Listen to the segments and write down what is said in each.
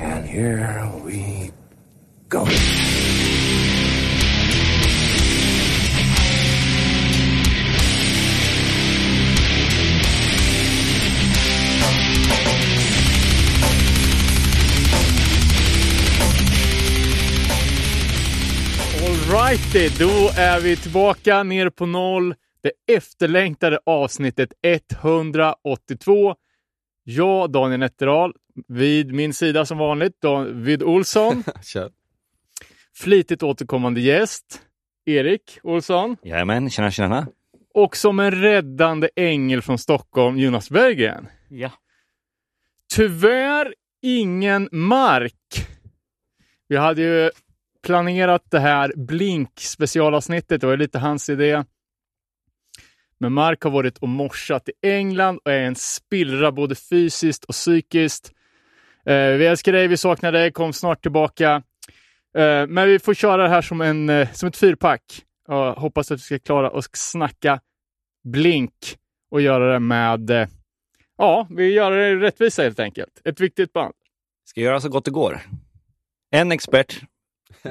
And here we go. Alrighty, då är vi tillbaka ner på noll. Det efterlängtade avsnittet 182. Jag, Daniel Nätterdal, vid min sida som vanligt, David Olsson. Kör. Flitigt återkommande gäst, Erik Olsson. Jajamän, tjena tjena. Och som en räddande ängel från Stockholm, Jonas Berggren. Ja. Tyvärr ingen Mark. Vi hade ju planerat det här Blink specialavsnittet, det var lite hans idé. Men Mark har varit och morsat i England och är en spillra både fysiskt och psykiskt. Eh, vi älskar dig, vi saknar dig, kom snart tillbaka. Eh, men vi får köra det här som, en, eh, som ett fyrpack. Och hoppas att vi ska klara att snacka Blink och göra det med, eh, ja, vi gör det rättvisa helt enkelt. Ett viktigt band. Ska göra så gott det går. En expert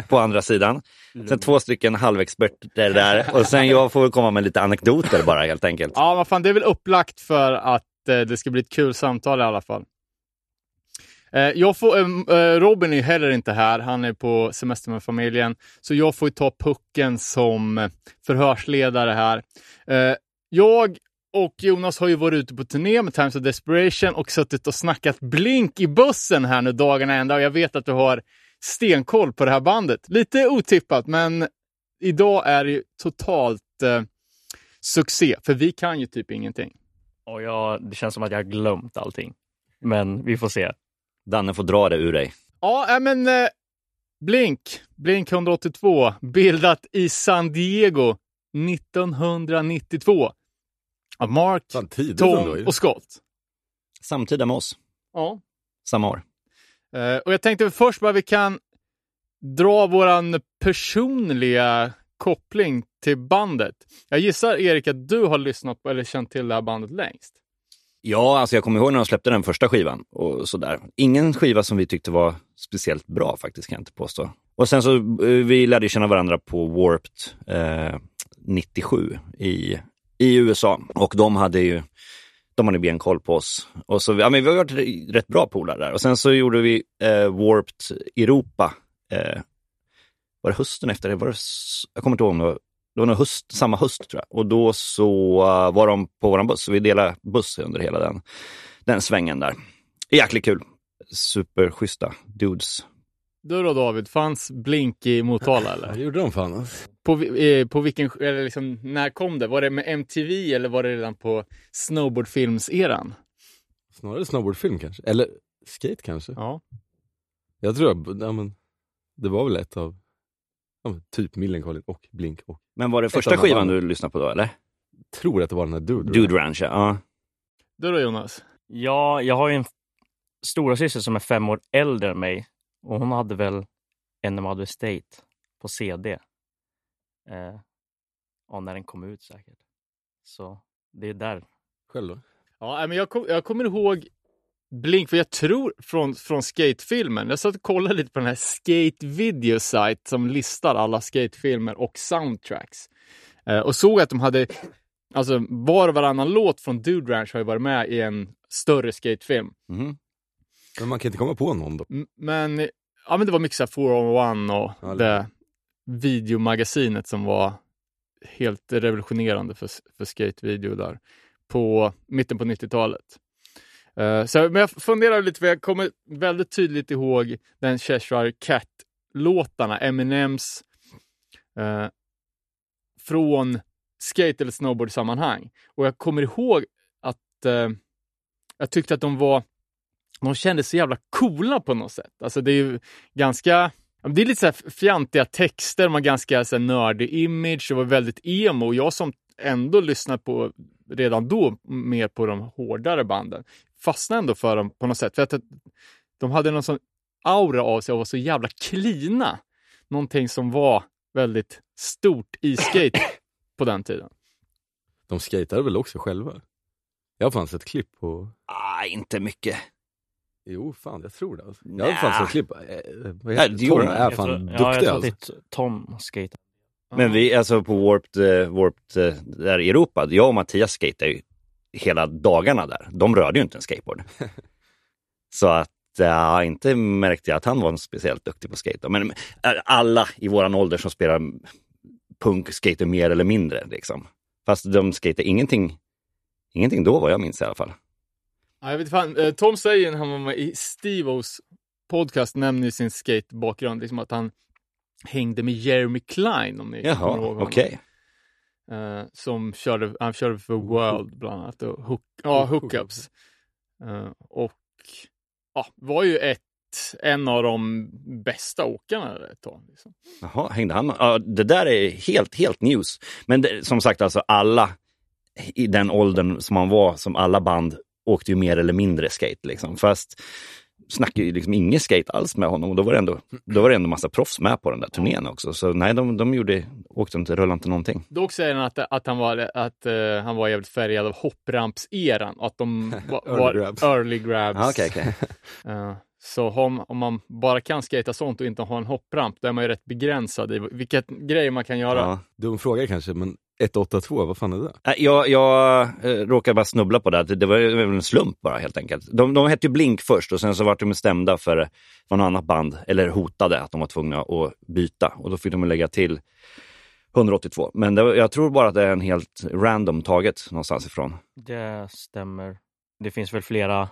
på andra sidan. Sen två stycken halvexperter där och sen jag får väl komma med lite anekdoter bara helt enkelt. Ja, vad fan, det är väl upplagt för att eh, det ska bli ett kul samtal i alla fall. Eh, jag får, eh, eh, Robin är heller inte här, han är på semester med familjen, så jag får ta pucken som förhörsledare här. Jag och Jonas har ju varit ute på turné med Times of Desperation och suttit och snackat Blink i bussen här nu dagarna ända och jag vet att du har stenkoll på det här bandet. Lite otippat, men idag är det ju totalt eh, succé, för vi kan ju typ ingenting. Och jag, det känns som att jag har glömt allting. Men vi får se. Danne får dra det ur dig. Ja, men eh, Blink, Blink 182, bildat i San Diego 1992 av Mark, Tom och Scott. Samtida med oss, Ja. samma år. Eh, och jag tänkte först bara vi kan dra våran personliga koppling till bandet. Jag gissar Erik att du har lyssnat på eller känt till det här bandet längst. Ja, alltså jag kommer ihåg när de släppte den första skivan och sådär. Ingen skiva som vi tyckte var speciellt bra faktiskt, kan jag inte påstå. Och sen så, eh, vi lärde känna varandra på Warped eh, 97 i, i USA och de hade ju de hade benkoll på oss. Och så, ja, men vi har varit rätt bra polare där. Och sen så gjorde vi eh, Warped Europa. Eh, var det hösten efter det? Var det, jag kommer inte ihåg om det var, det var nog höst, samma höst tror jag. Och då så eh, var de på våran buss. Så vi delade buss under hela den, den svängen där. Jäkligt kul. Superschyssta dudes. Du då David, fanns Blink i Motala eller? Det gjorde de fan alltså. På, eh, på vilken, eller liksom, när kom det? Var det med MTV eller var det redan på snowboardfilmseran? Snarare snowboardfilm kanske. Eller skate kanske. Ja. Jag tror att, ja, men, det var väl ett av, typ Millencolin och Blink och Men var det första skivan du lyssnade på då eller? tror att det var den här Dude. Dude Ranch, ja. Du då Jonas? Ja, jag har ju en stora syster som är fem år äldre än mig och hon hade väl Enema State på CD. Eh, ja, när den kom ut säkert. Så det är där. Själv då? Ja, men jag, kom, jag kommer ihåg Blink, för jag tror från, från skatefilmen. Jag satt och kollade lite på den här Skate Video Site som listar alla skatefilmer och soundtracks. Eh, och såg att de hade, alltså var och varannan låt från Dude Ranch har ju varit med i en större skatefilm. Mhm. Men man kan inte komma på någon då. M- Men, ja, men det var mycket så här 401 och Ja, det videomagasinet som var helt revolutionerande för, för skatevideo där på mitten på 90-talet. Uh, så, men jag funderar lite, för jag kommer väldigt tydligt ihåg den Cheshire Cat-låtarna, Eminems, uh, från skate eller snowboard-sammanhang. Och jag kommer ihåg att uh, jag tyckte att de var de kändes så jävla coola på något sätt. Alltså det är ju ganska, det är lite så här fjantiga texter, de har ganska så här nördig image, det var väldigt emo. Jag som ändå lyssnar på, redan då, mer på de hårdare banden, fastnade ändå för dem på något sätt. För att de hade någon sån aura av sig och var så jävla klina. Någonting som var väldigt stort i skate på den tiden. De skatade väl också själva? Jag har fan sett klipp på, Ah, inte mycket. Jo, fan jag tror det. Alltså. Jag hade fan sett klipp. Eh, vad Ja, heter det Tom är Jag fan tror- Ja, jag duktig tror alltså. att det är Tom skate. Men vi, alltså på Warped, eh, Warped eh, där i Europa, jag och Mattias skejtade ju hela dagarna där. De rörde ju inte en skateboard. Så att, ja, inte märkte jag att han var speciellt duktig på skate. Men eh, alla i våran ålder som spelar punk skater mer eller mindre. Liksom. Fast de skater ingenting, ingenting då vad jag minns i alla fall. Ja, jag vet fan, eh, Tom säger när han var med i Stevos podcast, nämner sin skatebakgrund, liksom att han hängde med Jeremy Klein om ni kommer Jaha, ihåg honom. okej. Eh, som körde, han körde för World bland annat. Och hook, ja, hookups. Eh, och ja, var ju ett, en av de bästa åkarna ett tag. Liksom. Jaha, hängde han med? Ja, det där är helt, helt news. Men det, som sagt, alltså alla i den åldern som man var, som alla band, åkte ju mer eller mindre skate. Liksom. Fast snackade ju liksom ingen skate alls med honom. Och då var det ändå, då var det ändå massa proffs med på den där turnén också. Så nej, de, de gjorde, åkte inte, rullade inte någonting. Dock säger han att, att, han, var, att eh, han var jävligt färgad av hopprampseran och att de var, Early var grabs. early grabs. Ja, okej, okej. Eh, så om, om man bara kan skata sånt och inte ha en hoppramp, då är man ju rätt begränsad i vilka grejer man kan göra. Ja. Dum fråga kanske, men 182, vad fan är det? Nej, Jag, jag eh, råkade bara snubbla på det. Det, var ju en slump bara helt enkelt. De, de hette ju Blink först och sen så vart de stämda för, för något annat band, eller hotade att de var tvungna att byta och då fick de lägga till 182. Men det, jag tror bara att det är en helt random taget någonstans ifrån. Det stämmer. Det finns väl flera,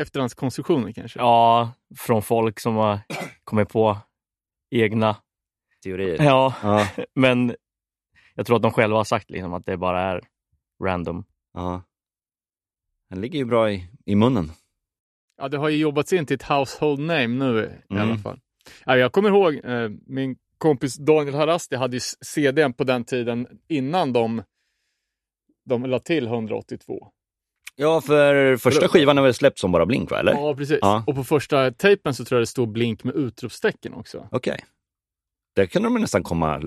Efterhandskonstruktioner kanske. ja, från folk som har kommit på egna. Teorier. Ja, Ja, men jag tror att de själva har sagt liksom att det bara är random. ja. Den ligger ju bra i, i munnen. Ja, det har ju jobbats in till ett household name nu i Mm. alla fall. Ja, jag kommer ihåg eh, min kompis Daniel Harasti hade ju CDn på den tiden innan de, de la till 182. Ja, för första skivan är väl släppt som bara Blink, va? Eller? Ja, precis. Ja. Och på första tejpen så tror jag det stod blink med utropstecken också. Okej. Där kunde de nästan komma...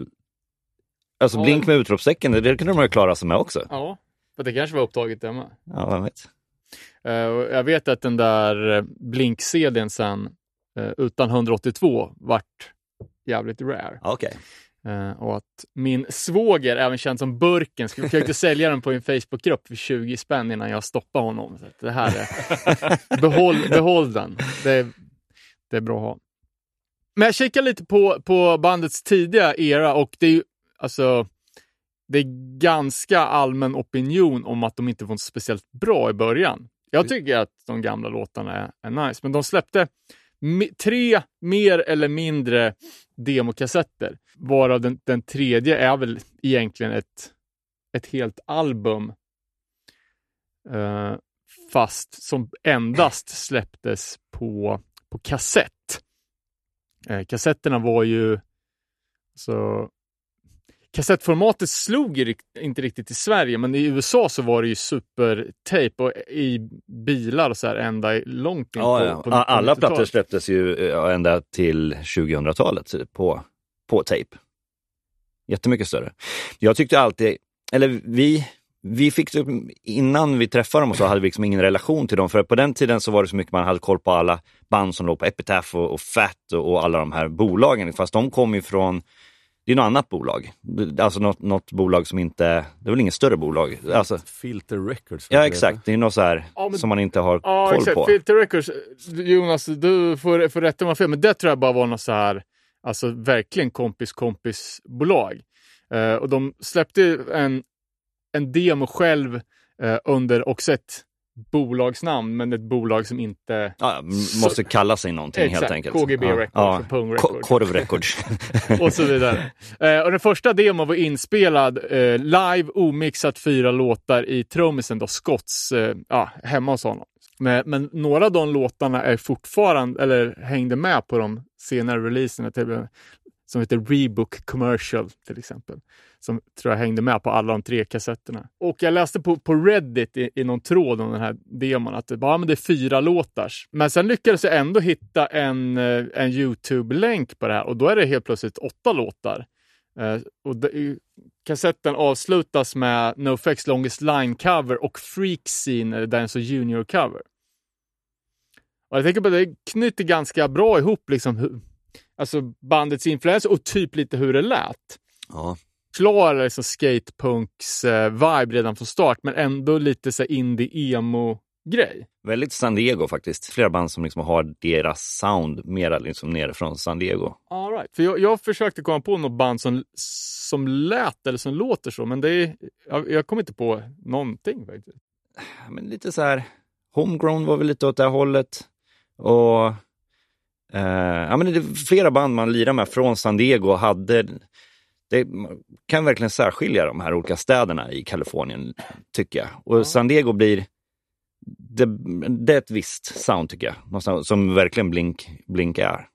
Alltså. Blink med utropstecken, det, kunde de ju klara sig med också. Ja, för det kanske var upptaget där med. Ja, vem vet. Eh, jag vet att den där eh, blink-CDn sen eh, utan 182 vart jävligt rare. Eh, och att min svåger, även känd som Burken, skulle försökte sälja den på en Facebookgrupp för 20 spänn innan jag stoppade honom. Så det här är, behåll, behåll den. Det är, det är bra att ha. Men jag kikar lite på, på bandets tidiga era och det är ju alltså det är ganska allmän opinion om att de inte var speciellt bra i början. Jag tycker att de gamla låtarna är, är nice, men de släppte tre mer eller mindre demokassetter, varav den, den tredje är väl egentligen ett, ett helt album. Eh, fast som endast släpptes på, på kassett. Eh, kassetterna var ju så Kassettformatet slog ju inte riktigt i Sverige, men i USA så var det ju supertape och i bilar och så här ända långt in Ja, på, ja. på, på Alla 90-talet. plattor släpptes ju ja, ända till 2000-talet på, på tejp. Jättemycket större. Jag tyckte alltid, eller vi, vi fick typ, innan vi träffade dem och så hade vi liksom ingen relation till dem. För på den tiden så var det så mycket man hade koll på alla band som låg på Epitaph och, och Fat och, och alla de här bolagen. Fast de kom ju från, det är något annat bolag. Alltså något, något bolag som inte, det är väl inget större bolag. Alltså, Filter Records. ja exakt, det är något så här Ja, men- som man inte har Ja, koll exakt. på. Filter Records, Jonas, du får, får rätta mig om jag har fel, men det tror jag bara var något så här, alltså verkligen kompis-kompis-bolag. Eh, och de släppte en, en demo själv eh, under ett bolagsnamn, men ett bolag som inte... Ja, måste kalla sig någonting helt Exakt, enkelt. KGB ja. Records ja. Records. Korv Records. och så vidare. Eh, och den första demon var inspelad eh, live, omixat, fyra låtar i trummisen då, Scotts, eh, ja, hemma hos honom. Men, men några av de låtarna är fortfarande, eller hängde med på de senare releaserna, till, som heter Rebook Commercial till exempel. Som tror jag hängde med på alla de tre kassetterna. Och jag läste på, på Reddit i, i någon tråd om den här demon att det, bara, men det är fyra låtars. Men sen lyckades jag ändå hitta en, eh, en YouTube-länk på det här och då är det helt plötsligt åtta låtar. Uh, och de, kassetten avslutas med NoFX Longest Line-cover och Freak Scene, Dance Junior-cover. Och jag tänker på att det knyter ganska bra ihop liksom, hur, alltså bandets influenser och typ lite hur det lät. Ja. Klar liksom skatepunks eh, vibe redan från start, men ändå lite så här indie-emo-grej. Väldigt San Diego faktiskt. Flera band som liksom har deras sound mera liksom nere från San Diego. All right. För jag, jag försökte komma på något band som, som lät eller som låter så, men det är, jag, jag kom inte på någonting faktiskt. Men lite så här, Homegrown var väl lite åt det här hållet. Och eh, ja, men det är flera band man lirar med från San Diego hade det man kan verkligen särskilja de här olika städerna i Kalifornien, tycker jag. Och San Diego blir, det, det är ett visst sound tycker jag, Någonstans som verkligen Blink, Blink är.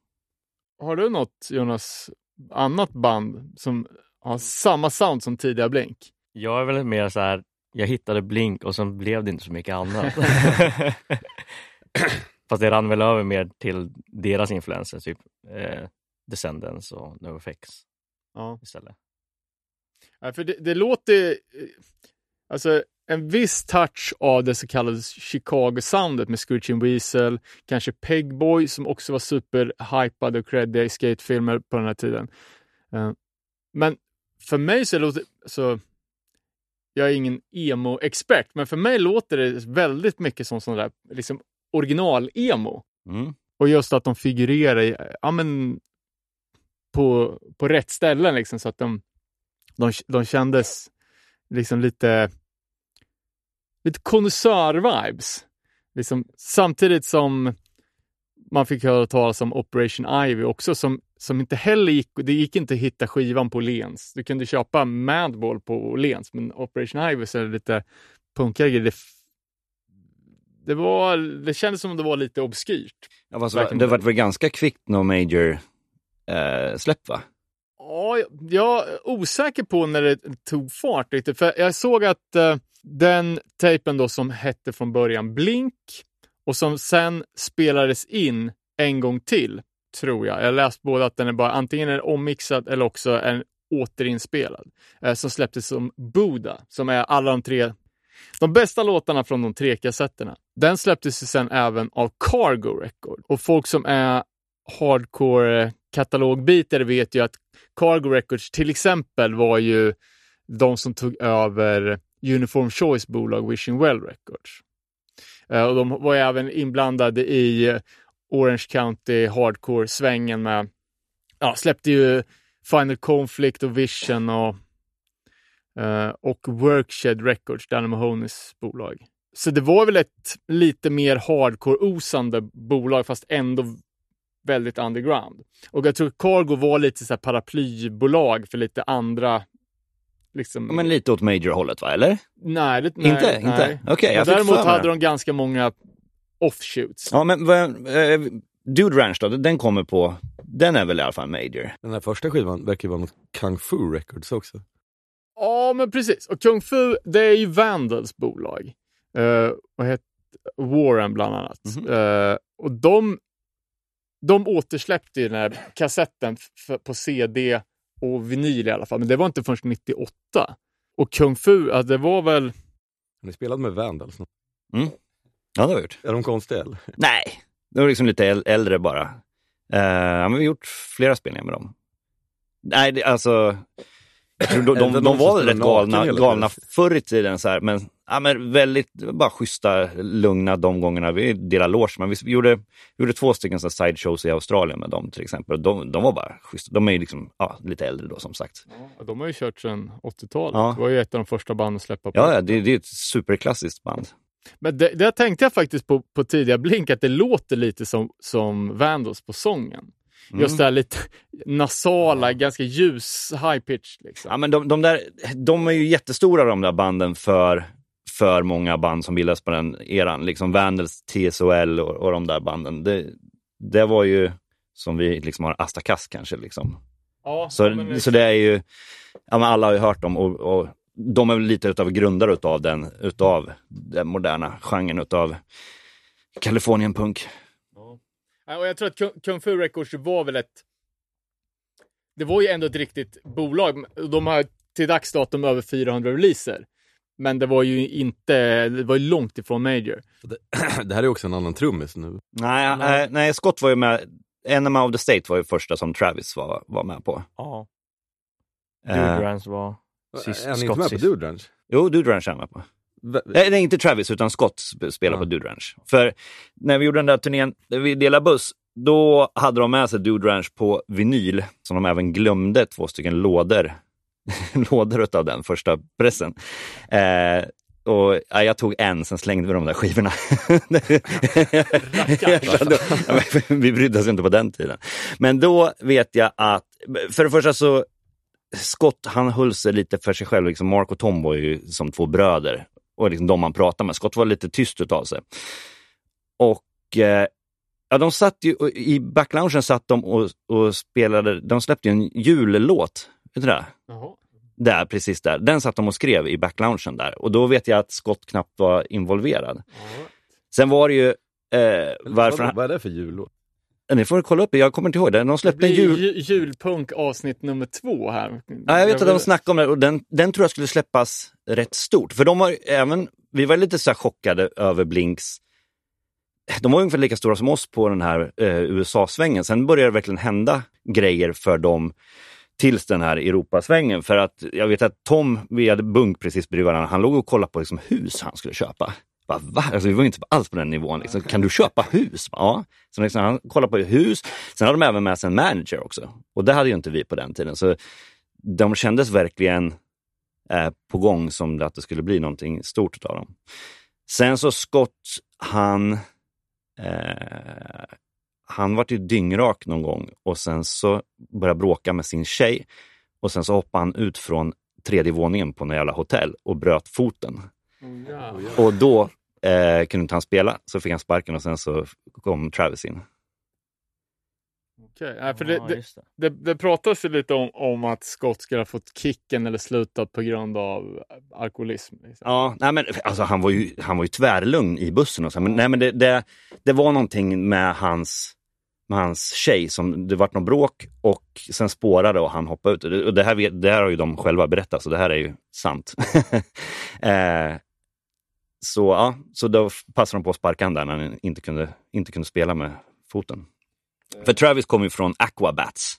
Har du något, Jonas, annat band som har samma sound som tidiga Blink? Jag är väl mer så här, jag hittade Blink och sen blev det inte så mycket annat. Fast det rann väl över mer till deras influenser, typ eh, Descendants och NoFX Ja. istället. Ja, för det, det låter... eh, Alltså, en viss touch av det så kallade Chicago-soundet med Screeching Weasel, kanske Pegboy som också var superhypad och creddiga i skatefilmer på den här tiden. Eh, Men för mig så låter så jag är ingen emo-expert, men för mig låter det väldigt mycket som sån där liksom original-emo. Mm. Och just att de figurerar i, ja, men, på, på rätt ställen, liksom, så att de, de, de kändes liksom lite, lite konnässör-vibes. Liksom, samtidigt som man fick höra talas om Operation Ivy också, som, som inte heller gick, det gick inte att hitta skivan på Lens. Du kunde köpa Madball på Lens, men Operation Ivy så är det lite punkigare. Det, det, var, det kändes som om det var lite obskyrt. Ja, Back in det var väl ganska kvickt No Major eh, släpp va? Ja, jag- är osäker på när det tog fart riktigt. För jag såg att eh, den tejpen då som hette från början Blink och som sen spelades in en gång till, tror jag. Jag läst både att den är bara antingen är ommixad eller också en återinspelad. Eh, som släpptes som Buddha, som är alla de tre de bästa låtarna från de tre kassetterna. Den släpptes ju sen även av Cargo Record. Och folk som är hardcore katalogbitare vet ju att Cargo Records till exempel var ju de som tog över Uniform Choice bolag Wishing Well Records. Eh, och de var ju även inblandade i eh, Orange County hardcore-svängen med, ja, släppte ju Final Conflict och Vision och, och Workshed Records, Danny Mahonis bolag. Så det var väl ett lite mer hardcore-osande bolag fast ändå väldigt underground. Och jag tror Cargo var lite så här paraplybolag för lite andra liksom... Men lite åt Major-hållet va, eller? nej, det, nej, inte? Inte? nej. Okej, Men jag Däremot hade de ganska många offshoots. Ja, men vad- eh, Dude Ranch då, den kommer på, den är väl i alla fall Major? Den här första skivan verkar vara något Kung Fu Records också. Ja, men precis. Och Kung Fu, det är ju Vandals bolag. Uh, vad heter Warren bland annat. Mhm. Eh, och de, de återsläppte ju den här kassetten på CD och vinyl i alla fall, men det var inte förrän 98. Och Kung Fu, ja, det var väl... Har ni spelat med Vandals? Ja, det har vi gjort. Är de konstiga eller? Nej, de var liksom lite äl- äldre bara. Uh, men vi har gjort flera spelningar med dem. Nej, det, alltså... De, de, de, var rätt galna, galna förr i tiden, så här, men, ja, men väldigt bara schyssta, lugna de gångerna vi delade loge. Men vi gjorde, gjorde två stycken så sideshows i Australien med dem till exempel. De, de var bara schyssta. De är ju liksom, ja, lite äldre då som sagt. Ja, de har ju kört sedan 80-talet. Ja. Det var ju ett av de första banden att släppa på. Ja, ja det, det är ett superklassiskt band. Men det, det tänkte jag faktiskt på, på tidiga Blink, att det låter lite som, som Vandals på sången. Mm. Just det här lite nasala, ganska ljus, high pitch. Liksom. Ja, men de, de, där, de är ju jättestora de där banden för, för många band som bildades på den eran. Liksom Vandals, TSOL och, och de där banden. Det, det var ju som vi liksom har Asta Kass kanske. Liksom. Ja, Så, men- så det är ju, ja, alla har ju hört dem och, och de är väl lite utav grundare utav den, utav den moderna genren utav Californian punk. Ja, och jag tror att Kung- Fu Records var väl ett... Det var ju ändå ett riktigt bolag. De har till dags datum över 400 releaser. men det var ju inte, det var ju långt ifrån Major. Det här är också en annan trummis nu. Nej, Nej. nej. nej, Scott var ju med. Enema of the State var ju första som Travis var, var med på. Ja. Eh, Dude Ranch var sist. är han inte med på. Dude Ranch? jo, Dude Ranch är han med på. Nej, nej, inte Travis, utan Scott sp- spelar Ja. på Dude Ranch. För när vi gjorde den där turnén, vi delade buss, då hade de med sig Dude Ranch på vinyl, som de även glömde två stycken lådor, lådor av den första pressen. Eh, och ja, jag tog en, sen slängde vi de där skivorna. Ja, men vi brydde oss inte på den tiden. Men då vet jag att, för det första så, Scott han höll sig lite för sig själv. Liksom Mark och Tom var ju som två bröder och liksom de man pratade med. Scott var lite tyst utav sig. Och eh, ja, de satt ju, i backloungen satt de och, och spelade, de släppte ju en jullåt. Vet du det? Jaha. Där, precis där. Den satt de och skrev i backloungen där. Och då vet jag att Scott knappt var involverad. Sen var det ju, eh, varför Vad, han, vad är det för jullåt? Ni får kolla upp det, jag kommer inte ihåg det. De Det släppte blir jul... ju julpunk avsnitt nummer två här. Ja, jag vet att de snackade om det och den, den tror jag skulle släppas rätt stort. För de ju även, vi var lite så chockade över Blinks. De var ungefär lika stora som oss på den här eh, USA-svängen. Sen började det verkligen hända grejer för dem tills den här Europasvängen. För att jag vet att Tom, vi hade bunk precis bredvid varandra, han låg och kollade på liksom, hus han skulle köpa. Bara, Va? Alltså, vi var inte alls på den nivån. Liksom. Kan du köpa hus? Ja. Så liksom, han kollade på hus. Sen hade de även med sig en manager också. Och det hade ju inte vi på den tiden. Så de kändes verkligen eh, på gång som att det skulle bli någonting stort av dem. Sen så Scott, han, eh, han vart ju dyngrak någon gång och sen så började bråka med sin tjej och sen så hoppade han ut från tredje våningen på något jävla hotell och bröt foten. Oh, ja. Och då eh, kunde inte han spela, så fick han sparken och sen så kom Travis in. Okej, Nej, för det, det, det. det, pratas ju lite om, om att Scott skulle ha fått kicken eller slutat på grund av alkoholism. Liksom. Ja, nej men alltså han var ju, han var ju tvärlugn i bussen och så, men, nej, men det, det, det var någonting med hans, med hans tjej som det vart något bråk och sen spårade och han hoppade ut. Och det, här, vet- det här har ju de själva berättat, så det här är ju sant. eh, så ja, så då passade de på att sparka han där när han inte kunde, inte kunde spela med foten. För Travis kom ju från Aquabats.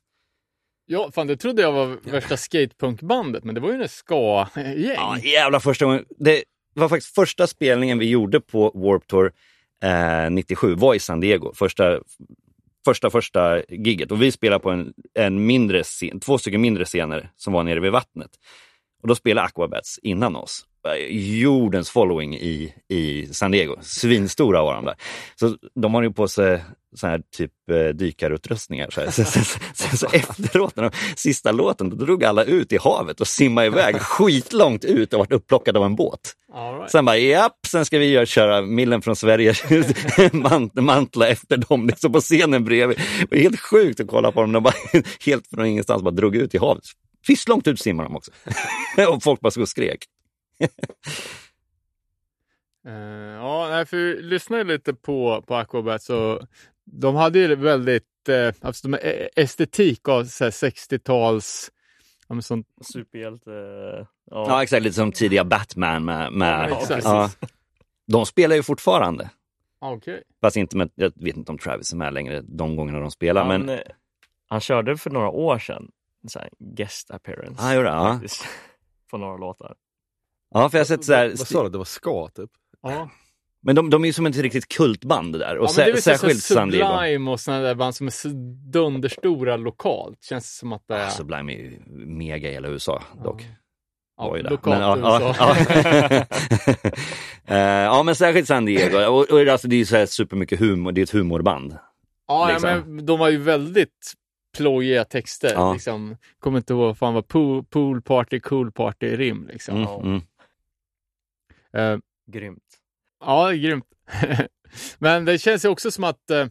Ja, fan det trodde jag var värsta skatepunkbandet, men det var ju en ska-gäng. Ja, jävla första gången. Det var faktiskt första spelningen vi gjorde på Warp Tour eh, 97, var i San Diego. Första, första, första gigget. Och vi spelade på en, en mindre scen, två stycken mindre scener som var nere vid vattnet. Och då spelade Aquabats innan oss. Eh, Jordens following i, i San Diego. Svinstora var de där. Så de har ju på sig så här typ eh, dykarutrustningar. Så, här. Så, så, så, så, efteråt, när de, sista låten, då drog alla ut i havet och simmade iväg skitlångt ut och vart upplockade av en båt. All right. Sen bara, japp, sen ska vi göra, köra Millen från Sverige, mant, mantla efter dem liksom på scenen bredvid. Det var helt sjukt att kolla på dem. De bara, helt från ingenstans bara drog ut i havet. Fisslångt ut simmar de också. och folk bara skrek. Eh, ja, för vi lyssnade lite på, på Aquabats och de hade ju väldigt eh, alltså de, eh, estetik av så här 60-tals ja, men sånt, Superhjälte. Ja, Ja. exakt. Lite som tidiga Batman med... med Ja, exakt. ja. De spelar ju fortfarande. okej. Fast inte med, jag vet inte om Travis är med längre de gångerna de spelar. Han, men eh, han körde för några år sedan en sån här guest appearance. Han gjorde det, På några låtar. Ja, för jag har sett så här, Vad sa du? Det var ska typ? Ja. Men de, de är ju som ett riktigt kultband det där. Och Ja, men det är sä, så här särskilt San Diego. Sublime och sådana där band som är så dunderstora lokalt. Känns som att det är... Sublime är ju mega i hela USA dock. ja, det. lokalt Men, ja, USA. ja, ja. Eh, ja, men särskilt San Diego. Och, och alltså, det är ju så här supermycket humor, det är ett humorband. Ja, ja, liksom. men de har ju väldigt plojiga texter. Ja. Liksom. Kommer inte ihåg vad fan var pool, pool party, cool party rim. Liksom. Mm, Ja. mm. Eh, Grymt. ja, är grymt. men det känns ju också som att eh,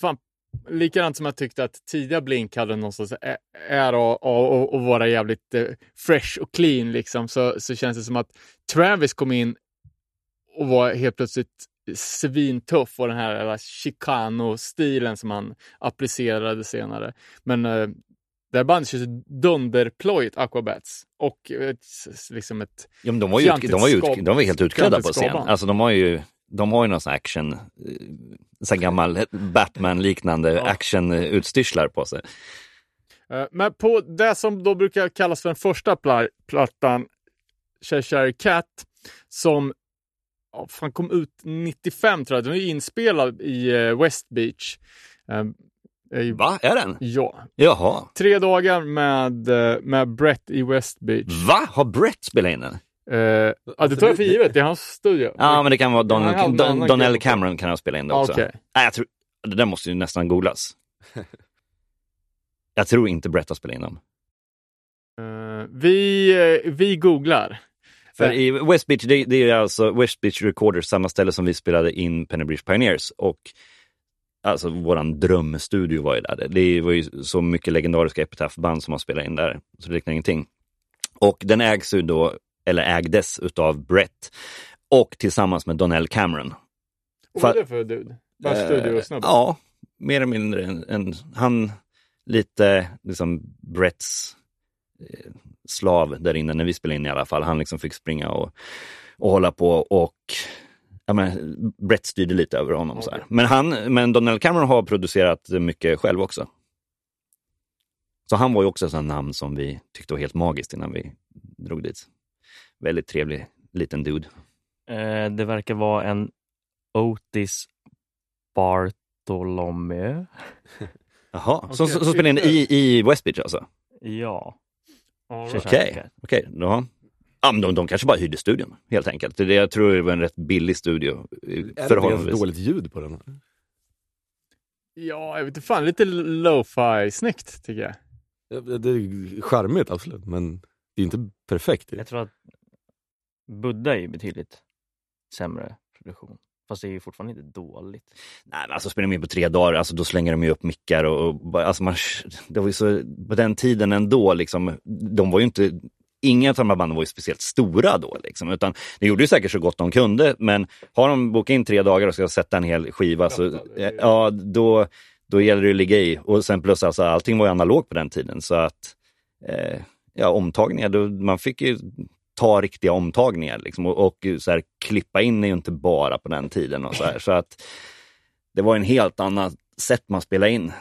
fan, likadant som jag tyckte att tidiga Blink hade någon sorts ä- ära av av- att vara jävligt eh, fresh och clean liksom, så, så känns det som att Travis kom in och var helt plötsligt svintuff och den här Chicano-stilen som han applicerade senare. Men eh, Det här bandet kör dunderplojigt Aquabats och ett, liksom ett... Ja, men de var ju Fjantigt de var ju, skab- de var helt utklädda på scen. Alltså de har ju, de har ju någon sån action, eh, så här gammal Batman-liknande Ja. action-utstyrslar på sig. Eh, Men på det som då brukar kallas för den första pla- plattan, Cheshire Cat, som ja, fan kom ut 95 tror jag. Den är inspelad i eh, West Beach. Va, är den? Ja. Jaha. Tre dagar med, eh, med Brett i West Beach. Va? Har Brett spelat in den? Eh, ja, det tar jag för givet. Det är hans studio. Ja, men det kan vara Ja, Donald, en Don, Donnell. Cameron kan ha spelat in det Ja, också. okej. Nej, jag tror, det där måste ju nästan googlas. jag tror inte Brett har spelat in dem. Eh, vi, eh, vi googlar. För i West Beach, det, det är alltså West Beach Recorders, samma ställe som vi spelade in Penny Bridge Pioneers. Och alltså våran drömstudio var ju där. Det var ju så mycket legendariska Epitaph-band som har spelat in där, så det räknar ingenting. Och den ägs ju då, eller ägdes utav Brett och tillsammans med Donnell Cameron. Vad är Fa- det för dude? Bara Eh, studiosnubbe? Ja, mer eller mindre. En, en, han lite liksom Bretts eh, slav där inne när vi spelade in i alla fall. Han liksom fick springa och, och hålla på och ja, men, Brett styrde lite över honom. Så här. Okej. Men, han, men Donald Cameron har producerat mycket själv också. Så han var ju också ett namn som vi tyckte var helt magiskt innan vi drog dit. Väldigt trevlig liten dude. Eh, det verkar vara en Otis Bartolomeu. Jaha, som, Okej, som spelade in i, i West Beach alltså? Ja. Ja, Cheshire Okej, Cat. okej. Ja. De, de kanske bara hyrde studion, helt enkelt. Det, jag tror det var en rätt billig studio. eh, Är det dåligt ljud på den? Ja, jag vet inte fan. Lite lo-fi snyggt tycker jag. Ja, Det är charmigt absolut, men det är inte perfekt. Jag tror att Buddha är ju betydligt sämre produktion. Fast det är ju fortfarande inte dåligt. Nej, men alltså spelar de in på tre dagar, alltså, då slänger de ju upp mickar och, och alltså, man, det var ju så, på den tiden ändå, liksom, de var ju inte, inga av de här banden var ju speciellt stora då, liksom, utan de gjorde ju säkert så gott de kunde, men har de bokat in tre dagar och ska sätta en hel skiva, så, ja, då, då gäller det att ligga i. Och sen plus alltså, allting var ju analogt på den tiden, så att eh, ja, omtagningar, då, man fick ju ta riktiga omtagningar liksom, och, och så här, klippa in är ju inte bara på den tiden. Och så, här, så att det var en helt annat sätt man spelade in.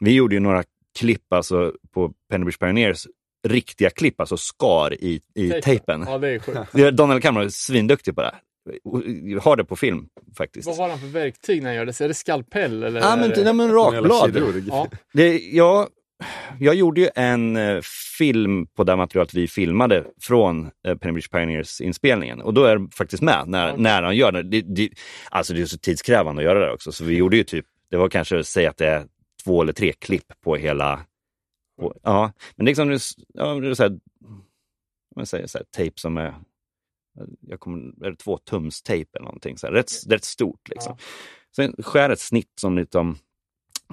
Vi gjorde ju några klipp alltså, på Pennybridge Pioneers, riktiga klipp, alltså skar i, i tejpen. Ja, det är sjukt. Donald Cameron är svinduktig på det. Jag har det på film faktiskt. Vad har han för verktyg när han gör det? Så är det skalpell eller? Ja, är men, det... nej, men rakblad. Ja. Det, jag, jag gjorde ju en eh, film på det materialet vi filmade från eh, Pennybridge Pioneers inspelningen och då är det faktiskt med när, Okej. när han gör det. det, det alltså det är så tidskrävande att göra det också så vi gjorde ju typ, det var kanske, säg att det är två eller tre klipp på hela, på, ja, men det är liksom, det ja, det är så här, man säger så här, tejp som är, jag kommer, är det två tums tejp eller någonting, så här, rätt, rätt stort liksom. Sen skär ett snitt som liksom,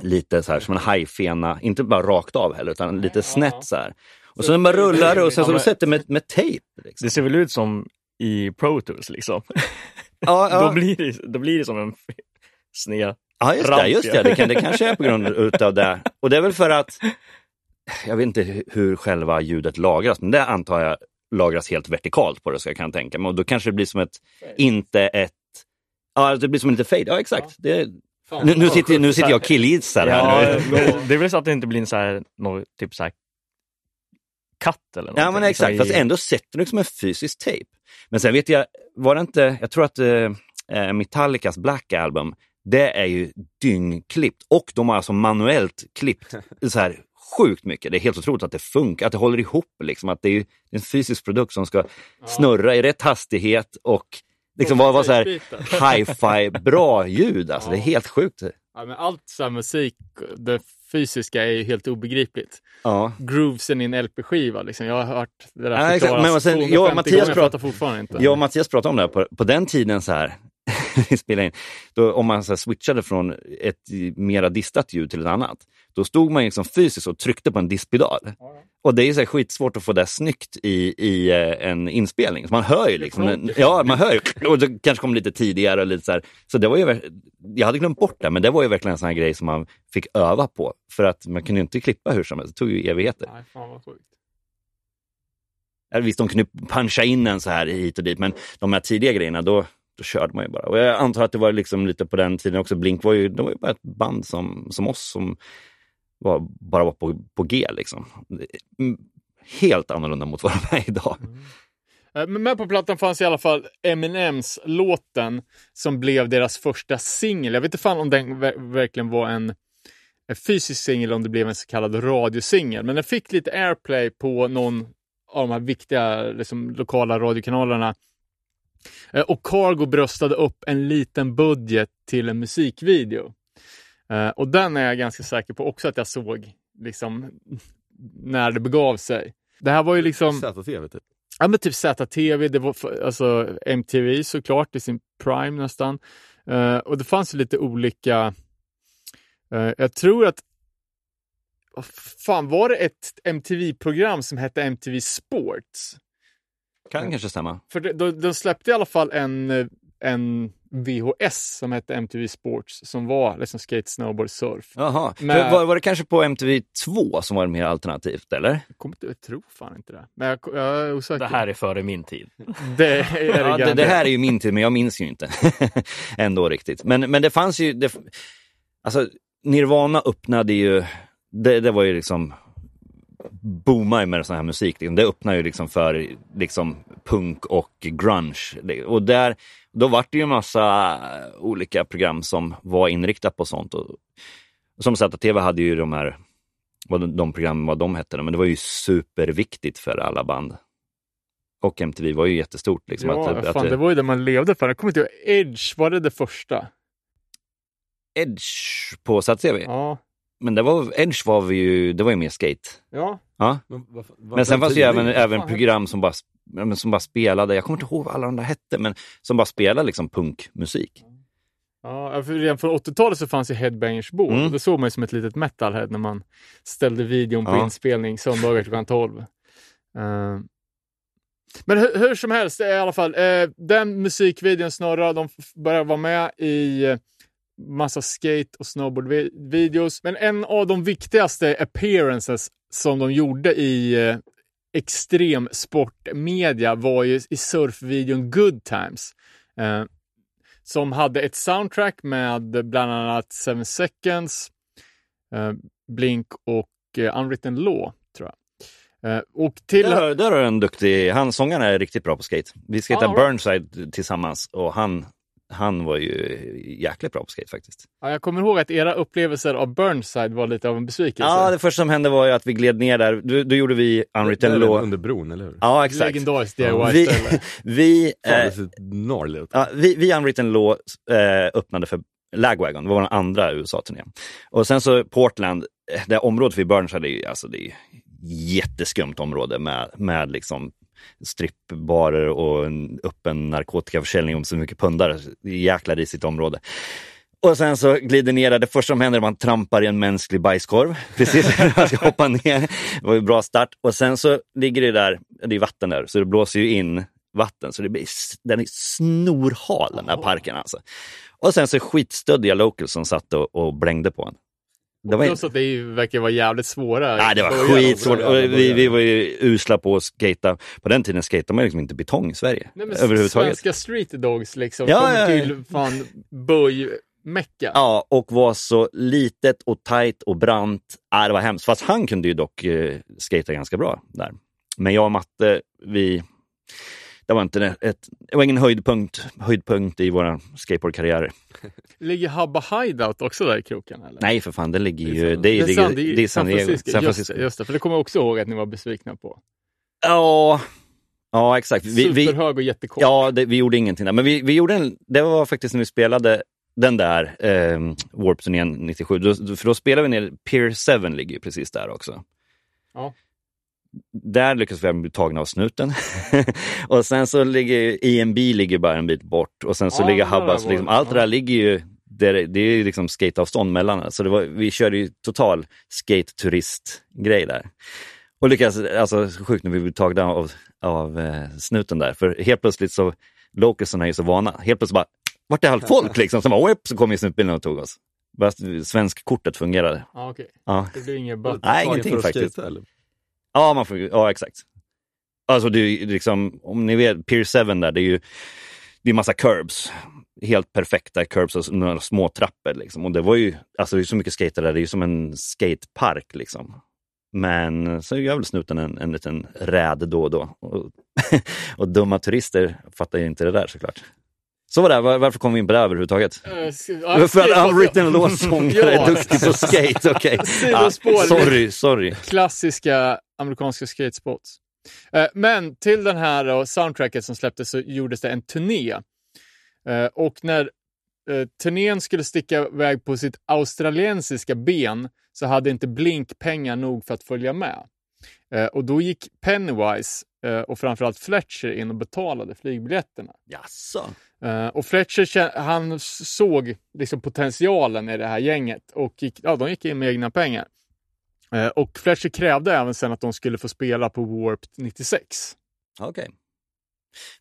lite så här som en hajfena, inte bara rakt av heller, utan lite ja. snett så här. Och sen bara rullar det och sen så Ja, sätter med, med tejp. Liksom. Det ser väl ut som i Pro Tools liksom. Ja, ja. Då, blir det, då blir det som en sned. Ja, just det. ramp, Just det. ja. Det, kan, det kanske är på grund utav det. Och det är väl för att, jag vet inte hu- hur själva ljudet lagras, men det antar jag lagras helt vertikalt på det, så jag kan tänka mig. Och då kanske det blir som ett, inte ett, ja det blir som lite fade. Ja, exakt. Det, nu, nu, sitter, nu sitter jag och killgissar Ja, här. nu. det, är väl så att det inte blir en så här, någon, typ så här katt eller något. Ja men exakt, fast ändå sätter du liksom en fysisk tejp. Men sen vet jag, var det inte, jag tror att eh, eh, Metallicas Black Album, det är ju dyngklippt och de har alltså manuellt klippt så här sjukt mycket. Det är helt otroligt att det funkar, att det håller ihop liksom, att det är en fysisk produkt som ska snurra i rätt hastighet och liksom vara, vara så här hi-fi bra ljud. Alltså det är helt sjukt. Ja, men allt så musik, det fysiska är ju helt obegripligt. Ja. Groovesen i en LP-skiva, liksom. jag har hört det där Ja, exakt. Men sen- 250 jag och Mattias prat- fortfarande inte. Jag och Mattias pratade om det här på, på den tiden så här. vi spelade in, då, om man så switchade från ett mera distat ljud till ett annat, då stod man liksom fysiskt och tryckte på en diskpedal. Och det är så här skitsvårt att få det snyggt i, i eh, en inspelning. Så man hör ju liksom, klonker. ja man hör ju, och det kanske kom lite tidigare och lite så här. Så det var ju, jag hade glömt bort det, men det var ju verkligen en sån här grej som man fick öva på. För att man kunde ju inte klippa hur som helst, det tog ju evigheter. Nej, fan vad sjukt. Visst, de kunde puncha in en så här hit och dit, men de här tidiga grejerna, då, då körde man ju bara. Och jag antar att det var liksom lite på den tiden också. Blink var ju, de var ju bara ett band som, som oss som var, bara var på, på G. Liksom. Mm, helt annorlunda mot vad de är idag. Mm. Eh, men med på plattan fanns i alla fall Eminems låten som blev deras första singel. Jag vet inte fan om den ver- verkligen var en, en fysisk singel om det blev en så kallad radiosingel. Men den fick lite airplay på någon av de här viktiga liksom, lokala radiokanalerna. Eh, Och Cargo bröstade upp en liten budget till en musikvideo. Eh, Och den är jag ganska säker på också att jag såg liksom, när det begav sig. Det här var ju liksom... ZTV typ. Ja, men typ ZTV, det var alltså MTV såklart i sin prime nästan. Eh, och det fanns ju lite olika... jag tror att... Vad fan, var det ett MTV-program som hette MTV Sports? Kan kanske stämma. För de, släppte i alla fall en, en VHS som hette MTV Sports som var liksom skate, snowboard, surf. Jaha, Men- För var, var det kanske på MTV 2 som var mer alternativt, eller? Jag, kommer inte, jag tror fan inte det. Men jag, jag är osäker. Det här är före min tid. det är det, Ja, det, det här är ju min tid, men jag minns ju inte ändå riktigt. Men, men det fanns ju, det, alltså Nirvana öppnade ju, det, det var ju liksom boomar med sån här musik. Det öppnar ju liksom för liksom punk och grunge. Och där, då var det ju en massa olika program som var inriktade på sånt. Och, som ZTV hade ju de här, vad de, programmen vad de hette, men det var ju superviktigt för alla band. Och MTV var ju jättestort. Liksom, Ja, att, fan, att, det var ju det man levde för. Jag kommer inte ihåg, Edge, var det det första? Edge på ZTV. Ja. Men det var, Edge var vi ju, det var ju mer skate. Ja, Ja. Men, vad- vad- Men sen fanns det ju även, även program som bara, som bara spelade, jag kommer inte ihåg vad alla de där hette, men som bara spelade liksom punkmusik. ja för redan från 80-talet så fanns ju Headbangers Ball. Mm. Det såg man ju som ett litet metalhead när man ställde videon på Ja. inspelning söndagar klockan 12. Eh, men hur, hur som helst, i alla fall, eh, den musikvideon snurrar, de börjar vara med i eh, massa skate och snowboard-videos. Men en av de viktigaste appearances som de gjorde i eh, extremsportmedia var ju i surfvideon Good Times. Eh, som hade ett soundtrack med bland annat Seven Seconds, eh, Blink och eh, Unwritten Law, tror jag. Eh, och till... Där, där har du en duktig, han sångaren är riktigt bra på skate. Vi skejtade Ah, right. Burnside tillsammans och han, han var ju jäkligt bra på skate faktiskt. Ja, jag kommer ihåg att era upplevelser av Burnside var lite av en besvikelse. Ja, det första som hände var ju att vi gled ner där. Då, då gjorde vi Unwritten Law. under bron, eller hur? Ja, exakt. Legendariskt Vi, DIY-ställe. vi, det eh, ja, vi, vi Unwritten Law eh, öppnade för Lagwagon, det var vår andra USA-turné. Och sen så Portland, eh, det området vid Burnside, är ju, alltså det är ju jätteskumt område med, med liksom strippbarer och en öppen narkotikaförsäljning om så mycket pundare. Jäkla risigt område. Och sen så glider ner där. Det första som händer är att man trampar i en mänsklig bajskorv. Precis när man ska hoppa ner. Det var ju en bra start. Och sen så ligger det där, det är vatten där, så det blåser ju in vatten. Så det blir, den är snorhal den där parken alltså. Och sen så skitstöddiga locals som satt och, och blängde på en. Det var, Plus att det verkar vara jävligt svåra. Nej, det var skitsvårt. vi, vi var ju usla på att skata. På den tiden skatade man liksom inte betong i Sverige. Nej, men överhuvudtaget. Svenska street dogs liksom. Ja, kommer ja, ja. till fan böj-mecka. Ja, och var så litet och tajt och brant. Ja, det var hemskt. Fast han kunde ju dock eh, skata ganska bra där. Men jag och Matte, vi... Det var, inte ett, det var ingen höjdpunkt, höjdpunkt i våra skateboardkarriärer. Ligger Habba Hideout också där i kroken? Eller? Nej, för fan, det ligger ju... San- Det är, det är, San, det det är San Diego. Francisco. San Just, Francisco. det, just det, för det kommer jag också ihåg att ni var besvikna på. Ja, ja, exakt. Vi, vi, Superhög och jättekort. Ja, det, vi gjorde ingenting där. Men vi, vi gjorde en, det var faktiskt när vi spelade den där eh, Warp-turnén 97. Då, för då spelade vi ner, Pier 7 ligger ju precis där också. Ja. Där lyckas vi bli tagna av snuten. och sen så ligger EMB ligger bara en bit bort och sen så Ja, ligger jag Liksom, allt det där ligger ju, det, är- det är liksom skateavstånd mellan. Så var, vi körde ju total skate-turist-grej där. Och lyckas, alltså så sjukt när vi blev tagna av, av eh, snuten där. För helt plötsligt så, locusen är ju så vana. Helt plötsligt bara, vart är allt folk liksom? Så, bara, whip, så kom ju snutbilen och tog oss. Bara svenskkortet fungerade. Ja, okej. Ja. Det blir inget. Nej, ingenting faktiskt. skata, eller? Ja, man får, ja exakt. Alltså det är liksom, om ni vet, Pier 7 där, det är ju det är massa curbs. Helt perfekta curbs och några små trappor liksom. Och det var ju, alltså det är så mycket skater där, det är ju som en skatepark liksom. Men så gör väl snuten en, en liten räd då och då. Och, och dumma turister fattar ju inte det där såklart. Så var det, Var- varför kom vi in på det här överhuvudtaget? Ja, För att Unwritten Ja. låtsångare är duktig på skate, okej. Ja, Sidospår. sorry, sorry. klassiska amerikanska skatespots. Eh, Men till den här då, soundtracket som släpptes så gjordes det en turné. Eh, Och när turnén skulle sticka iväg på sitt australiensiska ben så hade inte Blink pengar nog för att följa med. Och då gick Pennywise och framförallt Fletcher in och betalade flygbiljetterna. Jaså? Eh, och Fletcher han såg liksom potentialen i det här gänget och gick, ja, de gick in med egna pengar. Eh, och Fletcher krävde även sen att de skulle få spela på Warped 96. Okej.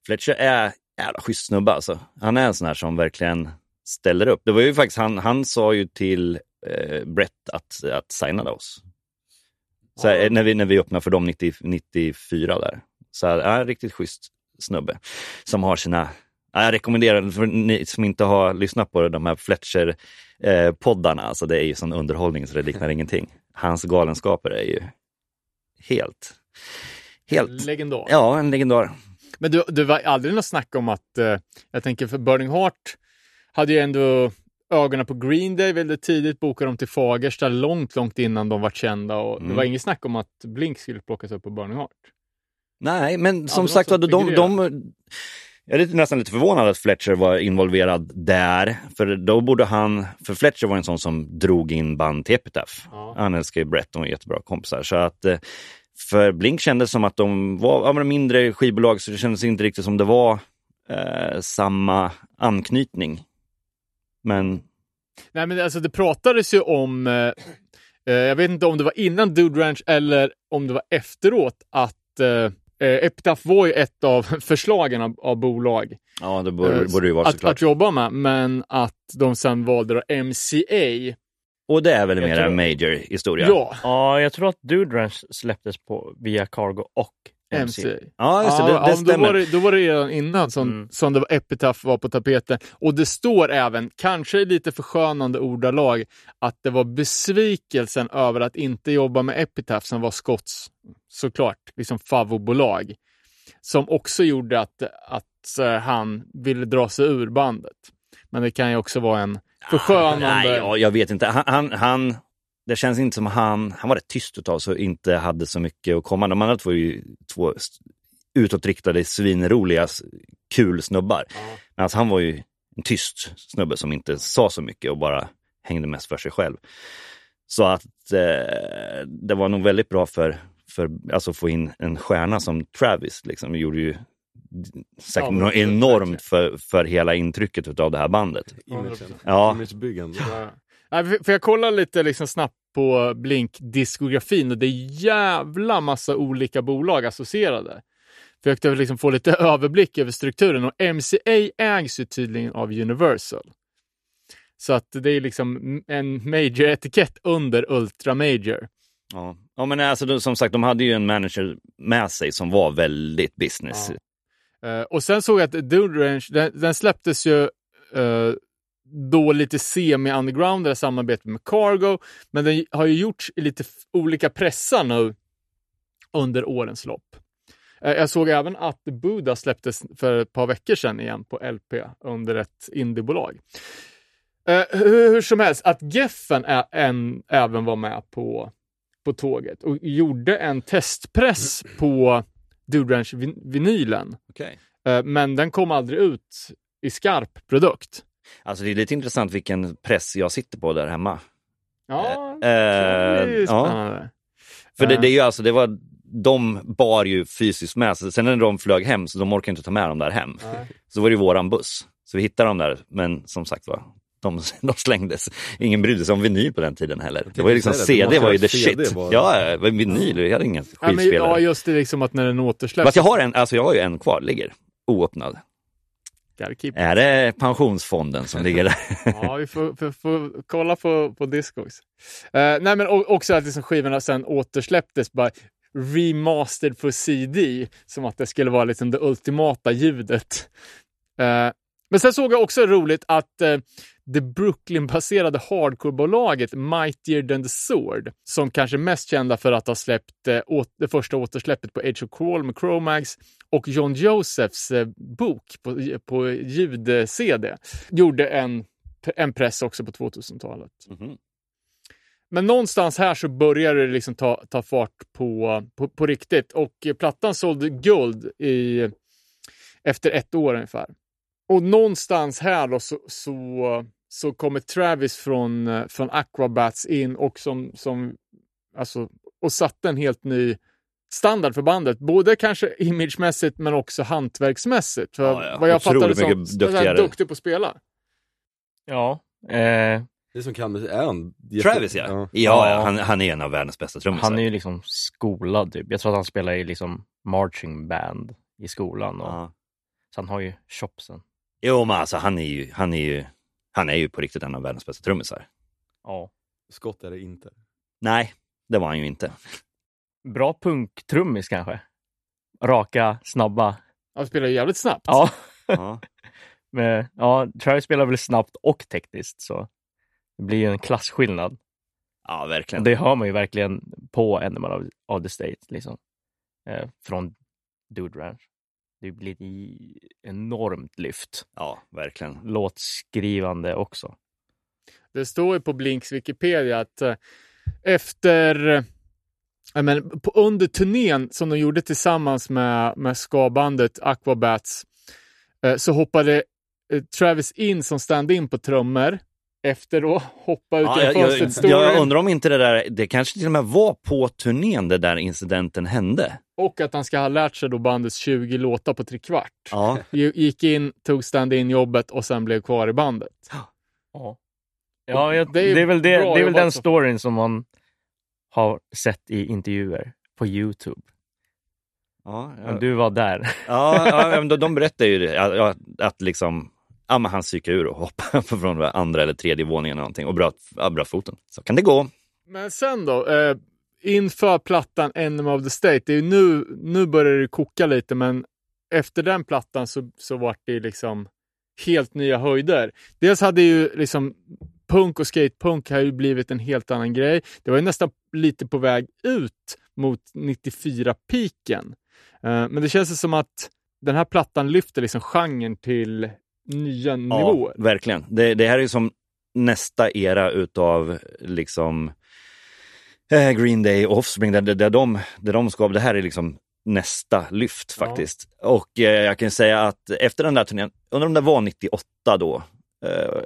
Fletcher är jävla schysst snubbe alltså. Han är en sån här som verkligen ställer upp. Det var ju faktiskt han, han sa ju till eh, Brett att, att signa oss. Så här, när, vi, när vi öppnade för dem 90, 94 där. Så här, ja, en riktigt schysst snubbe som har sina Ja, Jag rekommenderar för ni som inte har lyssnat på de här Fletcher-poddarna, alltså det är ju sån underhållning så det liknar ingenting. Hans galenskaper är ju helt, helt, Legendar. ja en legendar. Men du, det var aldrig något snack om att, eh, jag tänker för Burning Heart hade ju ändå ögonen på Green Day väldigt tidigt, bokade dem till Fagersta långt, långt innan de var kända och det Mm. var inget snack om att Blink skulle plockas upp på Burning Heart. Nej, men som men sagt var, de, figurera. de, jag är nästan lite förvånad att Fletcher var involverad där. För då borde han, för Fletcher var en sån som drog in band till Epitaph. Ja. Han älskar ju Brett, de var jättebra kompisar. Så att eh, för Blink kändes som att de var ja, mindre skivbolag, så det kändes inte riktigt som det var eh, samma anknytning. Men Nej, men alltså det pratades ju om, eh, eh, jag vet inte om det var innan Dude Ranch eller om det var efteråt, att eh, eh, Epitaph var ju ett av förslagen av, av bolag ja, det borde, eh, borde ju vara att, såklart. att jobba med, men att de sen valde då MCA. Och det är väl mer en major historia? Ja, Ja, jag tror att Dude Ranch släpptes på via Cargo och MC. MCA. ja just det, det, Ja, det ja, då, stämmer. var det, då var det redan innan som, Mm. som det var Epitaph var på tapeten. Och det står även, kanske i lite förskönande ordalag, att det var besvikelsen över att inte jobba med Epitaph som var Scotts, såklart, liksom favobolag. Som också gjorde att, att eh, han ville dra sig ur bandet. Men det kan ju också vara en förskönande... Nej, ja, jag vet inte. Han, han, han, det känns inte som han, han var rätt tyst utav så inte hade så mycket att komma. De andra två är ju två utåtriktade, svinroliga, kul snubbar. Men alltså, han var ju en tyst snubbe som inte sa så mycket och bara hängde mest för sig själv. Så att eh, det var nog väldigt bra för, för alltså få in en stjärna som Travis. Liksom. Det gjorde ju säkert Ja, enormt för, för hela intrycket utav det här bandet. Imagen. Ja. Imagebyggande. Ja. För- jag kollar lite liksom snabbt på Blink-diskografin och det är jävla massa olika bolag associerade. Försökte liksom få lite överblick över strukturen och MCA ägs ju tydligen av Universal. Så att det är liksom en major-etikett under Ultra Major. Ja, ja men alltså, som sagt, de hade ju en manager med sig som var väldigt business. Ja. Eh, och sen såg jag att Dude Ranch, den, den släpptes ju eh, då lite semi-underground, samarbetet med Cargo, men den har ju gjorts i lite olika pressar nu under årens lopp. Eh, jag såg även att Buddha släpptes för ett par veckor sedan igen på LP under ett indiebolag. Eh, hur, som helst, att Geffen en, även var med på, på tåget och gjorde en testpress på Dude Ranch vin- vinylen. Okej. Eh, Men den kom aldrig ut i skarp produkt. Alltså det är lite intressant vilken press jag sitter på där hemma. Ja, Eh, det är ju ja. spännande. För det, Eh. det är ju alltså, det var de bar ju fysiskt med sig. Sen när de flög hem, så de orkade inte ta med dem där hem. Så var det ju våran buss. Så vi hittade dem där, men som sagt var, de, de slängdes. Ingen brydde sig om vinyl på den tiden heller. Det var ju liksom det, CD var ju the shit. Bara. Ja, ja, vinyl, jag hade ingen Ja, men, skivspelare. ja, just det, liksom att när den återsläpps. Fast jag har en, alltså jag har ju en kvar, ligger oöppnad. Är det pensionsfonden som ligger där? Ja, vi får, får, får kolla på, på Discogs. Eh, nej, men också att liksom skivorna sen återsläpptes, bara remastered för CD, som att det skulle vara liksom det ultimata ljudet. Eh, men sen såg jag också roligt att eh, det Brooklyn-baserade hardcore-bolaget Mightier than the Sword, som kanske är mest kända för att ha släppt eh, åt, det första återsläppet på Age of Crawl med Chromax och John Josephs eh, bok på, på ljud-CD, gjorde en, en press också på 2000-talet. Mhm. Men någonstans här så började det liksom ta, ta fart på, på, på riktigt och plattan sålde guld i, efter ett år ungefär. Och någonstans här då så, så, så kommer Travis från, eh, från Aquabats in och som, som alltså, och satte en helt ny standard för bandet. Både kanske imagemässigt men också hantverksmässigt. För Ja, ja. vad jag Otroligt fattade som, mycket så här duktigare. duktig på att spela. Ja, eh, Det är som kan är han jätte- Travis ja. Ja, ja. Han, han är en av världens bästa trummisar. han är ju liksom skolad typ. Jag tror att han spelar i liksom marching band i skolan. Och, ja. Så han har ju chopsen. Jo men alltså han är ju, han är ju, han är ju på riktigt en av världens bästa trummisar. Ja. Skott är det inte. Nej, det var han ju inte. Bra punktrummis kanske. Raka, snabba. Han spelar ju jävligt snabbt. Ja, Ja. men, ja Travis spelar väl snabbt och tekniskt så det blir ju en klasskillnad. Ja, verkligen. Det hör man ju verkligen på Animal of, of the State, liksom. Eh, från Dude Ranch. Det blir ett enormt lyft. Ja, verkligen. Låtskrivande också. Det står ju på Blinks Wikipedia att eh, efter men, på, under turnén som de gjorde tillsammans med, med skabandet Aquabats eh, så hoppade eh, Travis in som stand-in på trummor efter att hoppa ut Ja, genom jag, fönstret. jag, storyn. jag undrar om inte det där, det kanske till och med var på turnén det där incidenten hände. Och att han ska ha lärt sig då bandets 20 låtar på tre kvart. Ja, Gick in, tog stand-in jobbet och sen blev kvar i bandet. Ja, ja jag, det det, är är väl, det, det är väl den storyn som man har sett i intervjuer på Youtube. ja, Men ja. du var där. ja, ja men de, de berättar ju det, ja, att liksom, ja men han psykar ur och hoppar från andra eller tredje våningen eller någonting och bröt, ja, bröt foten. Så kan det gå. Men sen då, eh, inför plattan Enemy of the State, det är ju nu, nu börjar det koka lite, men efter den plattan så, så var det liksom helt nya höjder. Dels hade ju liksom punk och skatepunk har ju blivit en helt annan grej. Det var ju nästan lite på väg ut mot 94-piken. Eh, men det känns som att den här plattan lyfter liksom genren till nya nivåer. Ja, verkligen. Det, det här är ju som nästa era utav liksom eh, Green Day och Offspring, där, där, de, där de ska, det här är liksom nästa lyft Ja. faktiskt. Och eh, jag kan säga att efter den där turnén, undrar om det var 98 då, eh,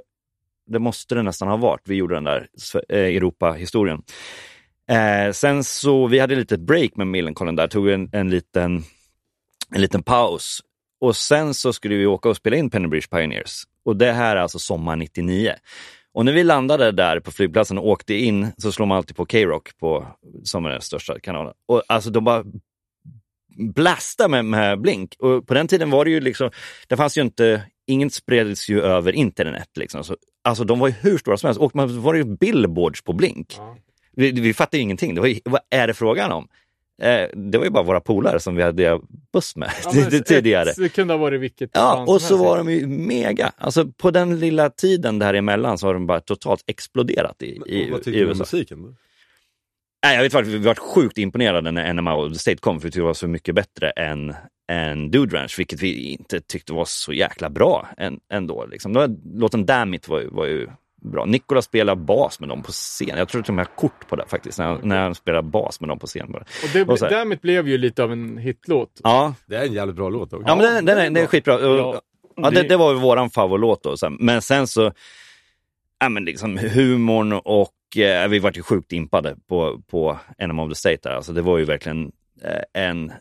det måste det nästan ha varit, vi gjorde den där eh, Europa-historien. Eh, sen så, vi hade lite break med Millencolin där, tog en, en, liten, en liten paus. Och sen så skulle vi åka och spela in Pennybridge Pioneers. Och det här är alltså sommar 99. Och när vi landade där på flygplatsen och åkte in så slår man alltid på K-Rock på, som är den största kanalen. Och alltså de bara blasta med, med Blink. Och på den tiden var det ju liksom, det fanns ju inte, inget spreds ju över internet. Liksom. Så, alltså de var ju hur stora som helst. Och man var ju billboards på Blink. Ja. Vi, vi fattade ju ingenting. Det var ju, vad är det frågan om? Eh, det var ju bara våra polare som vi hade buss med Ja, men ett- tidigare. Det kunde ha varit vilket Ja, och så var de ju mega. Alltså på den lilla tiden däremellan så har de bara totalt exploderat i, i, vad i tycker du om USA. musiken? Då? Nej, jag vet faktiskt, vi var sjukt imponerade när NMA och The State kom, för vi tyckte det var så mycket bättre än, än Dude Ranch, vilket vi inte tyckte var så jäkla bra än, ändå. Liksom. Då- Låten Damn It var, ju- var ju bra. Nicolas spelar bas med dem på scen. Jag tror att de har kort på det faktiskt, när, han- när han spelar bas med dem på scen. Bara. Och det, Och så därmed blev ju lite av en hitlåt. Ja, Det är en jävligt bra låt också. ja men den, den, är, den är skitbra. Och- Ja, Ja, det, det- var ju våran favoritlåt då. Men sen så, ja men liksom humorn och eh, vi vart ju sjukt impade på, på Enemy of the State där. Alltså det var ju verkligen eh, en,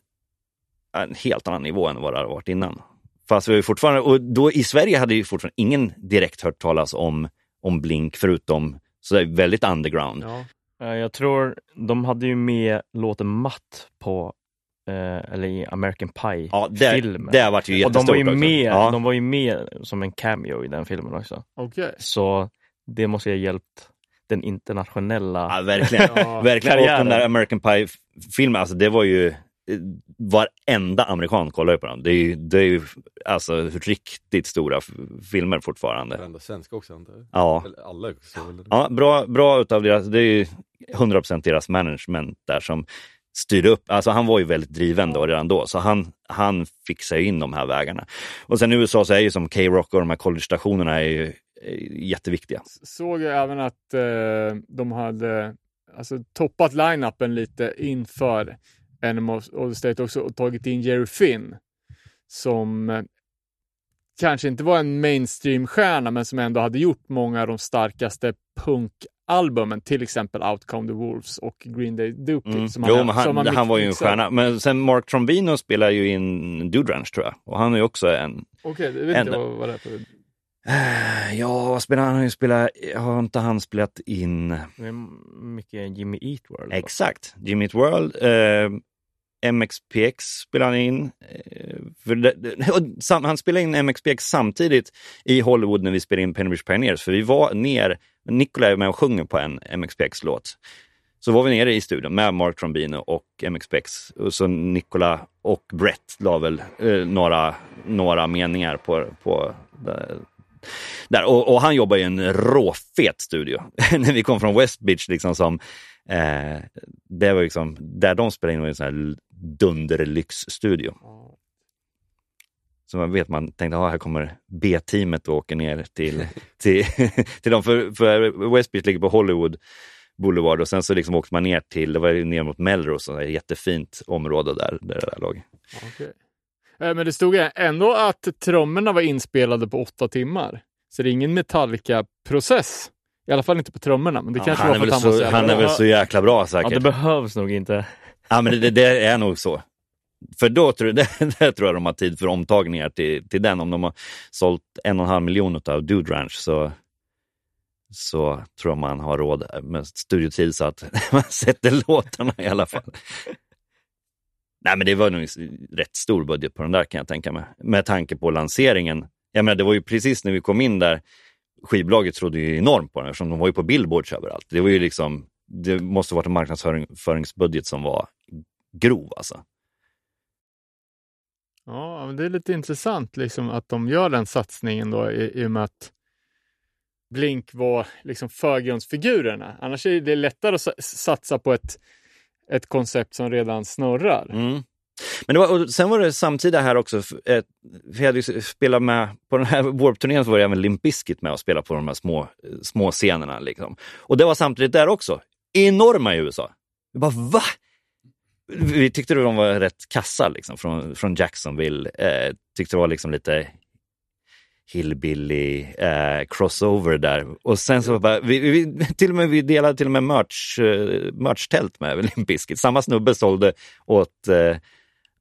en helt annan nivå än vad det hade varit innan. Fast vi fortfarande, och då i Sverige hade ju fortfarande ingen direkt hört talas om, om Blink förutom så det är väldigt underground. Ja. Eh, Jag tror de hade ju med låten Matt på, eh, eller i American Ja, det, Pie-filmen. det har varit ju och de jättestort var, ju också. med, Ja. de var ju med som en cameo i den filmen också. Okej. Så det måste ju ha hjälpt den internationella Ja, verkligen. Ja. verkligen. Och den där American Pie-filmen, alltså det var ju eh, varenda amerikan kollar ju på den. Det är ju, det är ju alltså riktigt stora filmer fortfarande. Varenda svenska också antar jag. Ja. Eller alla också. Eller? Ja, bra, bra utav deras, det är ju 100% deras management där som styrde upp. Alltså han var ju väldigt driven då redan då, så han, han fixar ju in de här vägarna. Och sen i USA så är ju som K-Rock och de här college-stationerna är ju jätteviktiga. Såg jag även att eh, de hade alltså, toppat line-upen lite inför Enemy of the State också och tagit in Jerry Finn som eh, kanske inte var en mainstream-stjärna men som ändå hade gjort många av de starkaste punkalbumen, till exempel Outcome the Wolves och Green Day Dookie. Mm. Som Jo, han, men som han, han var ju en stjärna. Men sen Mark Trombino spelar ju in Dude Ranch tror jag. Och han är ju också en... Okej, jag vet inte En- vad, vad det är för... Eh, Ja, vad spelar han? Han spelat... Har inte han spelat in... Mycket Jimmy Eat World. Exakt. Jimmy Eat World. Eh, MXPX spelar han in. Eh, det, sam, han spelade in MXPX samtidigt i Hollywood när vi spelade in Penny Bridge Pioneers. För vi var ner, Nicola är med och sjunger på en MXPX-låt. Så var vi nere i studion med Mark Trombino och MXPX. Och så Nicola och Brett la väl eh, några, några meningar på, på där. Och, och han jobbar i en råfet studio. när vi kom från West Beach liksom som Eh, det var liksom, där de spelade in var en sån här dunderlyxstudio. Så man vet, man tänkte, ja, här kommer B-teamet och åker ner till, till, till dem. För, för West Beach ligger på Hollywood Boulevard och sen så liksom åkte man ner till, det var ner mot Melrose, ett jättefint område där, där det där låg. Okej. Eh, Men det stod ändå att trummorna var inspelade på åtta timmar. Så det är ingen Metallica-process. I alla fall inte på trummorna, men det kanske han, var är för att väl han var så jävla han är väl så jäkla bra Ja, säkert. det behövs nog inte. Ja, men det, det är nog så. För då tror, det, det tror jag de har tid för omtagningar till, till den. Om de har sålt en och en halv miljon av Dude Ranch så, så tror jag man har råd med studiotid så att man sätter låtarna i alla fall. Nej, men det var nog rätt stor budget på den där kan jag tänka mig. Med tanke på lanseringen. Jag menar, det var ju precis när vi kom in där, skivbolaget trodde ju enormt på den eftersom de var ju på billboards överallt. Det var ju liksom, det måste varit en marknadsföringsbudget som var grov alltså. Ja, men det är lite intressant liksom att de gör den satsningen då i, i och med att Blink var liksom förgrundsfigurerna. Annars är det lättare att satsa på ett, ett koncept som redan snurrar. Mm. Men det var, och sen var det samtida här också, vi hade ju spelat med, på den här Warp-turnén så var det även Limp Bizkit med och spelade på de här små, små scenerna. Liksom. Och det var samtidigt där också, enorma i USA. Vi bara va? Vi tyckte de var rätt kassa liksom, från, från Jacksonville. Eh, tyckte det var liksom lite hillbilly eh, crossover där. Och sen så bara, vi, vi, till och med, vi delade till och med merch, eh, merch-tält med Limp Bizkit. Samma snubbe sålde åt, eh,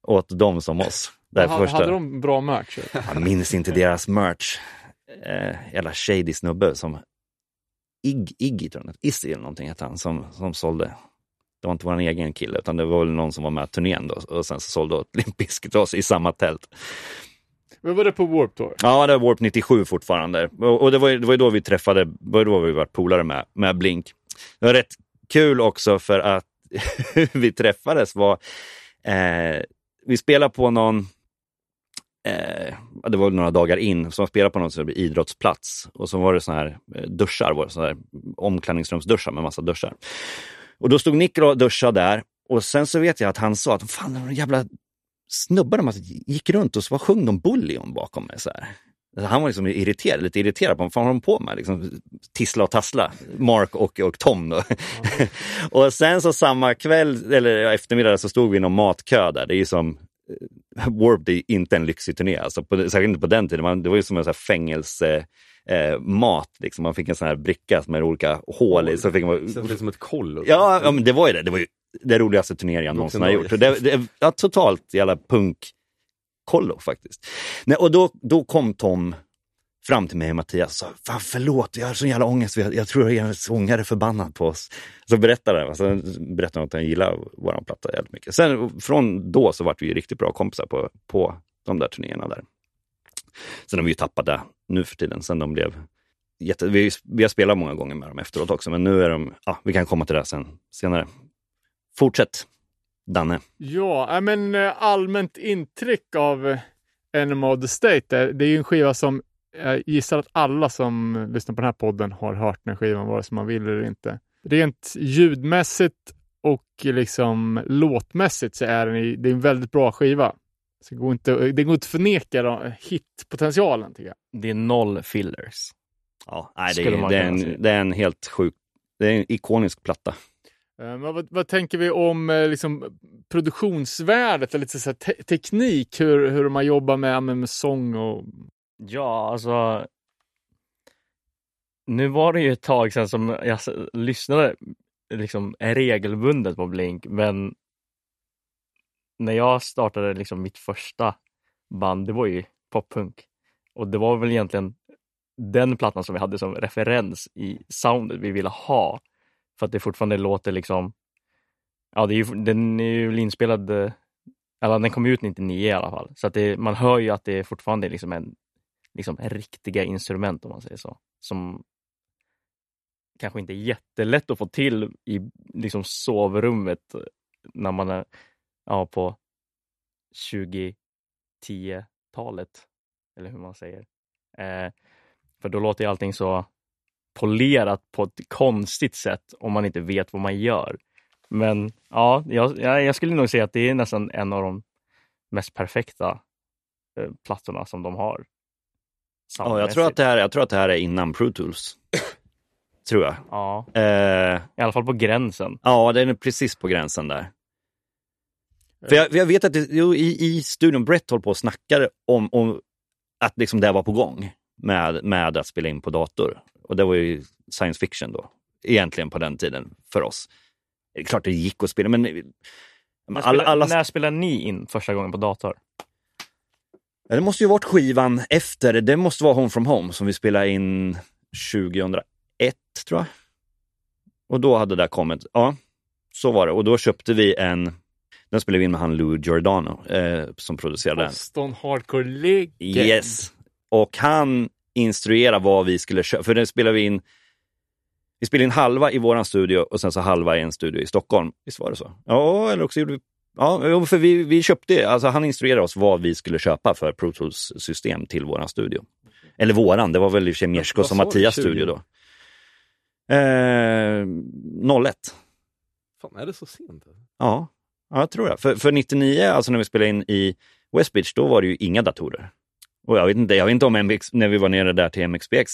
åt dem som oss. Där Ha, första. hade de bra merch? Jag minns inte deras merch. Eh, jävla shady snubbe som Ig, Iggy, tror jag, Izzy eller någonting hette han, som, som sålde. Det var inte vår egen kille, utan det var väl någon som var med på turnén då och sen så sålde åt Limp Bizkit oss i samma tält. Men var det på Warp Tour? Ja, det var Warp 97 fortfarande. Och, och det, var, ju- det var ju då vi träffade, det var då vi var polare med, med Blink. Det var rätt kul också för att vi träffades var, eh, vi spelade på någon, eh, det var några dagar in, så man spelade på någon idrottsplats. Och så var det såna här eh, duschar, var det såna här omklädningsrumsduschar med massa duschar. Och då stod Nick och duschade där. Och sen så vet jag att han sa att fan, de jävla snubbarna man gick runt och så var sjöng de Bullion bakom mig. Så här. Alltså, Han var liksom irriterad, lite irriterad på vad fan har de på med? Liksom, tissla och tassla, Mark och, och Tom. Då. och sen så samma kväll, eller eftermiddag, så stod vi i någon matkö där. Det är ju som eh, Warp, det är inte en lyxig turné, alltså på, särskilt inte på den tiden. Man, det var ju som en fängelse eh, mat, liksom. man fick en sån här bricka med olika hål i. Så fick man, det som ett kollo. Ja, ja men det var ju det. Det var ju det roligaste turnering jag någonsin har gjort. Det, det ja, totalt jävla punk-kollo faktiskt. Nej, och då, då kom Tom fram till mig och Mattias och sa, Fan förlåt, jag har sån jävla ångest, jag, jag tror er sångare är förbannad på oss. Så berättade han, alltså, berättade han att han gillar vår platta jävligt mycket. Sen från då så vart vi riktigt bra kompisar på, på de där turnéerna där. Sen har vi ju tappat det nu för tiden, sen de blev jätte... Vi, vi har spelat många gånger med dem efteråt också, men nu är de... Ja, vi kan komma till det sen, senare. Fortsätt, Danne. Ja, äh, men eh, allmänt intryck av eh, Enema of the State. Det, det är ju en skiva som jag gissar att alla som lyssnar på den här podden har hört den skivan, vare sig man vill eller inte. Rent ljudmässigt och liksom låtmässigt så är den i, det är en väldigt bra skiva. Så det, går inte, det går inte att förneka då, hitpotentialen tycker jag. Det är noll fillers. Ja, nej, det, är, det, är en, det är en helt sjuk... Det är en ikonisk platta. Eh, men vad, vad tänker vi om eh, liksom, produktionsvärdet och lite så här, te- teknik? Hur, hur man jobbar med, med, med sång och... Ja, alltså. Nu var det ju ett tag sedan som jag lyssnade liksom regelbundet på Blink, men när jag startade liksom mitt första band, det var ju poppunk. Och det var väl egentligen den plattan som vi hade som referens i soundet vi ville ha. För att det fortfarande låter liksom, ja det är ju, den är ju inspelad, eller den kom ut 99 i alla fall. Så att det, man hör ju att det fortfarande är liksom en liksom riktiga instrument om man säger så. Som kanske inte är jättelätt att få till i liksom sovrummet när man är ja, på 2010-talet. Eller hur man säger. Eh, för då låter ju allting så polerat på ett konstigt sätt om man inte vet vad man gör. Men ja, jag, jag skulle nog säga att det är nästan en av de mest perfekta eh, plattorna som de har. Ja, jag, tror att det här, jag tror att det här är innan Pro Tools. tror jag. Ja, Eh, i alla fall på gränsen. ja, den är precis på gränsen där. För jag, jag vet att det, i, i studion, Brett håller på och snackar om, om att liksom det var på gång med, med att spela in på dator. Och det var ju science fiction då, egentligen på den tiden för oss. Det är klart det gick att spela, men När, alla, alla, när spelade ni in första gången på dator? Ja, det måste ju varit skivan efter, det måste vara Home from Home som vi spelade in 2001 tror jag. Och då hade det där kommit, ja, så var det. Och då köpte vi en, den spelade vi in med han Lou Giordano eh, som producerade den. Boston Hardcore League. Yes. Och han instruerade vad vi skulle köpa, för den spelade vi in vi spelade in halva i våran studio och sen så halva i en studio i Stockholm. Visst var det så? Ja, eller också gjorde vi Ja, för vi, vi köpte, alltså han instruerade oss vad vi skulle köpa för Pro Tools-system till våran studio. Eller våran, det var väl i och för sig Mierskos och Mattias 20? studio då. Eh, 01. Fan, är det så sent? Ja, ja jag tror det. För, för 99, alltså när vi spelade in i Westbridge, då var det ju inga datorer. Och jag vet inte, jag vet inte om MX, när vi var nere där till MXPX,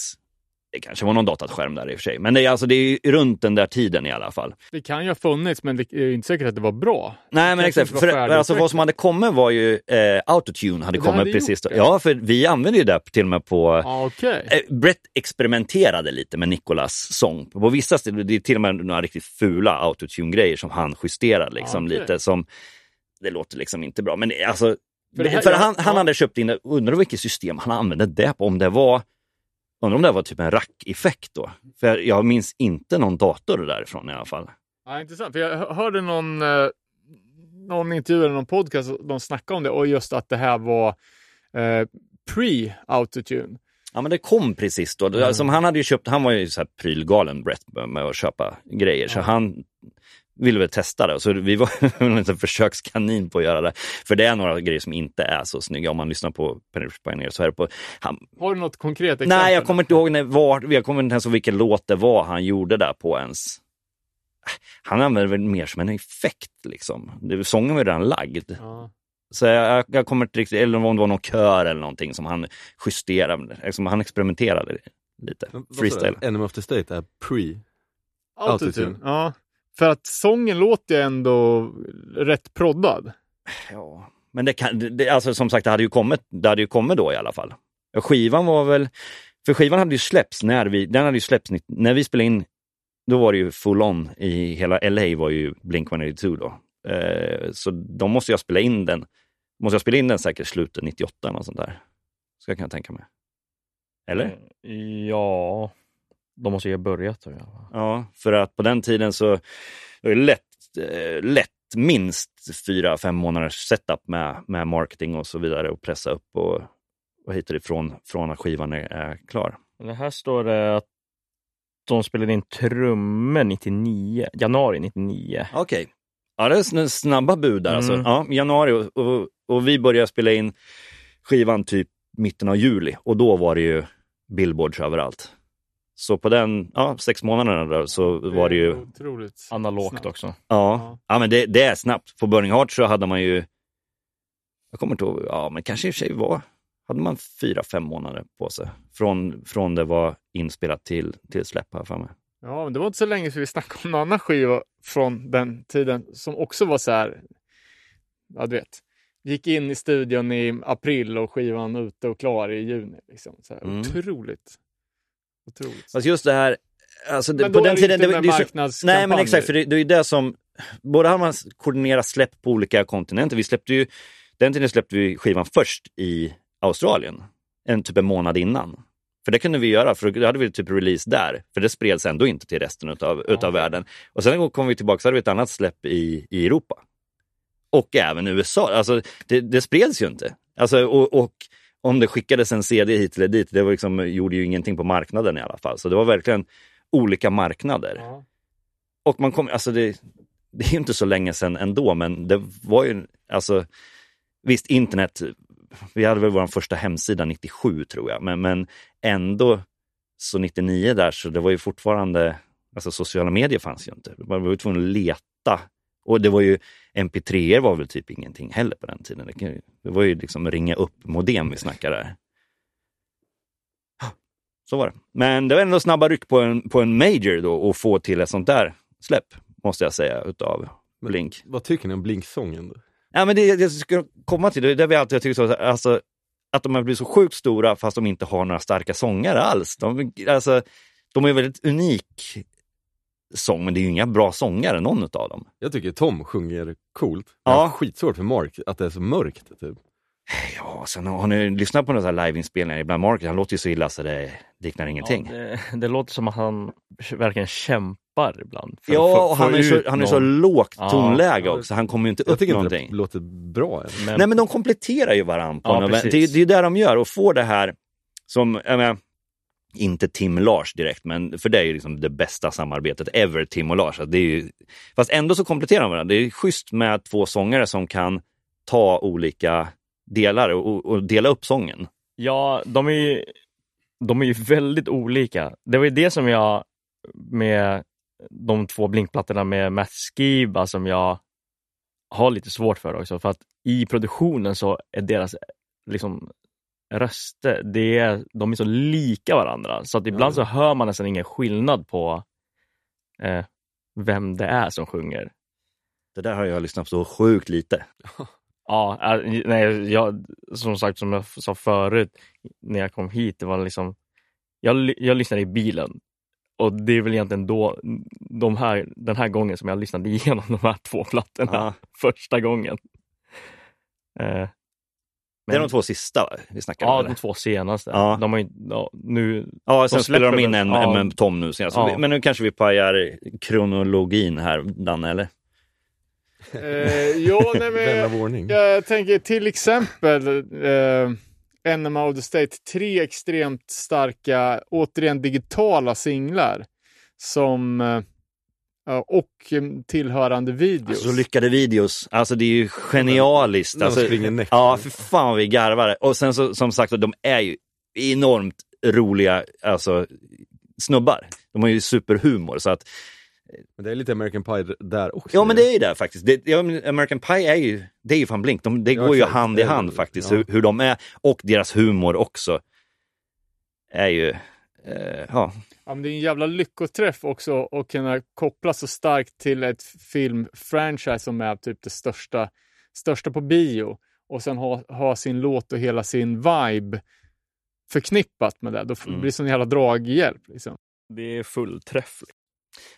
det kanske var någon dataskärm där i och för sig. Men det är, alltså, det är runt den där tiden i alla fall. Det kan ju ha funnits, men det är inte säkert att det var bra. Nej, men exakt. För, alltså, vad som hade kommit var ju eh, Autotune hade Det kommit hade precis då. Ja, för vi använde ju det till och med på... Ja, okej. Eh, Brett experimenterade lite med Nicolas sång. På vissa ställen, det är till och med några riktigt fula autotune-grejer som han justerade liksom Ja, okej. lite som... Det låter liksom inte bra, men det- alltså... För För, det här- ja, han, han hade köpt in, undrar vilket system han använde det på, om det var... Undrar om det var typ en rack-effekt då? För jag minns inte någon dator därifrån i alla fall. Ja, intressant. För jag hör- hörde någon, eh, någon intervju eller någon podcast, de snackade om det och just att det här var eh, pre-autotune. Ja men det kom precis då. Mm. Alltså, han hade ju köpt, han var ju så här prylgalen Brett med- att köpa grejer. Så Ja. han ville väl testa det. Så vi var en liten försökskanin på att göra det. För det är några grejer som inte är så snygga. Om man lyssnar på Penelope Pioneer så är det på... Han, Har du något konkret exempel? nej, jag kommer inte ihåg när, var, jag kommer inte ens ihåg vilken låt det var han gjorde där på ens. Han använde väl mer som en effekt liksom. Det, sången var ju redan lagd. Ja. Så jag, jag kommer inte riktigt, eller om det var någon kör eller någonting som han justerade, liksom, han experimenterade lite. Freestyle. Enemy of the State är pre. Autotune. Autotune. Ja. För att sången låter ju ändå rätt proddad. Ja, men det kan, det- alltså som sagt, det hade ju kommit, det hade ju kommit då i alla fall. Skivan var väl, för skivan hade ju släppts när vi, den hade ju släppts när vi spelade in då var det ju full on i hela LA var ju Blink-182 då. Eh, så de måste jag spela in den. Måste jag spela in den säkert slutet 98 eller sånt där. Ska jag kunna tänka mig. Eller? Ja, de måste ju ha börjat. Då, ja. Ja, för att på den tiden så var det lätt, eh, lätt minst fyra, fem månaders setup med, med marketing och så vidare och pressa upp och, och hit och ifrån från att skivan är, är klar. Men här står det att de spelade in trummor 99, januari 99. Okej. Ja, det är sn- snabba bud där alltså. Mm. Ja, januari och, och, och vi började spela in skivan typ mitten av juli och då var det ju billboards överallt. Så på den, ja, sex månaderna där så var det ju, Otroligt. Analogt snabbt. också. ja, ja men det, det är snabbt. På Burning Heart så hade man ju, jag kommer inte ihåg, ja men kanske i och för sig var, hade man fyra, fem månader på sig. Från, från det var inspelat till, till släpp här för mig. Ja, men det var inte så länge sedan vi snackade om en annan skiva från den tiden som också var så här. Ja, du vet. Gick in i studion i april och skivan ute och klar i juni. Liksom. Så här, Mm. Otroligt. Otroligt. Fast just det här, alltså det, men på då den är det tiden... inte det- det så-. Nej, men exakt, för det, det är ju det som... Både har man koordinerat släpp på olika kontinenter. Vi släppte ju, den tiden släppte vi skivan först i Australien, en typ en månad innan. För det kunde vi göra, för då hade vi typ release där. För det spreds ändå inte till resten utav, utav världen. Och sen kom vi tillbaka så hade vi ett annat släpp i, i Europa. Och även USA. Alltså, det, det spreds ju inte. Alltså, och, och om det skickades en CD hit eller dit, det var liksom, gjorde ju ingenting på marknaden i alla fall. Så det var verkligen olika marknader. Ja. Och man kom, alltså det, det är ju inte så länge sedan ändå, men det var ju, alltså visst internet, vi hade väl vår första hemsida 97 tror jag, men, men ändå så 99 där så det var ju fortfarande, alltså sociala medier fanns ju inte. Man var ju tvungen att leta. Och det var ju, mp3 var väl typ ingenting heller på den tiden. Det, var ju liksom ringa upp modem vi snackade där. Så var det. Men det var ändå snabba ryck på en, på en major då och få till ett sånt där släpp, måste jag säga, utav Men Blink. Vad tycker ni om Blink-sången? Ja, men det jag ska komma till, det är det vi alltid har tyckt, så, alltså, att de har blivit så sjukt stora fast de inte har några starka sångare alls. De, alltså, de är väldigt unik sång, men det är ju inga bra sångare, någon av dem. Jag tycker Tom sjunger coolt. Ja. Ja. Skitsvårt för Mark att det är så mörkt. Typ. Ja, sen har ni lyssnat på några liveinspelningar ibland, Mark, han låter ju så illa så det liknar ingenting. Ja, det, det låter som att han verkligen kämpar ibland. Ja, och han är, så, han är så lågt Ja. tonläge också, han kommer ju inte Jag upp tycker inte någonting. det låter bra. Men, Nej, men de kompletterar ju varandra. På Ja, det, är- det är ju det de gör och får det här som, jag menar, inte Tim Lars direkt, men för det är ju liksom det bästa samarbetet ever, Tim och Lars. Det är ju, fast ändå så kompletterar de varandra. Det är schysst med två sångare som kan ta olika delar och, och dela upp sången. Ja, de är, ju, de är ju väldigt olika. Det var ju det som jag med de två blinkplattorna med Matt Skiba som jag har lite svårt för också. För att i produktionen så är deras liksom, röster, det är, de är så lika varandra. Så att ibland så hör man nästan ingen skillnad på eh, vem det är som sjunger. Det där har jag lyssnat på så sjukt lite. Ja, äh, nej, jag, som sagt, som jag sa förut när jag kom hit, det var liksom, jag, jag lyssnade i bilen och det är väl egentligen då, de här, den här gången som jag lyssnade igenom de här två plattorna Ja. första gången. Eh, Det är men- de två sista va? vi snackar Ja, om. de eller? två senaste. Ja. De har ju, ja, nu, Ja, sen de spelar de in en, ja. en med Tom nu senast. Ja. Men nu kanske vi pajar kronologin här, Danne, eller? Eh, ja, nej, men, jag tänker till exempel eh, Enema of the State. Tre extremt starka, återigen digitala singlar. Som, eh, ja, och eh, tillhörande videos. Alltså lyckade videos, alltså det är ju genialiskt. Alltså, ja, för fan vad vi garvar. Och sen så, som sagt, de är ju enormt roliga alltså, snubbar. De har ju superhumor. Så att, Men det är lite American Pie där också. ja men det är ju det faktiskt. Det, ja, American Pie är ju, det är ju fan Blink. De, det Ja, går ju hand i hand faktiskt, ja. hur, hur de är. Och deras humor också. Är ju, ja. Ja, men det är en jävla lyckoträff också att kunna koppla så starkt till ett filmfranchise som är typ det största, största på bio och sen ha, ha sin låt och hela sin vibe förknippat med det. Då Mm. blir det sån jävla draghjälp. Liksom. det är fullträff.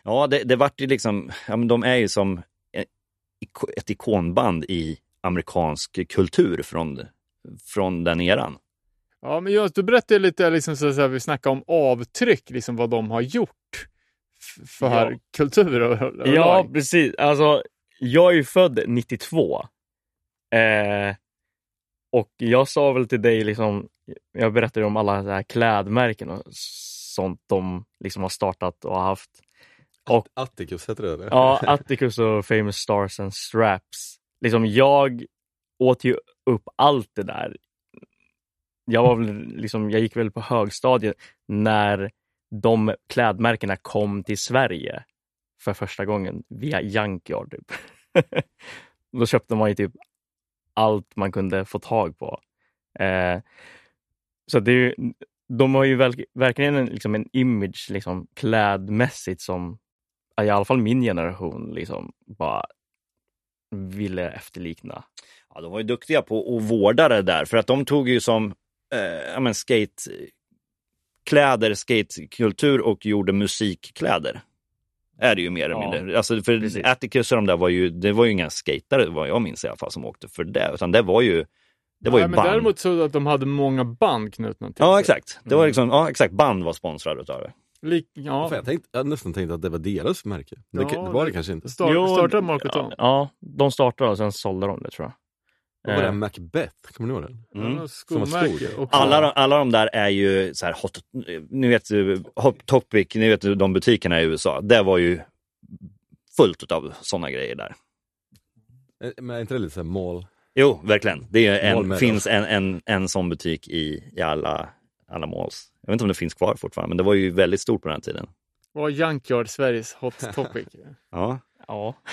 Ja, det, det vart ju liksom, ja, men de är ju som ett, ett ikonband i amerikansk kultur från, från den eran. Ja, men just, du berättade lite, liksom, så, så här, vi snackade om avtryck, liksom vad de har gjort för Ja. kultur och, och Ja, lag. precis. Alltså, jag är ju född 92. Eh, och jag sa väl till dig, liksom, jag berättade om alla så här klädmärken och sånt de liksom har startat och haft. Och Atticus heter det eller? Ja, Atticus och Famous Stars and Straps. Liksom jag åt ju upp allt det där. Jag, var väl, liksom, jag gick väl på högstadiet när de klädmärkena kom till Sverige för första gången via Junkyard. Typ. Då köpte man ju typ allt man kunde få tag på. Eh, så det är ju, de har ju verk, verkligen en, liksom en image liksom, klädmässigt som i alla fall min generation liksom bara ville efterlikna. Ja, de var ju duktiga på att vårda det där, för att de tog ju som eh, ja, men skate kläder, skatekultur och gjorde musikkläder. Är det ju mer eller Ja, mindre. Alltså för precis. Atticus och de där var ju, det var ju inga skatare vad jag minns i alla fall som åkte för det, utan det var ju, det var Nej, ju men band. Däremot så att de hade många band knutna till Ja exakt, det var Mm. liksom, ja exakt, band var sponsrade utav det. Lik, ja, Fan, jag, tänkte, jag nästan tänkt att det var deras märke. Ja, det var det kanske inte. Start, Jo, startade Marco. Ja, ja, de startade och sen sålde de det tror jag. Vad var det? Eh, Macbeth? Kommer ni ihåg den? Mm. Var Skomärke. Alla, de- alla de där är ju så här hot, ni vet Hot Topic, ni vet de butikerna i USA, det var ju fullt av sådana grejer där. Eh, Men är inte det lite såhär mall? Jo, verkligen. Det är en, finns en, en, en sån butik i, i alla, alla malls. Jag vet inte om det finns kvar fortfarande, men det var ju väldigt stort på den tiden. Var Junkyard Sveriges hot topic? Ja, ja.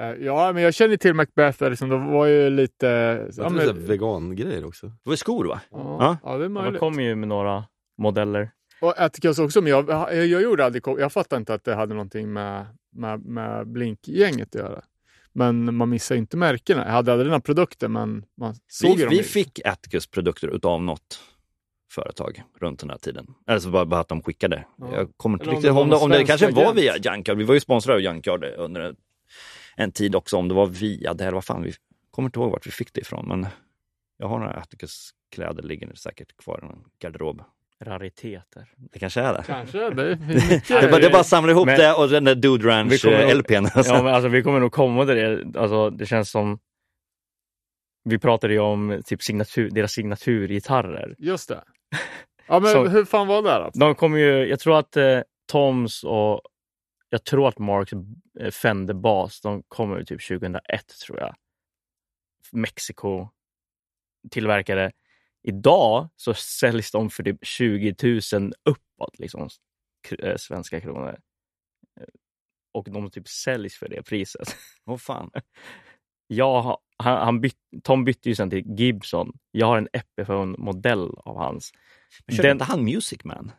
Eh, ja, men jag känner till Macbeth, där, liksom, de var ju lite... Jag Ja, men, det vegangrejer också. det var skor va? ja, Ja. ja, det är De möjligt. kom ju med några modeller. Och Atticus också, men jag, jag, jag gjorde aldrig, jag fattar inte att det hade någonting med, med, med Blink-gänget att göra. Men man missar ju inte märkena. Jag hade aldrig några produkter, men man såg ju Vi, dem. vi ju. fick Atticus produkter utav något företag runt den här tiden. Eller så bara, bara att de skickade. Ja. Jag kommer inte Eller om riktigt det var ihåg om det, om det svensk kanske var agent. via Junkyard. Vi var ju sponsrade av Junkyard under en, tid också. Om det var via det, eller vad fan. Vi kommer inte ihåg vart vi fick det ifrån. Men jag har några Atticus kläder liggande säkert kvar i en garderob. Rariteter. Det kanske är det. Kanske, det är. Det är bara, det är bara att samla ihop Men- det och den där Dude Vi Ranch kommer eh. Ja, men alltså, vi kommer nog komma till det. Alltså, det känns som... Vi pratade ju om typ signatur, deras signaturgitarrer. Just det. Ja, men Så- hur fan var det då? De kommer ju, jag tror att eh, Toms och jag tror att Marks eh, Fender Bas, de kommer typ 2001 tror jag. Mexiko tillverkade. Idag så säljs de för typ 20 000 uppåt, liksom, eh, svenska kronor. Eh, Och de typ säljs för det priset. Åh fan. Jag, han, han byt, Tom bytte ju sen till Gibson. Jag har en Epiphone-modell av hans. Körde Den- inte han Music Man?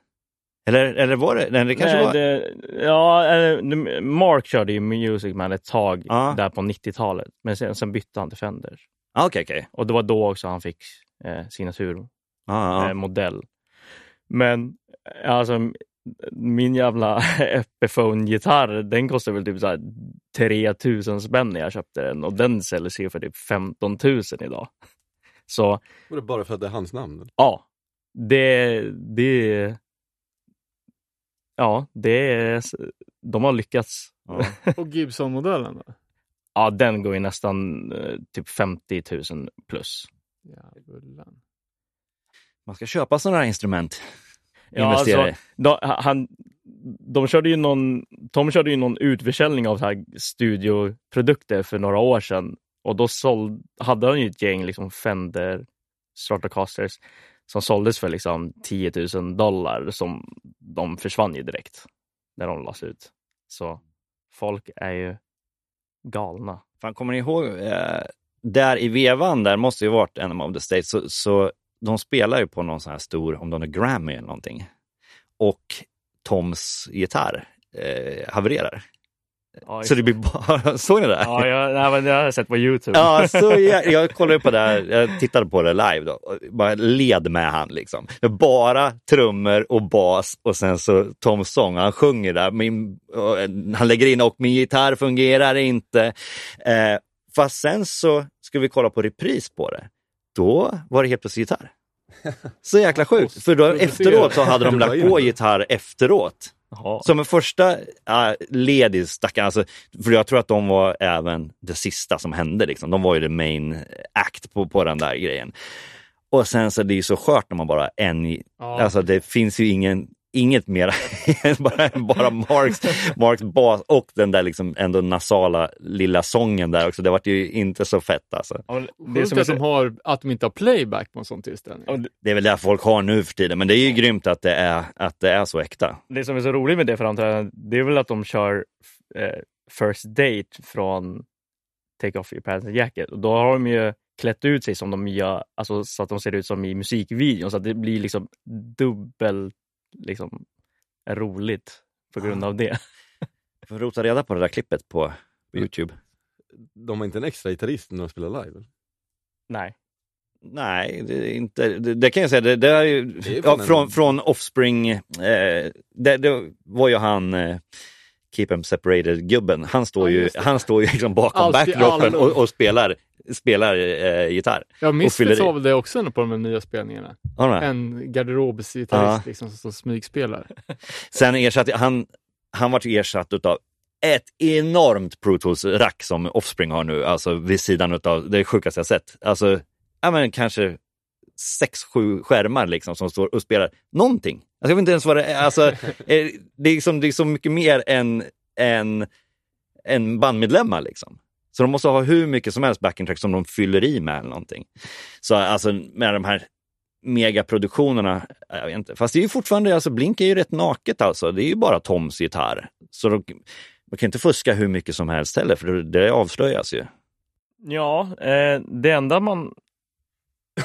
Eller, eller var det? Nej, det kanske Nej, var... det, ja, Mark körde ju Music Man ett tag Ja. där på 90-talet. Men sen, sen bytte han till Fender. Ah, Okej, okej. Och det var då också han fick eh, signaturmodell. Ah, ah. Eh. Men alltså min jävla Epiphone-gitarr, den kostar väl typ så här 3000 spänn när jag köpte den och den säljs ju för typ 15 000 idag. Så Var det bara för att det är hans namn? ja, det, det Ja, det är, de har lyckats. Ja. Och Gibson-modellen då? Ja, den går ju nästan eh, typ 50 000 plus. Djävulen. Man ska köpa sådana här instrument. Ja, Investera alltså, de, han, de körde ju någon, Tom körde ju någon utförsäljning av så här studioprodukter för några år sedan. Och då såld, hade han ju ett gäng liksom Fender Stratocasters som såldes för liksom 10 000 dollar. Som de försvann ju direkt när de lades ut. Så folk är ju galna. Fan, kommer ni ihåg, eh, där i vevan, där måste ju varit Enema of the State, så, så de spelar ju på någon sån här stor, om det är Grammy eller någonting. Och Toms gitarr eh, havererar. Ja, Så det blir bara, såg ni det? Ja, jag, nej, men det har jag sett på Youtube. Ja, så jag, jag kollade på det här, jag tittade på det live då, och bara led med han liksom. Bara trummor och bas och sen så Tom Song, han sjunger där, min, och, eh, han lägger in och min gitarr fungerar inte. Eh, fast sen så ska vi kolla på repris på det, då var det helt plötsligt gitarr. Så jäkla sjukt, för då efteråt så hade de lagt på gitarr efteråt. Jaha. Som en första uh, led i stackaren, alltså, för jag tror att de var även det sista som hände. Liksom. De var ju the main act på, på den där grejen. Och sen så är det ju så skört när man bara en, Ja. alltså det finns ju ingen, inget mer än bara, bara Marks, Marks bas och den där liksom ändå nasala lilla sången där också. Det var ju inte så fett alltså. Ja, Det Sjukt som är att de har, att de inte har playback på en sån tillställning. det- är väl det folk har nu för tiden, men det är ju grymt att det är, att det är så äkta. det som är så roligt med det framträdandet, det är väl att de kör eh, First Date från Take Off Your Pants Jacket. Och då har de ju klätt ut sig som de gör, alltså så att de ser ut som i musikvideon. Så att det blir liksom dubbel liksom, roligt på grund av det. Får rota reda på det där klippet på, på Youtube. De har inte en extra gitarrist när de spelar live? eller? Nej. Nej, det, är inte, det, det kan jag säga. Det, det är Det är ja, en- från, från Offspring, eh, det, det var ju han eh, Keep Em Separated-gubben. Han står ju, han står ju liksom bakom Alltid backdropen alla. och, och spelar, spelar eh, gitarr. Ja, Misfits har väl det också på de nya spelningarna. En garderobsgitarrist Ja. liksom, som smygspelar. Sen ersatt, han, han vart ersatt utav ett enormt Pro Tools-rack som Offspring har nu, alltså vid sidan utav det sjukaste jag sett. Alltså, ja men kanske sex, sju skärmar liksom som står och spelar någonting. Alltså, jag vet inte ens vad det är. Alltså, eh, det, är liksom, det är så mycket mer än, än, än bandmedlemmar liksom. Så de måste ha hur mycket som helst backing track som de fyller i med eller någonting. Så alltså med de här megaproduktionerna, jag vet inte. Fast det är ju fortfarande, alltså Blink är ju rätt naket alltså. Det är ju bara Toms gitarr. Så de, man kan inte fuska hur mycket som helst heller, för det, det avslöjas ju. Ja, eh, det enda man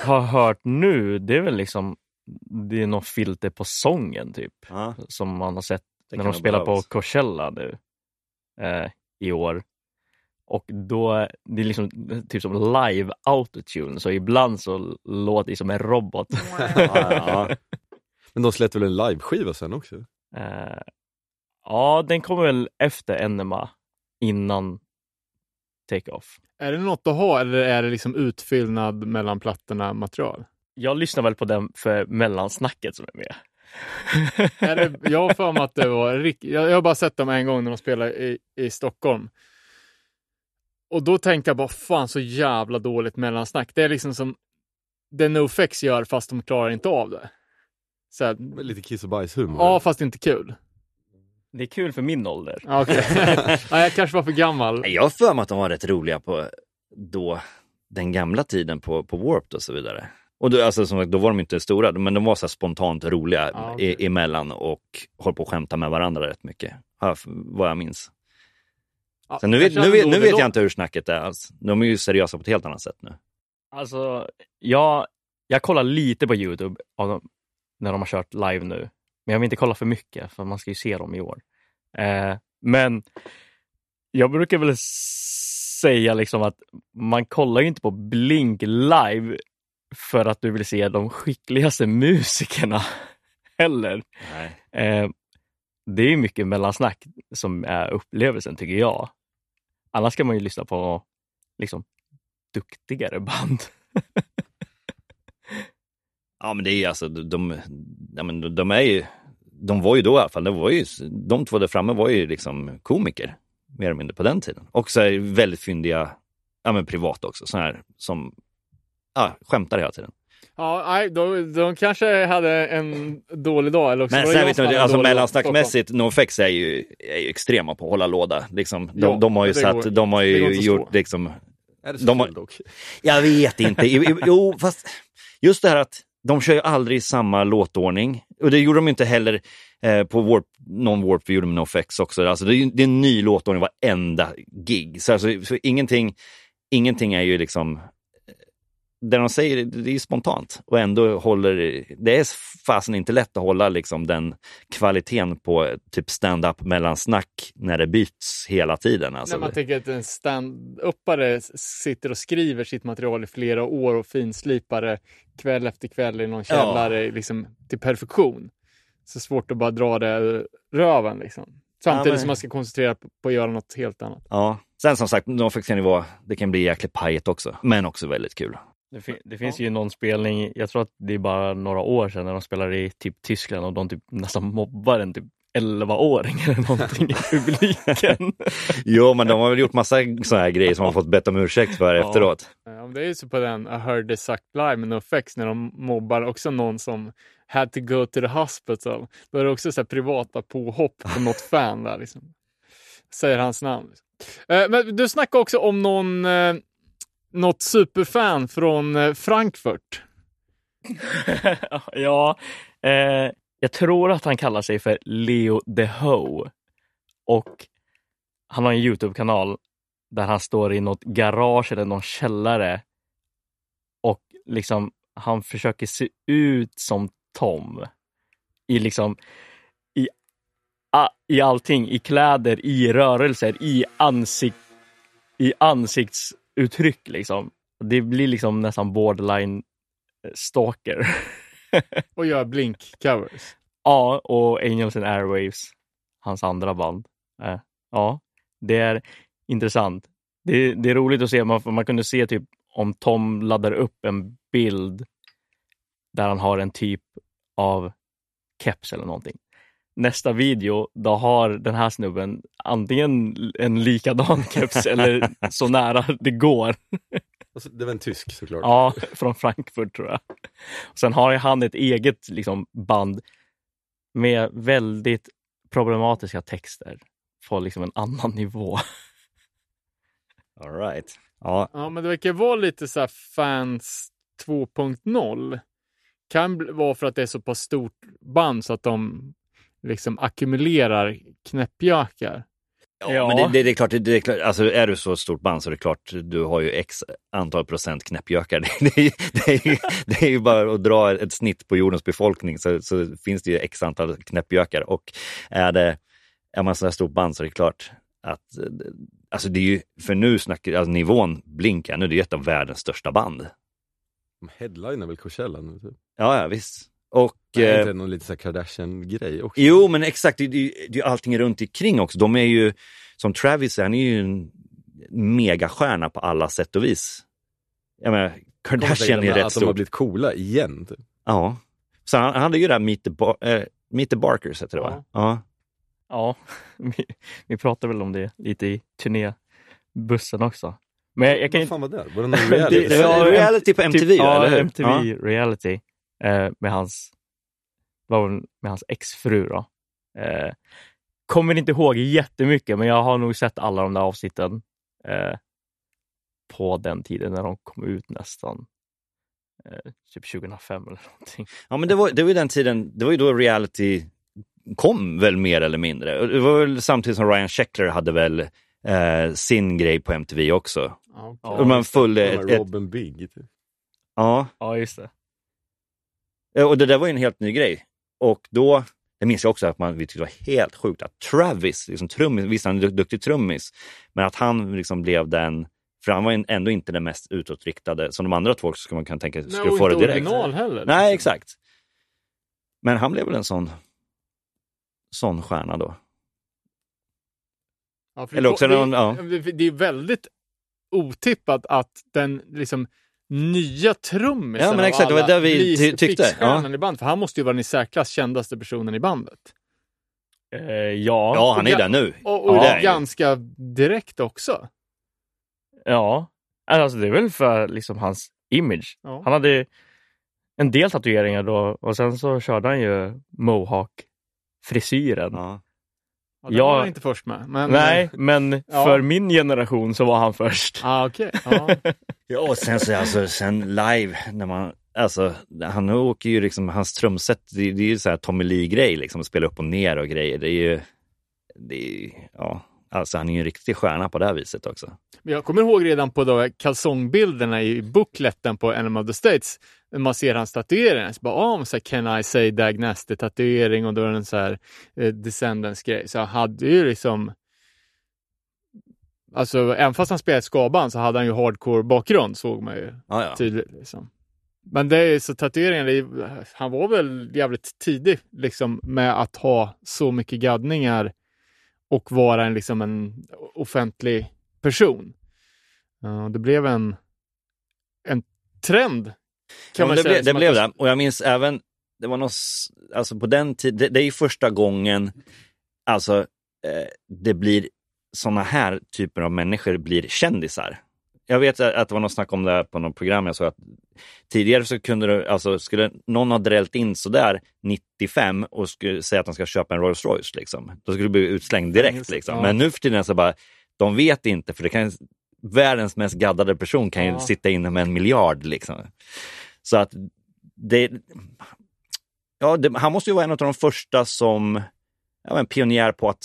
har hört nu, det är väl liksom det är något filter på sången typ. Ja, Som man har sett det när de spelar på behövas. Coachella nu eh, i år. Och då, det är liksom typ som live autotune, så ibland så låter det som en robot. Ja, ja. Men de släppte väl en liveskiva sen också? Eh, ja, den kommer väl efter Enema, innan Take-Off. Är det något att ha eller är det liksom utfyllnad mellan plattorna material? Jag lyssnar väl på den för mellansnacket som är med. Är det, jag har för mig att det var... rikt- Jag, jag har bara sett dem en gång när de spelade i, i Stockholm. Och då tänkte jag bara, fan så jävla dåligt mellansnack. Det är liksom som det NoFX gör fast de klarar inte av det. Så här, Lite kiss och bajs-humor? ja, fast inte kul. Det är kul för min ålder. Ja, jag kanske var för gammal. Jag har för mig att de var rätt roliga på då, den gamla tiden på, på Warped och så vidare. Och då, alltså, som sagt, då var de inte stora, men de var så här spontant roliga Ja, okej. e- emellan och höll på att skämta med varandra rätt mycket. Vad jag minns. Ja, Sen nu vet, nu, vet, nu vet jag inte hur snacket är alls. De är ju seriösa på ett helt annat sätt nu. Alltså, jag, jag kollar lite på Youtube när de har kört live nu. Men jag vill inte kolla för mycket, för man ska ju se dem i år. Eh, men jag brukar väl säga liksom att man kollar ju inte på Blink live för att du vill se de skickligaste musikerna heller. Nej. Eh, det är mycket mellansnack som är upplevelsen, tycker jag. Annars ska man ju lyssna på liksom duktigare band. Ja, men det är alltså, de, de, ja, men de- de är ju, de var ju då i alla fall, det var ju, de två där framme var ju liksom komiker, mer eller mindre på den tiden. Och så är väldigt fyndiga, ja men privat också, så här som, ja, skämtar hela tiden. Ja, nej, de, de kanske hade en dålig dag. Eller också Men sen vet du, alltså mellansnacksmässigt, NoFX är ju, är ju extrema på att hålla låda. Liksom. De, Ja, de har ju satt, går- de har ju gjort liksom, Är det så De har- dock? Jag vet inte. Jo, fast just det här att de kör ju aldrig i samma låtordning. Och det gjorde de inte heller eh, på Warp, någon Warp vi gjorde med NoFX också. Alltså det, är, det är en ny låtordning varenda gig. Så, alltså, så ingenting, ingenting är ju liksom det de säger, det är spontant och ändå håller, det är fasen inte lätt att hålla liksom den kvaliteten på typ stand-up mellansnack när det byts hela tiden. Alltså. När man tänker att en stand-uppare sitter och skriver sitt material i flera år och finslipar det kväll efter kväll i någon källare liksom, till perfektion. Så svårt att bara dra det ur röven liksom. Samtidigt Ja, men- som man ska koncentrera på, att göra något helt annat. Ja. Sen som sagt, de fick nivå, det kan bli jäkligt pajigt också, men också väldigt kul. Det, fi- det finns ju någon spelning, jag tror att det är bara några år sedan när de spelar i typ Tyskland och de typ nästan mobbar en typ 11-åring eller någonting i publiken. Jo, men de har väl gjort massa sådana här grejer som man fått bett om ursäkt för Ja. efteråt. Ja, det är ju så på den I heard this sucked live med NoFX när de mobbar också någon som had to go to the hospital. Då är det också så här privata påhopp på något fan där liksom. Säger hans namn. Liksom. Eh, men du snackade också om någon, eh, något superfan från eh, Frankfurt. ja, eh, jag tror att han kallar sig för Leo the Ho. Och han har en Youtube-kanal där han står i något garage eller någon källare. Och liksom han försöker se ut som Tom. I liksom i, a, i allting, i kläder, i rörelser, i, ansikt, i ansikts ansiktsuttryck liksom. Det blir liksom nästan borderline eh, stalker. och gör Blink-covers. Ja, och Angels and Airwaves, hans andra band. Eh, ja, det är intressant. Det, det är roligt att se, man, man kunde se typ om Tom laddar upp en bild där han har en typ av keps eller någonting. Nästa video, då har den här snubben antingen en likadan keps eller så nära det går. Det var en tysk såklart. Ja, från Frankfurt tror jag. Och sen har han ett eget liksom, band med väldigt problematiska texter på liksom en annan nivå. All right. Ja, Ja, men det verkar vara lite så här fans 2.0. Kan vara för att det är så pass stort band så att de liksom ackumulerar knäppjökar. Ja, Ja. men det, det, det är klart, det, det är klart, alltså är du så stort band så är det klart du har ju x antal procent knäppjökar. Det, det, är ju- det, är ju, det är ju bara att dra ett snitt på jordens befolkning så, så finns det ju x antal knäppjökar och är det, är man så här stort band så är det klart att, alltså det är ju, för nu snackar, alltså nivån blinkar nu, det är ju ett av världens största band. De headlinar väl Coachella nu? Typ. Ja, ja visst. Och... Det är eh, inte någon lite Kardashian-grej också? Jo, men exakt. Det, det, det är ju allting runt omkring också. De är ju, som Travis, han är ju en megastjärna på alla sätt och vis. Jag menar, Kardashian är rätt Att de har blivit coola igen. Typ. Ja. Så han, han hade ju det här Meet the, Bar, äh, Meet the Barkers, heter det va? Ja. Ja, vi, vi pratar väl om det lite i turnébussen också. Men jag, jag kan Vad inte... fan var det? Var det någon reality? Det var reality på MTV, typ, ja, eller hur? MTV Ja. reality eh, med hans, med hans exfru då. Eh, kommer inte ihåg jättemycket, men jag har nog sett alla de där avsnitten eh, på den tiden när de kom ut nästan. Eh, typ 2005 eller någonting. ja, men det var, det var ju den tiden, det var ju då reality kom väl mer eller mindre. Det var väl samtidigt som Ryan Sheckler hade väl eh, sin grej på MTV också. Ja, okej. Ja, man följde De ett, ett, Robin Big. Typ. ja, Ja, just det. Ja, Och det där var ju en helt ny grej. Och då, det minns jag också att man vi tyckte det var helt sjukt att Travis, liksom trummis, visst han är en duktig trummis, men att han liksom blev den, för han var ändå inte den mest utåtriktade, som de andra två skulle man kunna tänka Nej, skulle få det inte direkt. original heller. Nej, liksom. exakt. Men han blev väl en sån, sån stjärna då. Ja, Eller också det, någon- ja. det är väldigt otippat att den liksom nya trummisen Ja, men av exakt, det var det vi ty- tyckte. fixstjärnan i bandet. För han måste ju vara den i särklass kändaste personen i bandet. Eh, ja, Ja, han är där nu. Och, och Ja, ganska direkt också. ja. Alltså, det är väl för liksom hans image. Ja. Han hade en del tatueringar då och sen så körde han ju mohawk-frisyren. Ja. Ja, det var inte först med. Men, Nej, men Ja. för min generation så var han först. Ah, okej. Ja. Ja, och sen så alltså, sen live när man, alltså han åker ju liksom, hans trumset, det, det är ju så här Tommy Lee-grej liksom, att spela upp och ner och grejer. Det är ju, det är ju, ja. Alltså han är ju en riktig stjärna på det här viset också. Men Jag kommer ihåg redan på då kalsongbilderna i bookletten på Enema of the States, man ser hans tatueringar, så bara, ah, så här, can I say Dag tatuering och då är det en så här eh, Descendants grej. Så han hade ju liksom, alltså även fast han spelade skaband så hade han ju hardcore bakgrund såg man ju Ja, ja. tydligt. Liksom. Men det är så tatueringen, han var väl jävligt tidig liksom med att ha så mycket gaddningar och vara en, liksom en offentlig person. Ja, det blev en, en trend. Kan man det blev, det blev det. Och jag minns även, det var något, alltså på den tiden, det, det är första gången, alltså eh, det blir såna här typer av människor blir kändisar. Jag vet att det var något snack om det här på något program jag såg att tidigare så kunde du, alltså skulle någon ha drällt in sådär 95 och skulle säga att de ska köpa en Rolls Royce liksom, då skulle du bli utslängd direkt liksom. Men nu för tiden så bara, de vet inte för det kan världens mest gaddade person kan ju Ja. sitta inne med en miljard liksom. Så att det, ja, det, han måste ju vara en av de första som ja, men pionjär på att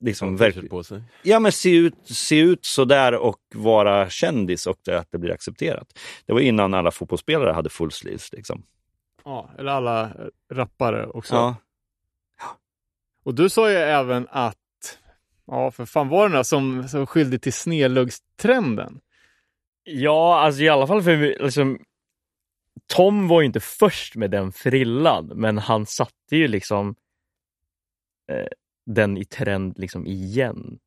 liksom verkligen på sig. ja, men se, ut, se ut sådär och vara kändis och det, att det blir accepterat. Det var innan alla fotbollsspelare hade full sleeves. Liksom. Ja, eller alla rappare också. Ja. Och du sa ju även att, ja för fan var det några som, som skyllde till snedluggstrenden? Ja, alltså i alla fall för liksom Tom var ju inte först med den frillan, men han satte ju liksom eh, den i trend liksom igen.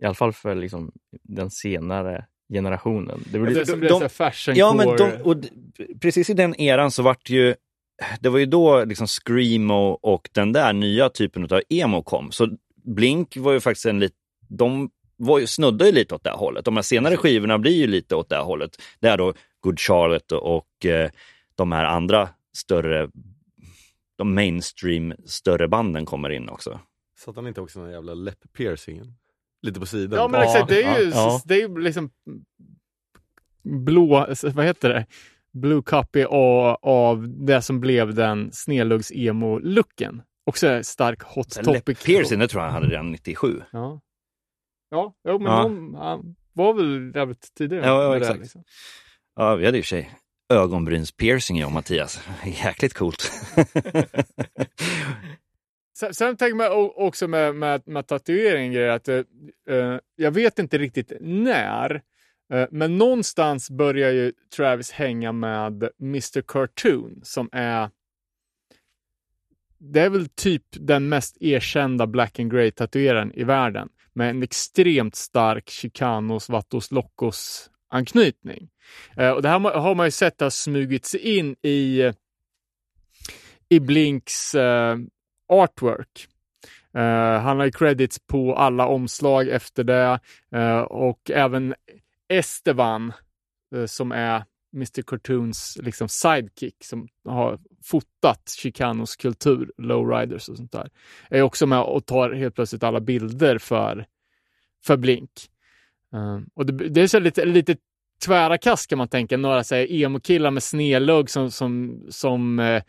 I alla fall för liksom den senare generationen. Det blir blev de- så här fashion Ja, men de, och d- precis i den eran så vart ju, det var ju då liksom Screamo och den där nya typen av emo kom. Så Blink var ju faktiskt en lite, de var ju, snuddade ju lite åt det här hållet. De här senare skivorna blir ju lite åt det här hållet. Där då Good Charlotte och, eh, de här andra större, de mainstream större banden kommer in också. Satt han inte också den jävla läpp-piercingen? Lite på sidan? Ja men exakt, det är ju, ja. det är ju liksom blå, vad heter det? Blue copy av, av det som blev den snedluggs-emo-looken. Också stark hot topic. Piercing, det tror jag han hade redan 97. Ja. Ja, jo, men Ja. någon, han var väl jävligt tidigare. Ja, ja, med det, exakt. liksom. Ja, vi hade i och för sig ögonbrynspiercing jag och Mattias. Jäkligt coolt. Sen, sen tänker man också med, med, med grejer att eh, eh, jag vet inte riktigt när, eh, men någonstans börjar ju Travis hänga med Mr Cartoon som är det är väl typ den mest erkända black and grey tatueraren i världen med en extremt stark Chicanos Vatos Locos anknytning. Eh, och det här har man ju sett har smugit sig in i i Blinks eh, artwork. Uh, han har ju credits på alla omslag efter det uh, och även Esteban uh, eh, som är Mr Cartoons liksom sidekick som har fotat Chicanos kultur, lowriders och sånt där. Är också med och tar helt plötsligt alla bilder för, för Blink. Um, och det, det är så lite, lite tvära kast kan man tänka. Några emo-killar med snedlugg som, som, som eh,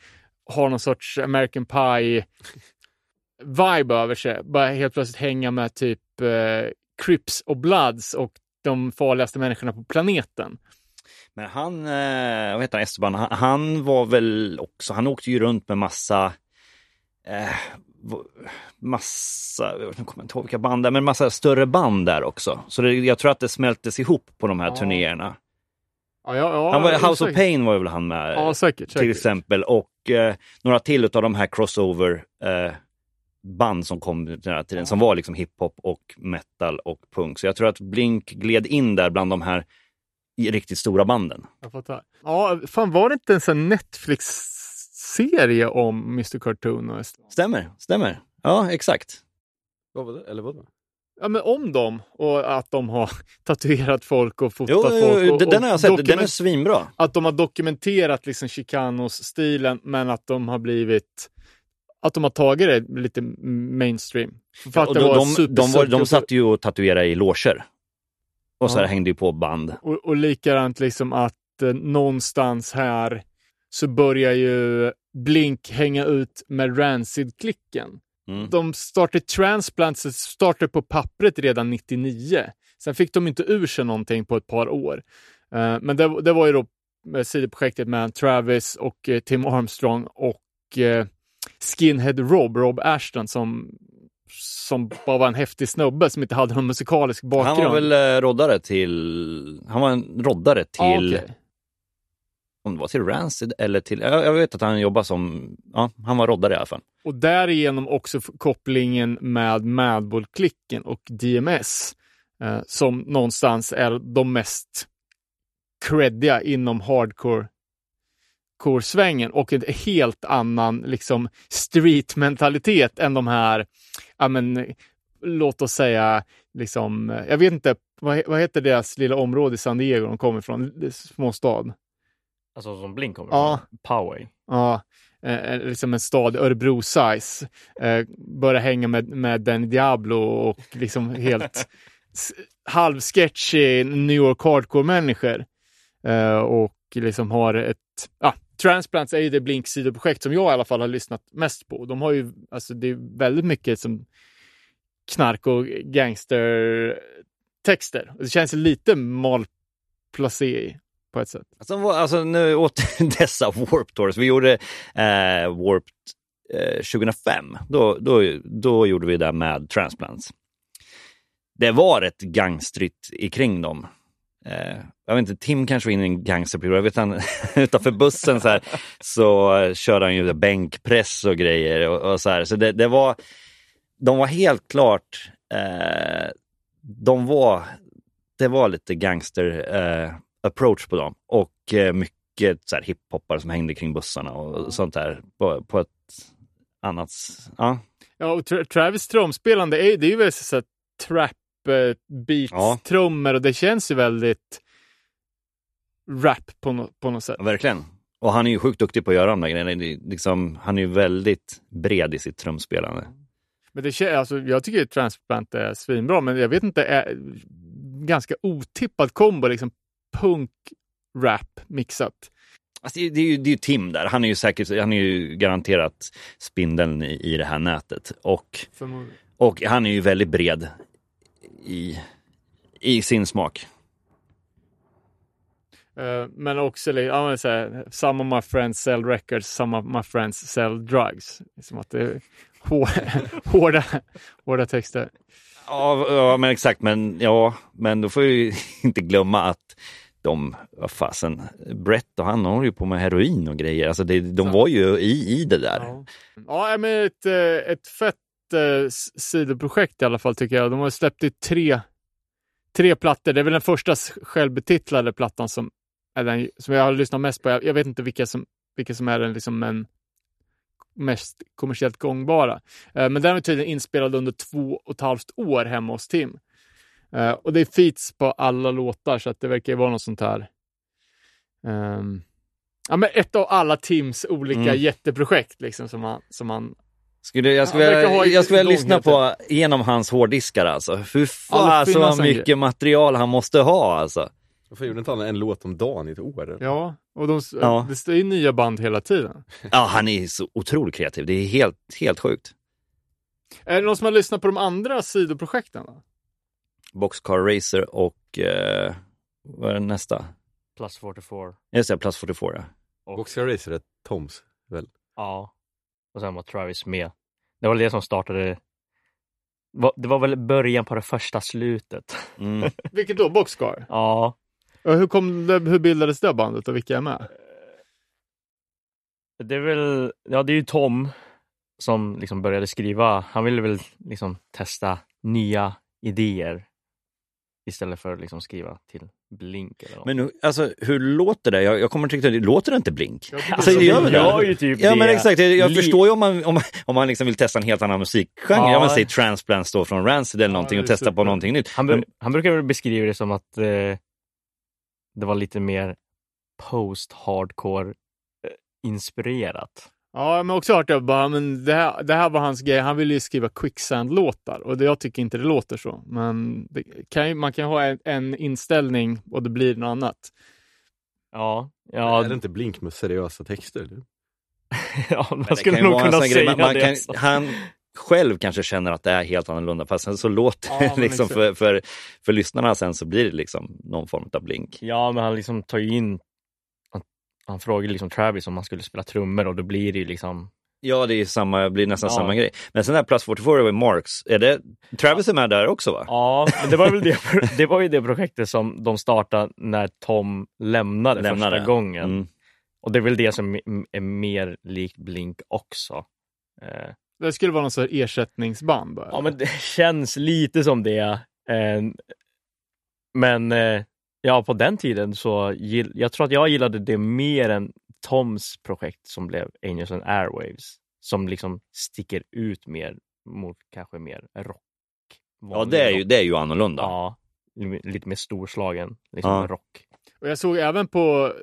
har någon sorts American Pie vibe över sig. Bara helt plötsligt hänga med typ eh, Crips och Bloods och de farligaste människorna på planeten. Men han, eh, vad heter han, Esteban, han, han var väl också, han åkte ju runt med massa, eh, massa, jag kommer inte ihåg vilka band det är, men massa större band där också. Så det, jag tror att det smältes ihop på de här Ja. turnéerna. Ja, ja, ja, Han var, House of säkert. Pain var väl han med Ja, säkert. till säkert. exempel och eh, några till av de här crossover eh, band som kom den här tiden som var liksom hiphop och metal och punk. Så jag tror att Blink gled in där bland de här riktigt stora banden. Jag fattar. Ja, fan var det inte en sån Netflix-serie om Mr Cartoon och? Stämmer, stämmer. Ja, exakt. Vad var det? Eller vad? Ja, men om dem och att de har tatuerat folk och fotat Jo, folk. jo, Och, den den har jag sett. och Den är svinbra. att de har dokumenterat liksom Chicanos-stilen, men att de har blivit att de har tagit det lite mainstream. För att Och det de, var de, de, var, de satt ju och tatuerade i loger. Och så här hängde ju på band. Och, och likadant liksom att eh, någonstans här så börjar ju Blink hänga ut med Rancid-klicken. Mm. de startade Transplants startade på pappret redan 99. Sen fick de inte ur sig någonting på ett par år. Eh, men det, det var ju då med sidoprojektet med Travis och eh, Tim Armstrong och eh, Skinhead Rob, Rob Ashton, som, som bara var en häftig snubbe som inte hade någon musikalisk bakgrund. Han var väl eh, roddare till, han var en roddare till, Ja, okej. om det var till Rancid eller till, jag, vet att han jobbade som, ja, han var roddare i alla fall. Och därigenom också kopplingen med Madball-klicken och DMS eh, som någonstans är de mest creddiga inom hardcore core-svängen och en helt annan liksom street-mentalitet än de här, ja men låt oss säga, liksom, eh, jag vet inte, vad, vad heter deras lilla område i San Diego de kommer ifrån? Småstad. Alltså som Blink kommer Ja. från. Poway. Ja, eh, liksom en stad, Örebro-size. Eh, börja hänga med, med den Diablo och liksom helt halvsketchy New York hardcore-människor. Eh, och liksom har ett... Ja, Transplants är ju det Blink-sidoprojekt som jag i alla fall har lyssnat mest på. De har ju, alltså det är väldigt mycket som knark och gangstertexter. Det känns lite malplacé på ett sätt. Alltså, alltså nu åt dessa Warp Tours. Vi gjorde eh, Warp eh, 2005. Då, då, då gjorde vi det med Transplants. Det var ett gangstrigt kring dem. Eh, jag vet inte, Tim kanske var inne i en gangsterperiod. Jag vet han, utanför bussen så, här, så körde han ju bänkpress och grejer. Och, och så här. så det, det var, de var helt klart, eh, de var, det var lite gangster eh, approach på dem och eh, mycket så här hiphoppare som hängde kring bussarna och sånt där på, på ett annat... Ja, Ja, och Tra- Travis trumspelande, är, det är ju väl så här trap eh, beats, Ja. och det känns ju väldigt rap på, no, på något sätt. verkligen. Och han är ju sjukt duktig på att göra de där grejerna. Liksom, han är ju väldigt bred i sitt trumspelande. Men det, alltså, jag tycker Transplant är svinbra, men jag vet inte, är ganska otippad kombo, liksom punk-rap mixat. Alltså, det, är- ju, det är ju Tim där. Han är ju säkert, han är ju garanterat spindeln i, i det här nätet. Och, och han är ju väldigt bred i, i sin smak. Eh, men också, ja, men some of my friends sell records, some of my friends sell drugs. Som att det är hår, hårda, hårda texter. Ja, ja, men exakt. Men, ja, men då får vi inte glömma att de, vad fasen, Brett och han håller ju på med heroin och grejer. Alltså det, de var ju i, i det där. Ja, ja men ett, eh, ett fett eh, sidoprojekt i alla fall tycker jag. De har släppt ut tre, tre plattor. Det är väl den första självbetitlade plattan som, är den, som jag har lyssnat mest på. Jag, jag vet inte vilka som, vilka som är den liksom en mest kommersiellt gångbara. Eh, men den är tydligen inspelad under två och ett halvt år hemma hos Tim. Eh, och det är feats på alla låtar så att det verkar ju vara något sånt här ehm, Ja, men ett av alla Tims olika Mm. jätteprojekt liksom, som han, som han Skulle, jag skulle, Ja, verkar ha vilja, jag skulle vilja lyssna på genom hans hårddiskar alltså. Det fan så mycket grej. material han måste ha alltså. Varför gjorde inte han en låt om dagen i ett år? Ja, och de, Ja. det står ju nya band hela tiden. Ja, han är så otroligt kreativ. Det är helt, helt sjukt. Är det någon som har lyssnat på de andra sidoprojekten? Då? Boxcar Racer och eh, vad är det nästa? Plus 44. Just det, Plus 44 ja. Och, Boxcar Racer är Toms, väl? Ja. Och sen var Travis med. Det var det som startade. Det var väl början på det första slutet. Mm. Vilket då? Boxcar? Ja. Och hur, kom det, hur bildades det bandet och vilka är med? Det är väl, ja det är ju Tom som liksom började skriva. Han ville väl liksom testa nya idéer istället för att liksom skriva till Blink eller något. Men nu, alltså, hur låter det? Jag, jag kommer tycka, låter det inte Blink? Jag Alltså, det gör det? ju typ Ja det. men exakt, jag, jag förstår ju om man, om man, om man liksom vill testa en helt annan musikgenre. Ja. Ja. men säg Transplants då från Rancid eller någonting det och testa på super. någonting nytt. Han, bru- han brukar väl beskriva det som att eh, det var lite mer post-hardcore eh, inspirerat. Ja, men också hört det, bara, men det, här, det här var hans grej. Han ville ju skriva quicksand-låtar och det, jag tycker inte det låter så. Men det kan ju, man kan ha en, en inställning och det blir något annat. Ja, Är ja, det inte Blink med seriösa texter? Eller? ja man skulle ju nog kunna säga man, man det. kan, alltså. han, själv kanske känner att det är helt annorlunda. Fast sen så låter Ja, liksom för, för, för lyssnarna sen så blir det liksom någon form av blink. Ja, men han liksom tar ju in... Han, frågar liksom Travis om han skulle spela trummor och då blir det ju liksom... Ja, det är samma, blir nästan Ja. samma grej. Men sen där Plus 44 med Marks, är det, Travis är med där också va? Ja, men det var väl det, det, var ju det projektet som de startade när Tom lämnade, Lämnade. första gången. Mm. Och det är väl det som är- mer likt Blink också. Eh, Det skulle vara någon sorts ersättningsband då? Ja, eller? men det känns lite som det. Eh, Men eh, ja, på den tiden så gill, jag tror att jag gillade det mer än Toms projekt som blev Angels and Airwaves. Som liksom sticker ut mer mot kanske mer rock. Ja, det är, ju, det är ju annorlunda. Ja, lite mer storslagen liksom Ja. rock. Och jag såg även på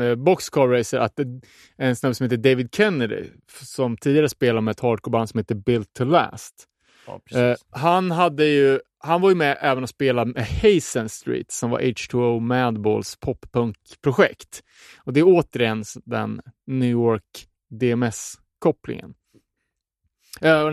uh, Boxcar Racer att det, en snubbe som heter David Kennedy, som tidigare spelade med ett hardcoreband som heter Built to Last. Ja, Eh, han, hade ju, han var ju med även och spelade med Hazen Street som var H2O Madballs poppunk-projekt. Och det är återigen den New York DMS-kopplingen.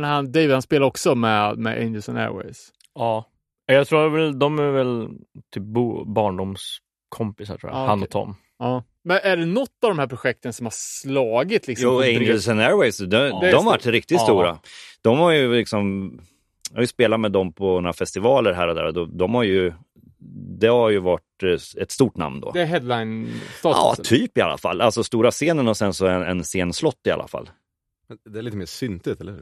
Han, David han spelar också med, med Angels and Airways. ja. Jag tror väl de är väl typ bo, barndomskompisar tror jag, Ja, han okej. och Tom. Ja. Men är det något av de här projekten som har slagit liksom? Jo, Angels and Airways, de, är de har varit riktigt Ja. stora. De har ju liksom, jag har ju spelat med dem på några festivaler här och där och de, de har ju, det har ju varit eh, ett stort namn då. Det är headline-status? Ja, typ i alla fall. Alltså stora scenen och sen så en, en scenslott i alla fall. Det är lite mer syntigt, eller hur?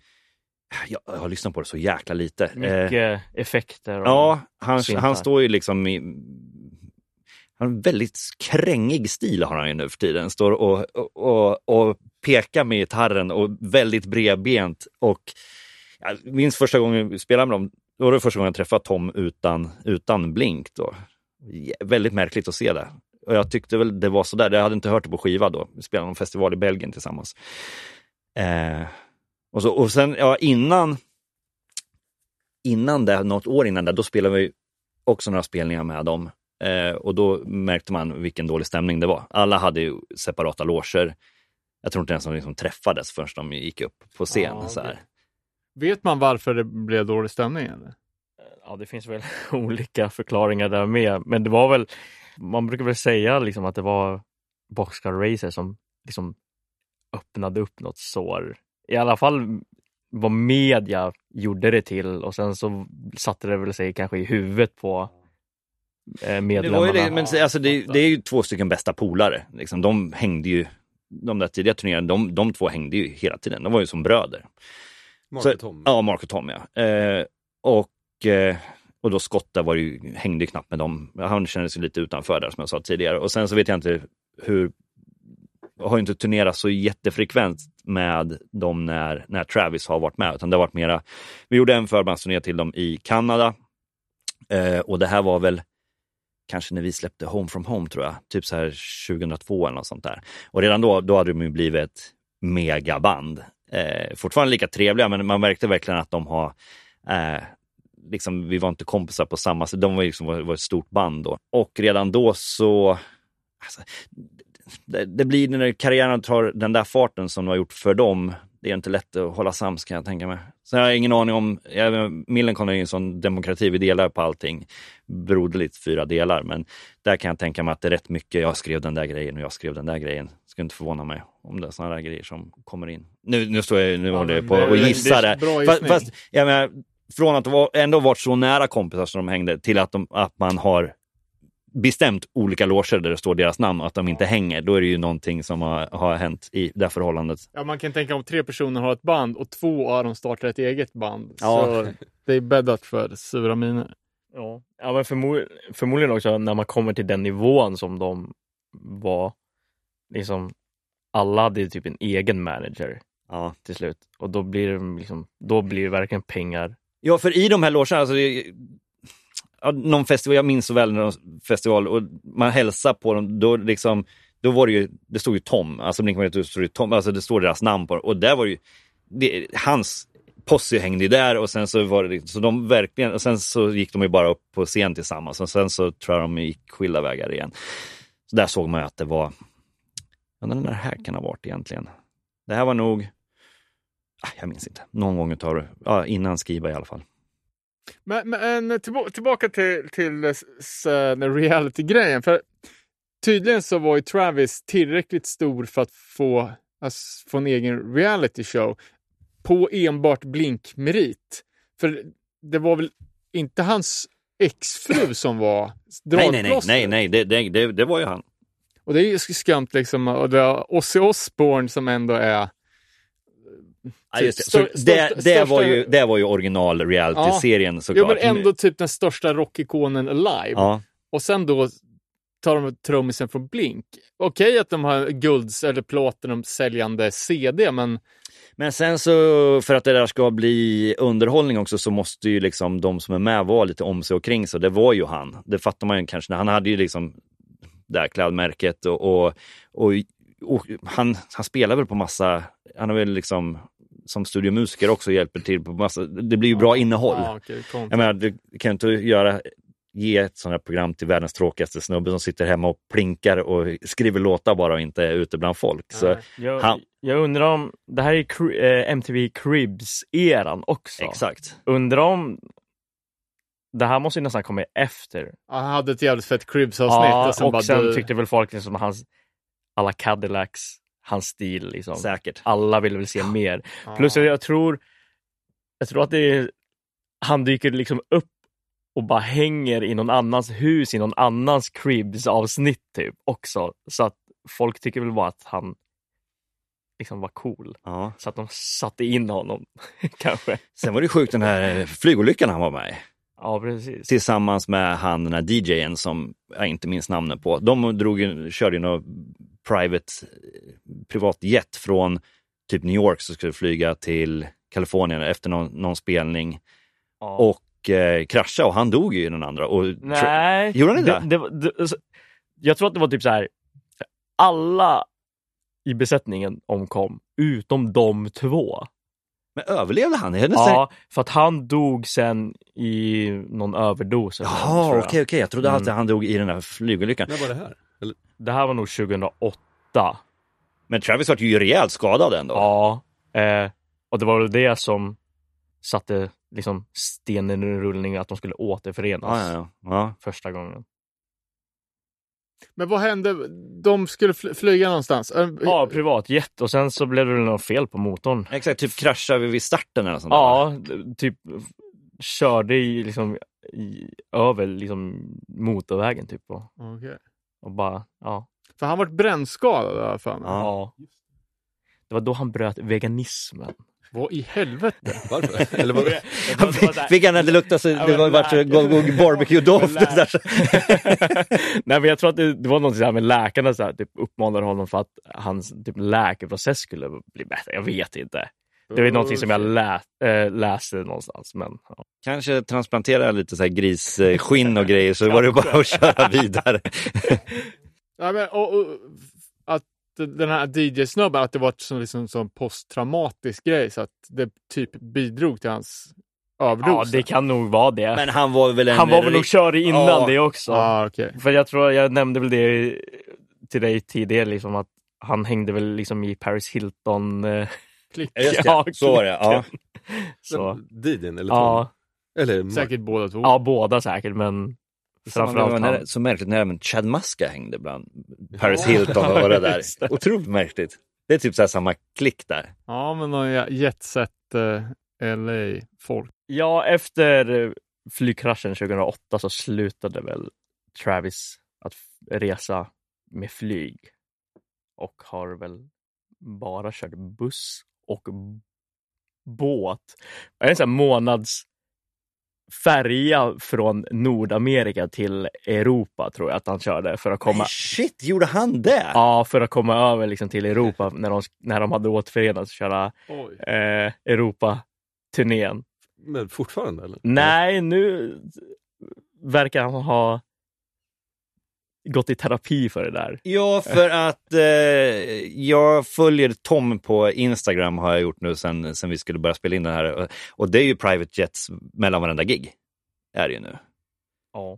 Jag, jag har lyssnat på det så jäkla lite. Eh, Mycket effekter. Och, ja, han, han står ju liksom i... Han har en väldigt krängig stil har han ju nu för tiden. Står och, och, och, och pekar med gitarren och väldigt bredbent. Och jag minns första gången vi spelade med dem, då var det första gången jag träffade Tom utan, utan blink. Då. Väldigt märkligt att se det. Och jag tyckte väl det var sådär, jag hade inte hört det på skiva då. Vi spelade någon festival i Belgien tillsammans. Eh, och, så, och sen, ja innan, innan det, något år innan det, då spelade vi också några spelningar med dem. Eh, och då märkte man vilken dålig stämning det var. Alla hade ju separata loger. Jag tror inte ens de liksom träffades förrän de gick upp på scen. Ja, så här. Vet man varför det blev dålig stämning? Eller? Ja, det finns väl olika förklaringar där med. Men det var väl, man brukar väl säga liksom att det var Boxcar Racer som liksom öppnade upp något sår. I alla fall vad media gjorde det till och sen så satte det väl sig kanske i huvudet på eh, Det, medlemmarna. var ju det, men alltså, det, det är ju två stycken bästa polare. Liksom. De hängde ju, de där tidiga turneringarna, de, de två hängde ju hela tiden. De var ju som bröder. Mark och Tom. Ja, Mark och Tom ja. Eh, och, eh, och då Scott där var ju, hängde ju knappt med dem. Han kändes ju lite utanför där som jag sa tidigare. Och sen så vet jag inte hur, jag har ju inte turnerat så jättefrekvent med dem när, när Travis har varit med. Utan det har varit mera, vi gjorde en förbandsturné till dem i Kanada. Eh, och det här var väl kanske när vi släppte Home from Home tror jag. Typ så här 2002 eller något sånt där. Och redan då, då hade de ju blivit ett megaband. Eh, fortfarande lika trevliga, men man märkte verkligen att de har eh, liksom, vi var inte kompisar på samma sätt. De var, liksom, var, var ett stort band då. Och redan då så... Alltså, det, det blir när karriären tar den där farten som de har gjort för dem. Det är inte lätt att hålla sams kan jag tänka mig. Sen har jag ingen aning om, Millencolin är ju en sån demokrati, vi delar på allting. Broderligt fyra delar, men där kan jag tänka mig att det är rätt mycket, jag skrev den där grejen och jag skrev den där grejen. Skulle inte förvåna mig om det är sådana där grejer som kommer in. Nu, nu står jag nu Ja, håller jag på det- och det- gissar det bra Fast, fast jag menar, från att ändå varit så nära kompisar som de hängde till att, de, att man har bestämt olika loger där det står deras namn och att de inte hänger, då är det ju någonting som har, har hänt i det här förhållandet. Ja, man kan tänka om tre personer har ett band och två av dem startar ett eget band. Ja. Så det är bäddat för sura miner. Ja, ja men förmo- förmodligen också när man kommer till den nivån som de var. Liksom, alla hade typ en egen manager Ja. till slut. Och då blir det, liksom, då blir det verkligen pengar. Ja, för i de här logerna, alltså, någon festival, jag minns så väl någon festival och man hälsar på dem, då liksom, då var det ju, det stod ju Tom, alltså Blink-182 stod ju Tom, alltså det står deras namn på det. och där var det ju, det, hans posse hängde ju där och sen så var det, så de verkligen, och sen så gick de ju bara upp på scen tillsammans och sen så tror jag de gick skilda vägar igen. Så där såg man ju att det var, ja den där här kan ha varit egentligen. Det här var nog, ah, jag minns inte, någon gång utav, ja, innan Skiba i alla fall. Men, men tillba- tillbaka till, till s- den reality-grejen. För tydligen så var ju Travis tillräckligt stor för att få, alltså, få en egen reality show på enbart blinkmerit. För det var väl inte hans exfru som var Nej, nej, nej, dragplåster? nej, nej, det, det, det, det var ju han. Och det är ju skumt liksom. Och det är Ozzy Osbourne som ändå är Ja, just det. Stör- Så det, största- det, var ju, det var ju original reality-serien Jo, såklart. men ändå typ den största rockikonen alive. Ja, Och sen då tar de trummisen från Blink. Okej att de har gulds eller platinum säljande CD, men Men sen så, för att det där ska bli underhållning också, så måste ju liksom de som är med vara lite om sig och kring sig. Det var ju han. Det fattar man ju kanske. Han hade ju liksom det här klädmärket och, och, och, och han, han spelar väl på massa, han har väl liksom som studiomusiker också hjälper till på massa, det blir ju bra innehåll. Ja, konstigt. Jag menar, du kan ju inte göra, ge ett sånt här program till världens tråkigaste snubbe som sitter hemma och plinkar och skriver låtar bara och inte är ute bland folk. Så. Jag, Han- jag undrar om, det här är eh, MTV Cribs-eran också. exakt. Undrar om, det här måste ju nästan komma efter. Ja, Han hade ett jävligt fett Cribs-avsnitt. Ja, och sen, och bara, sen du- tyckte väl folk liksom hans, alla Cadillacs, hans stil liksom. Säkert. Alla ville väl se mer. Plus jag, tror, jag tror att det är, han dyker liksom upp och bara hänger i någon annans hus i någon annans cribs avsnitt typ också. Så att folk tycker väl bara att han liksom var cool. Ja. Så att de satte in honom kanske. Sen var det sjukt den här flygolyckan han var med i. Ja, precis. Tillsammans med han den här DJen som jag inte minns namnet på. De drog körde ju något private, privatjet från typ New York som skulle flyga till Kalifornien efter någon, någon spelning Ja. och eh, krascha och han dog ju i den andra. Och Nej, Gjorde han inte det, det, var- det, alltså, Jag tror att det var typ så här. Alla i besättningen omkom, utom de två. Men överlevde han? Är det Ja, för att han dog sen i någon överdos. Jaha, okej, jag. okej. Jag trodde Mm. att han dog i den här flygolyckan. När var det här? Det här var nog 2008. Men Travis var ju rejält skadad ändå. Ja, eh, och det var väl det som satte liksom stenen i rullning att de skulle återförenas ja, ja. ja. första gången. Men vad hände? De skulle fly- flyga någonstans? Ja, privatjet och sen så blev det väl något fel på motorn. Exakt, typ kraschade vi vid starten eller sånt där? Ja, d- typ körde i, liksom, i, över liksom, motorvägen typ och, Okej. Och bara, ja. För han vart brännskadad i alla fall. Ja. ja. Det var då han bröt veganismen. Vad i helvete? Varför? Eller var det? Fick han inte lukta så det var vart barbecue-doft. Nej men jag tror att det, det var något så här med läkarna så här, typ uppmanade honom för att hans typ, läkeprocess skulle bli bättre. Jag vet inte. Det är någonting som jag lä, äh, läste någonstans. Men, ja. Kanske transplantera lite så här grisskinn och grejer så var det bara att köra vidare. Ja, men, och, och, att den här DJ-snubben, att det var ett sån, liksom, sån posttraumatisk grej så att det typ bidrog till hans överdos. ja, det kan nog vara det. Men han var väl en... han var väl nog körig innan Ja. det också. Ja, okej. För jag tror jag nämnde väl det till dig tidigare, liksom, att han hängde väl liksom i Paris Hilton. Klick. Ja, just det. Ja, så var det. Ja. så. Didin eller Tom? Ja, Eller Mark? Säkert båda två. ja, båda säkert, men framförallt när, han. så märkligt när även Chad Muska hängde bland Paris Hilton och var det där. Det. Otroligt märkligt. Det är typ så här samma klick där. Ja, men någon jetset eh, LA-folk. Ja, efter flygkraschen 2008 så slutade väl Travis att resa med flyg och har väl bara kört buss och båt. En sån här månads färja från Nordamerika till Europa tror jag att han körde för att komma, Nej, shit, gjorde han det? ja, för att komma över liksom till Europa när de, när de hade återförenats och köra eh, Europa-turnén. Men fortfarande eller? Nej, nu verkar han ha gått i terapi för det där. Ja, för att eh, jag följer Tom på Instagram har jag gjort nu sen, sen vi skulle börja spela in den här. Och det är ju private jets mellan varenda gig. Är det ju nu. Ja.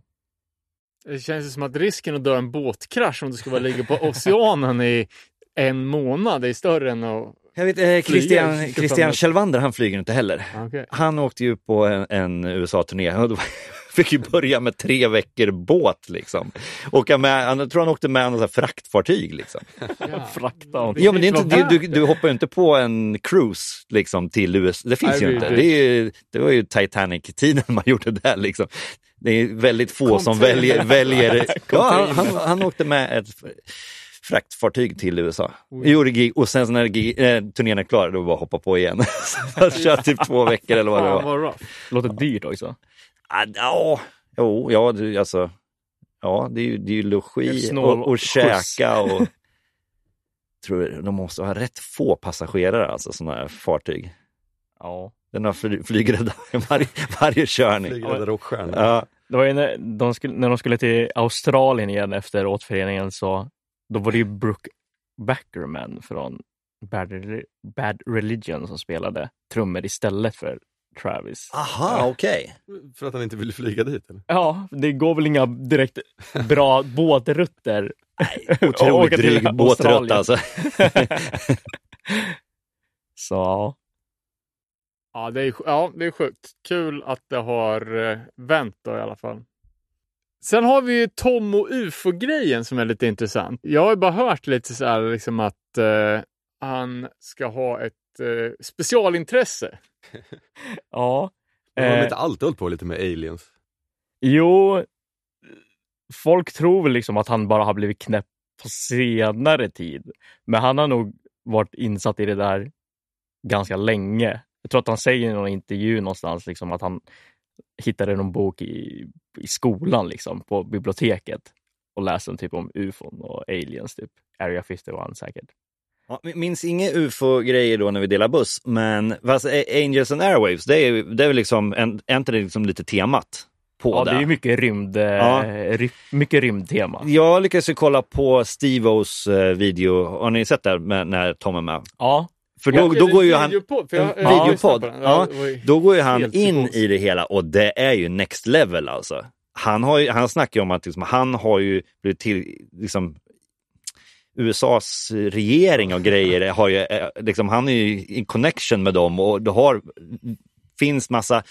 Det känns ju som att risken att dö en båtkrasch om du bara ligga på oceanen i en månad är större än att Jag vet, eh, Christian, Flyger, Christian Kjellvander, han flyger inte heller. Okej. Han åkte ju på en, en USA-turné fick ju börja med tre veckor båt liksom. Åka med, han, jag tror han åkte med något fraktfartyg liksom. Frakta honom. Ja men det är inte du, du, du hoppar ju inte på en cruise liksom till USA. Det finns Nej, ju inte. Det, är ju, det var ju Titanic-tiden man gjorde det där liksom. Det är väldigt få som Container. väljer. väljer ja, han, han, han åkte med ett fraktfartyg till USA. Gjorde gig, och sen när gig, eh, turnén är klar, då bara hoppa på igen. Så kör typ två veckor eller vad det var. vad rough. Låter dyrt också. Ah, Ja, jo, ja, det, alltså. Ja, det är ju, det är ju logi Snål och, och käka och... tror de måste ha rätt få passagerare, alltså sådana här fartyg. Ja. Den har fly, flygrädda varje, varje körning. Flygrädda rockstjärnor. Ja, Det var ju när de skulle, när de skulle till Australien igen efter återföreningen så då var det ju Brooke Backerman från Bad, Reli- Bad Religion som spelade trummor istället för Travis. aha, okej. För att han inte ville flyga dit eller? Ja, det går väl inga direkt bra båtrutter. Otroligt dryg båtrutt alltså. Så ja. Ja det, är, ja, det är sjukt. Kul att det har eh, vänt då i alla fall. Sen har vi ju Tom och UFO-grejen som är lite intressant. Jag har ju bara hört lite så här liksom att eh, han ska ha ett eh, specialintresse. ja. Men har de Eh, inte alltid hållit på lite med aliens? Jo, folk tror väl liksom att han bara har blivit knäpp på senare tid. Men han har nog varit insatt i det där ganska länge. Jag tror att han säger i någon intervju någonstans liksom att han hittade någon bok i, i skolan liksom, på biblioteket och läste en typ om ufon och aliens, typ Area 51 säkert. Ja, minns inga ufo-grejer då när vi delar buss, men fast Angels and Airwaves, det är, det är väl liksom, en, är inte det liksom lite temat på Ja, det? är ju mycket, rymd, Ja. eh, ry, mycket rymdtema. Jag lyckades ju kolla på Steve-Os eh, video, har ni sett det med, när Tom är med? Ja, För då, då går ju han, för jag- ja, var ju då går ju han in i det hela och det är ju next level alltså. Han, har ju, han snackar ju om att liksom, han har ju blivit till, liksom, USAs regering och grejer, har ju, eh, liksom, han är ju i connection med dem och det har, finns massa...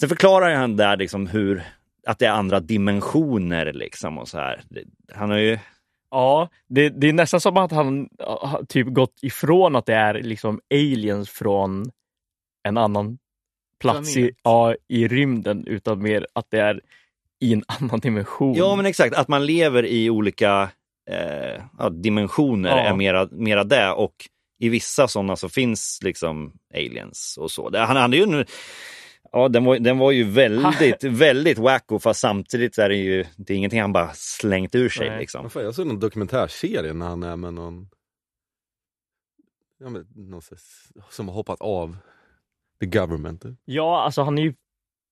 Sen förklarar han där liksom hur, att det är andra dimensioner liksom och så här. Han har ju... Ja, det, det är nästan som att han har typ gått ifrån att det är liksom aliens från en annan plats i, ja, i rymden, utan mer att det är i en annan dimension. Ja men exakt, att man lever i olika eh, ja, dimensioner Ja. är mera, mera det och i vissa sådana så finns liksom aliens och så. Det, han hade ju en, Ja, den var, den var ju väldigt, väldigt wacko fast samtidigt är det ju det är ingenting han bara slängt ur sig. Nej. Liksom. Men fan, jag såg någon dokumentärserie när han är med någon, ja, men, någon som har hoppat av the government. Ja, alltså han är ju...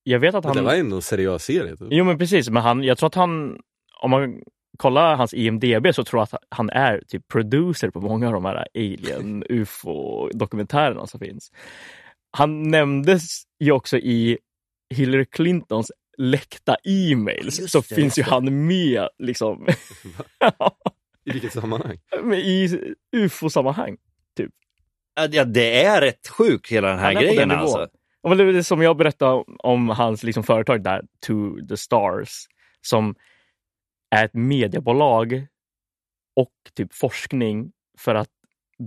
Jag vet att Men Det han... var ändå en seriös serie. Typ. Jo, men precis. Men han, jag tror att han... Om man kollar hans IMDB så tror jag att han är typ producer på många av de här alien, ufo-dokumentärerna som finns. Han nämndes ju också i Hillary Clintons läckta e-mails. Just Så det, finns ju det. han med liksom I vilket sammanhang? Men i ufo-sammanhang. Ja, Ja, det är rätt sjukt hela den här Han är på grejen alltså. Ja, men det är som jag berättade om, om hans liksom, företag där, To the Stars, som är ett mediebolag och typ forskning för att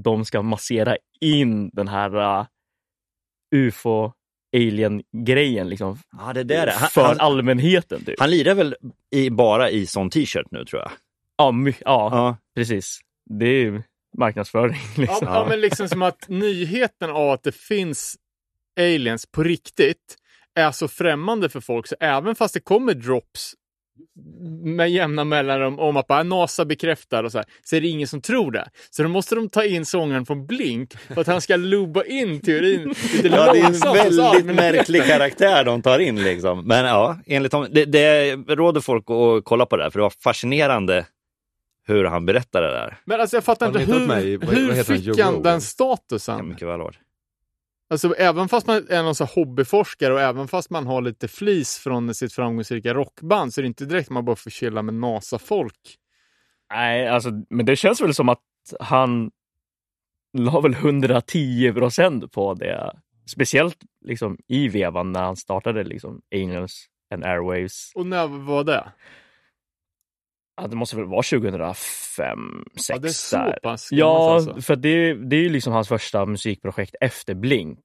de ska massera in den här uh, ufo alien-grejen liksom, Ja, det där är. Han, för han, allmänheten. Typ. han lirar väl i, bara i sån t-shirt nu tror jag. Ja, my, ja, Ja. precis. Det är ju marknadsföring. Ja, Liksom. ja, men liksom som att nyheten av att det finns aliens på riktigt är så främmande för folk så även fast det kommer drops med jämna mellanrum om att bara NASA bekräftar och så här, så är det ingen som tror det. Så då måste de ta in sångaren från Blink för att han ska lubba in teorin lite Ja, det är en väldigt märklig karaktär de tar in liksom. Men ja, enligt honom, det, det råder folk att kolla på det här för det var fascinerande hur han berättade det där. Men alltså jag fattar inte, varit hur, i- vad- hur vad fick han den statusen? mycket väl vara. Alltså även fast man är någon så hobbyforskare och även fast man har lite flis från sitt framgångsrika rockband så är det inte direkt man bara får chilla med NASA-folk. Nej, alltså, men det känns väl som att han la väl 110 procent på det. Speciellt liksom i vevan när han startade liksom Aliens and Airwaves. Och när var det? Ja, det måste väl vara 2005, 2006 Ja, det är så där. pass Ja, alltså. för det, det är ju liksom hans första musikprojekt efter Blink.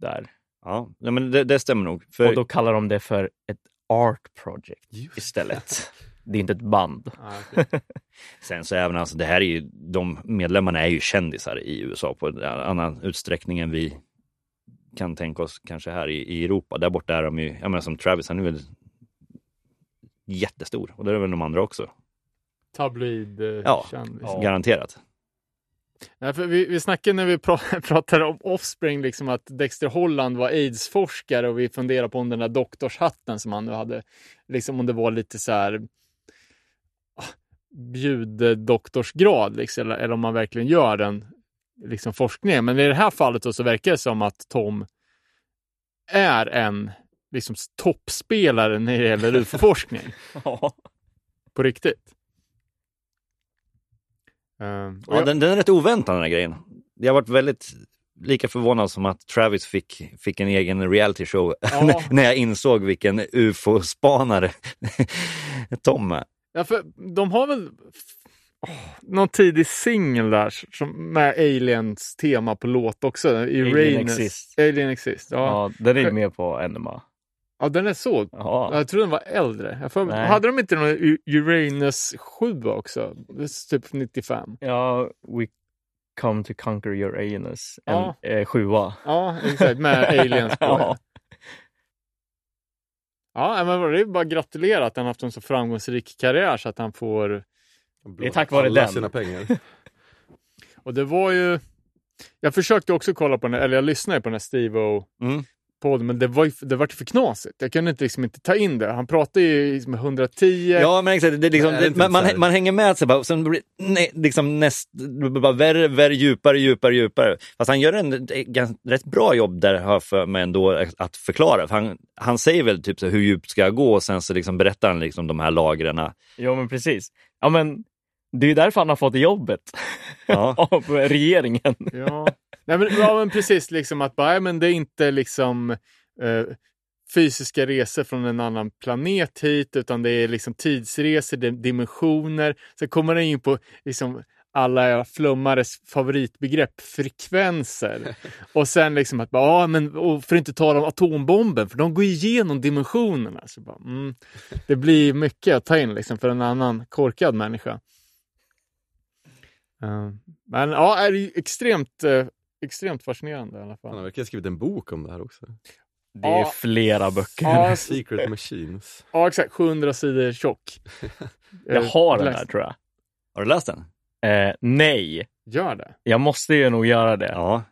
Där. Ja, nej, men det, det stämmer nog. För, Och då kallar de det för ett art project Just istället. Det är inte ett band. Ja, okej. Sen så även alltså, det här är ju, de medlemmarna är ju kändisar i USA på en annan utsträckning än vi kan tänka oss kanske här i, i Europa. Där borta är de ju, jag menar som Travis, han är väl jättestor och det är väl de andra också. Tabloid Ja. kändis. Ja. Garanterat. Nej, för vi, vi snackade när vi pra- pratade om Offspring, liksom att Dexter Holland var aids-forskare och vi funderade på om den där doktorshatten som han nu hade, liksom om det var lite så här ah, bjuddoktorsgrad, liksom, eller, eller om man verkligen gör den liksom, forskningen. Men i det här fallet då, så verkar det som att Tom är en liksom, toppspelare när det gäller UFO-forskning. Ja. På riktigt. Och Ja, jag- den, den är rätt oväntad den här grejen. Jag har varit väldigt lika förvånad som att Travis fick, fick en egen reality show Ja. när jag insåg vilken ufo-spanare Tom är. Ja, för de har väl åh, någon tidig singel där som med aliens tema på låt också. Alien Uranus. Exist. Alien Exist. Ja. Ja. Den är med på Enema. Den är så. Ja. Jag tror den var äldre. Nej. hade de inte någon Uranus 7 också? Det är typ 95. ja, We come to conquer your alienness. En Ja. eh, sjua. Ja, exakt. Med aliens på. Ja. ja, men det är bara att gratulera att han haft en så framgångsrik karriär så att han får Det är tack vare alla den. sina pengar. Och det var ju... Jag försökte också kolla på den, eller jag lyssnade på den här Steve-O Mm. Podden, men det var ju, det var för knasigt. Jag kunde inte, liksom inte ta in det. Han pratade ju liksom med 110. Ja, men exakt. Det, är liksom, det det, man, man, man hänger med sig bara, och sen blir det nej, liksom näst, det bara värre, värre, djupare, djupare, djupare. Fast han gör en ganska, rätt bra jobb där, har jag för mig ändå, att förklara. För han, han säger väl typ så hur djupt ska jag gå och sen så liksom berättar han liksom de här lagren. Jo, men precis. Ja, men det är därför han har fått jobbet Ja. av regeringen. Ja. Nej, men, ja, men precis. Liksom att bara, men det är inte liksom eh, fysiska resor från en annan planet hit, utan det är liksom tidsresor, det är dimensioner. Sen kommer den in på liksom, alla flummares favoritbegrepp, frekvenser. Och sen liksom att, bara, ja, men, och för att inte tala om atombomben, för de går igenom dimensionerna. Så bara, mm, det blir mycket att ta in liksom, för en annan korkad människa. Eh, men ja, är ju extremt, eh, extremt fascinerande i alla Han har fall. verkligen skrivit en bok om det här också. Det är Ja. flera böcker. Ja, Secret Machines. ja exakt. 700 sidor tjock. Jag Eh, har den där tror jag. Har du läst den? Eh, nej, Gör det. jag måste ju nog göra det. Ja.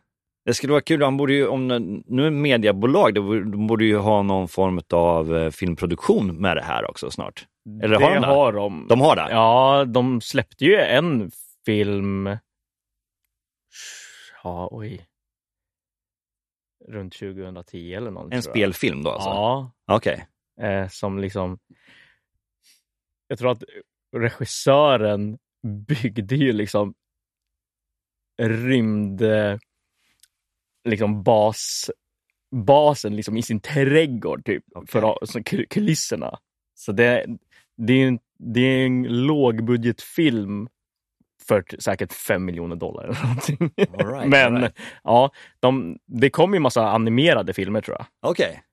Det skulle vara kul, han borde ju, om det- nu är mediebolag, de borde- de borde ju ha någon form av filmproduktion med det här också snart. Eller det har de det? har de. De har det? Ja, de släppte ju en film. Ja, oj. Runt 2010 eller någonting. En spelfilm då alltså? Ja, Okej. eh, som liksom. Jag tror att regissören byggde ju liksom rymd liksom bas basen liksom i sin trädgård typ för så, kul- kulisserna. Så det, det är en, det är en lågbudgetfilm för säkert fem miljoner dollar eller någonting. Right, Men right. ja, de, det kom ju massa animerade filmer tror jag. Okej.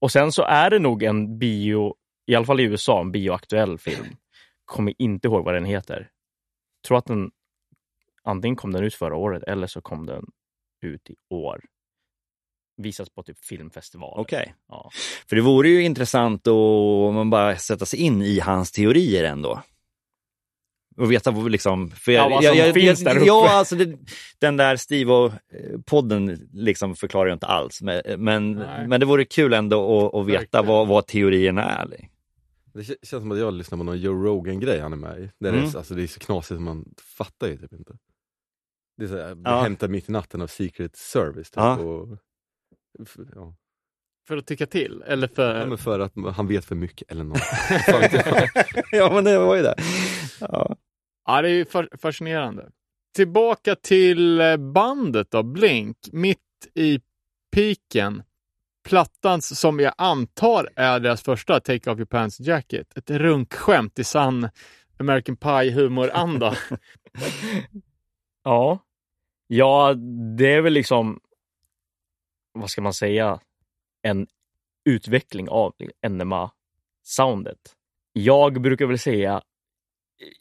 Och sen så är det nog en bio, i alla fall i USA, en bioaktuell film. Kommer inte ihåg vad den heter. Tror att den antingen kom den ut förra året eller så kom den ut i år. Visas på typ filmfestivaler. Okej. Ja. För det vore ju intressant att man bara sätta sig in i hans teorier ändå. Och veta vad liksom... För Ja, vad som finns där uppe. Ja, alltså det, den där Steve-podden liksom förklarar ju inte alls. Men, men, Nej. men det vore kul ändå att, att veta vad, vad teorierna är. Det känns som att jag lyssnar på någon Joe Rogan-grej han är med i. Där det, Mm. är, så- alltså, det är så knasigt man fattar ju typ inte. Det är så här, Ja. hämtar mitt i natten av Secret Service. Typ, Ja. och, ja. För att tycka till? Eller för... Ja, men för att han vet för mycket eller något. Ja, men det var ju det. Ja. Ja, det är ju fa- fascinerande. tillbaka till eh, bandet då, Blink, mitt i piken. Plattan som jag antar är deras första, Take Off Your Pants Jacket. Ett runkskämt i sann American Pie-humoranda. Ja. Ja, det är väl liksom, vad ska man säga, en utveckling av Enema-soundet. Jag brukar väl säga,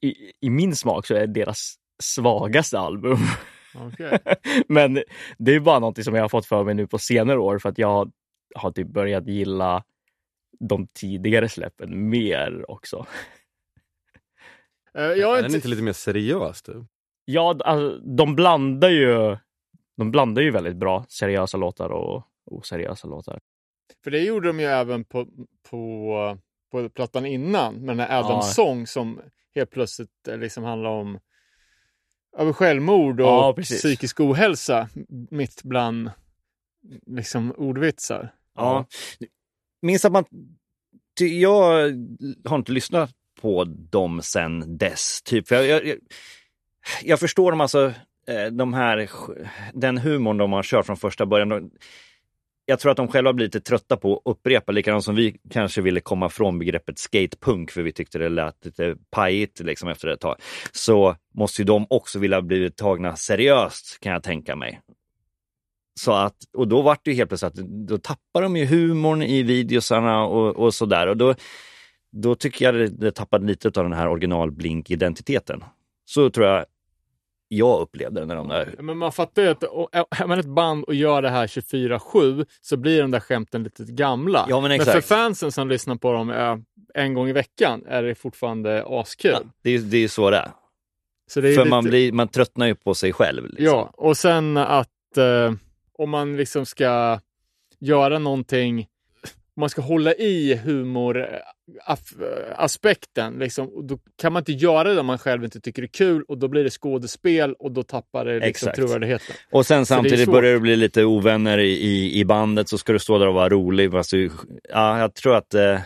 i, i min smak så är det deras svagaste album. Okej. Men det är bara något som jag har fått för mig nu på senare år för att jag har typ börjat gilla de tidigare släppen mer också. Eh, jag Är är den inte... inte lite mer seriös? Typ? Ja, alltså, de blandar ju de blandar ju väldigt bra seriösa låtar och oseriösa låtar. För det gjorde de ju även på, på, på plattan innan, med den här Adam Ja. Song som helt plötsligt eh, liksom handlar om över självmord och Ja, psykisk ohälsa mitt bland liksom ordvitsar. Ja. Minns att man... Jag har inte lyssnat på dem sen dess. Typ. För jag, jag, jag, jag förstår dem alltså, eh, de här, den humorn de har kört från första början. De, jag tror att de själva blir lite trötta på att upprepa, likadant som vi kanske ville komma från begreppet skatepunk, för vi tyckte det lät lite pajigt liksom efter ett tag. Så måste ju de också vilja bli tagna seriöst, kan jag tänka mig. Så att, och då vart det ju helt plötsligt att då tappar de ju humorn i videosarna och, och sådär. Och då, då tycker jag det, det tappade lite av den här original Blink-identiteten. Så tror jag jag upplevde det när de där... Men man fattar ju att är man ett band och gör det här 24-7 så blir de där skämten lite gamla. Ja, men för exakt. fansen som lyssnar på dem eh, en gång i veckan är det fortfarande askul. Ja, det, är- det är ju så det är. Så det är För lite... man, blir, man tröttnar ju på sig själv. Liksom. Ja, och sen att eh, om man liksom ska göra någonting, om man ska hålla i humoraspekten, liksom, då kan man inte göra det om man själv inte tycker det är kul och då blir det skådespel och då tappar det liksom trovärdigheten. Och sen det samtidigt svårt. börjar det bli lite ovänner i, i, i bandet, så ska du stå där och vara rolig. Fast du, ja, jag tror att eh,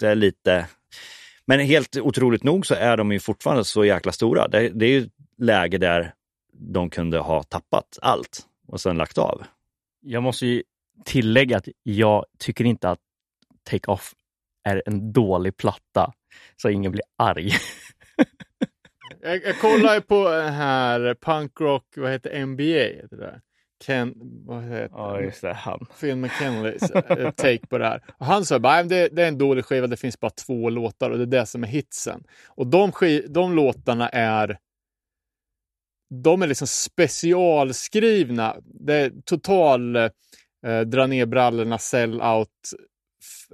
det är lite... Men helt otroligt nog så är de ju fortfarande så jäkla stora. Det, det är ju läge där de kunde ha tappat allt och sen lagt av. Jag måste ju tillägga att jag tycker inte att Take Off är en dålig platta, så ingen blir arg. Jag, jag kollar på den här punkrock, vad heter NBA? Heter det? Ken, vad heter det. Han. Phil McKinleys eh, take på det här. Och han sa bara, "Nej, det, det är en dålig skiva, det finns bara två låtar och det är det som är hitsen. Och de, de låtarna är de är liksom specialskrivna. Det är total eh, dra ner brallorna, sell out,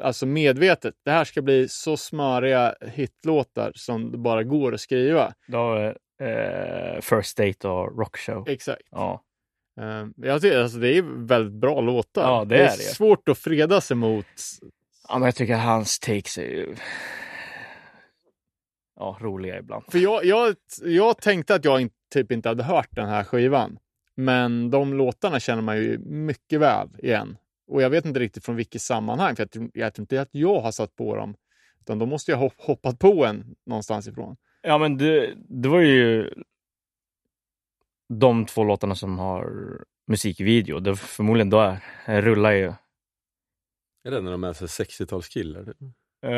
alltså medvetet. Det här ska bli så smöriga hitlåtar som det bara går att skriva. Då, eh, First Date och Rock Show. Exakt. Ja. Eh, jag tycker, alltså, det är väldigt bra låtar. Ja, det det är är det. svårt att freda sig mot ja, men jag tycker hans takes är ju ja, roliga ibland. För jag, jag, jag tänkte att jag in, typ inte hade hört den här skivan. Men de låtarna känner man ju mycket väl igen. Och jag vet inte riktigt från vilket sammanhang. För jag, tror- jag tror inte att jag har satt på dem. Utan de måste jag ha hopp- hoppat på en någonstans ifrån. Ja, men det, det var ju de två låtarna som har musikvideo. Det förmodligen då är, rullar ju. Är det när de är så 60-talskillar? typ? Ja,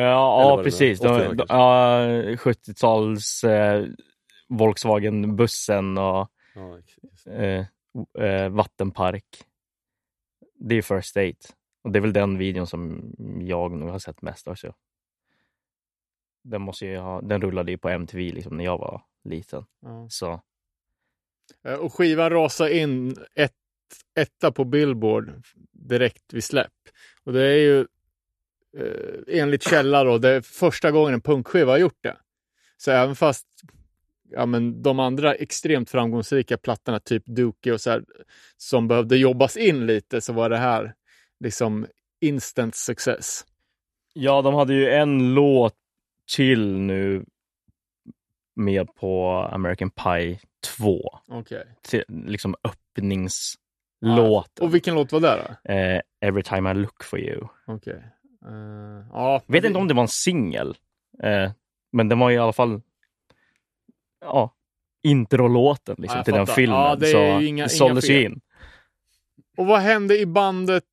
ja precis. då? De, 80 de, kanske? ja, 70-tals eh, Volkswagen-bussen och Ja, eh, eh, vattenpark. Det är First Date. Och det är väl den videon som jag nog har sett mest också. Den, måste ju ha, den rullade ju på MTV liksom när jag var liten. Ja. Så Eh, Och skivan rasar in ett, etta på Billboard direkt vid släpp. Och det är ju eh, enligt källa då, det är första gången en punkskiva har gjort det. Så även fast ja, men de andra extremt framgångsrika plattorna, typ Dookie och så här, som behövde jobbas in lite, så var det här liksom instant success. Ja, de hade ju en låt till nu med på American Pie 2. Okej. Till, liksom öppningslåten. Och vilken låt var det då? eh, Every time I look for you. Okej. Eh, ja, Vet inte om det var en singel. Eh, men den var i alla fall... Ja. introlåten liksom, Ja, till den fattar. filmen. Ja, det så inga- det såldes ju in. Och vad hände i bandet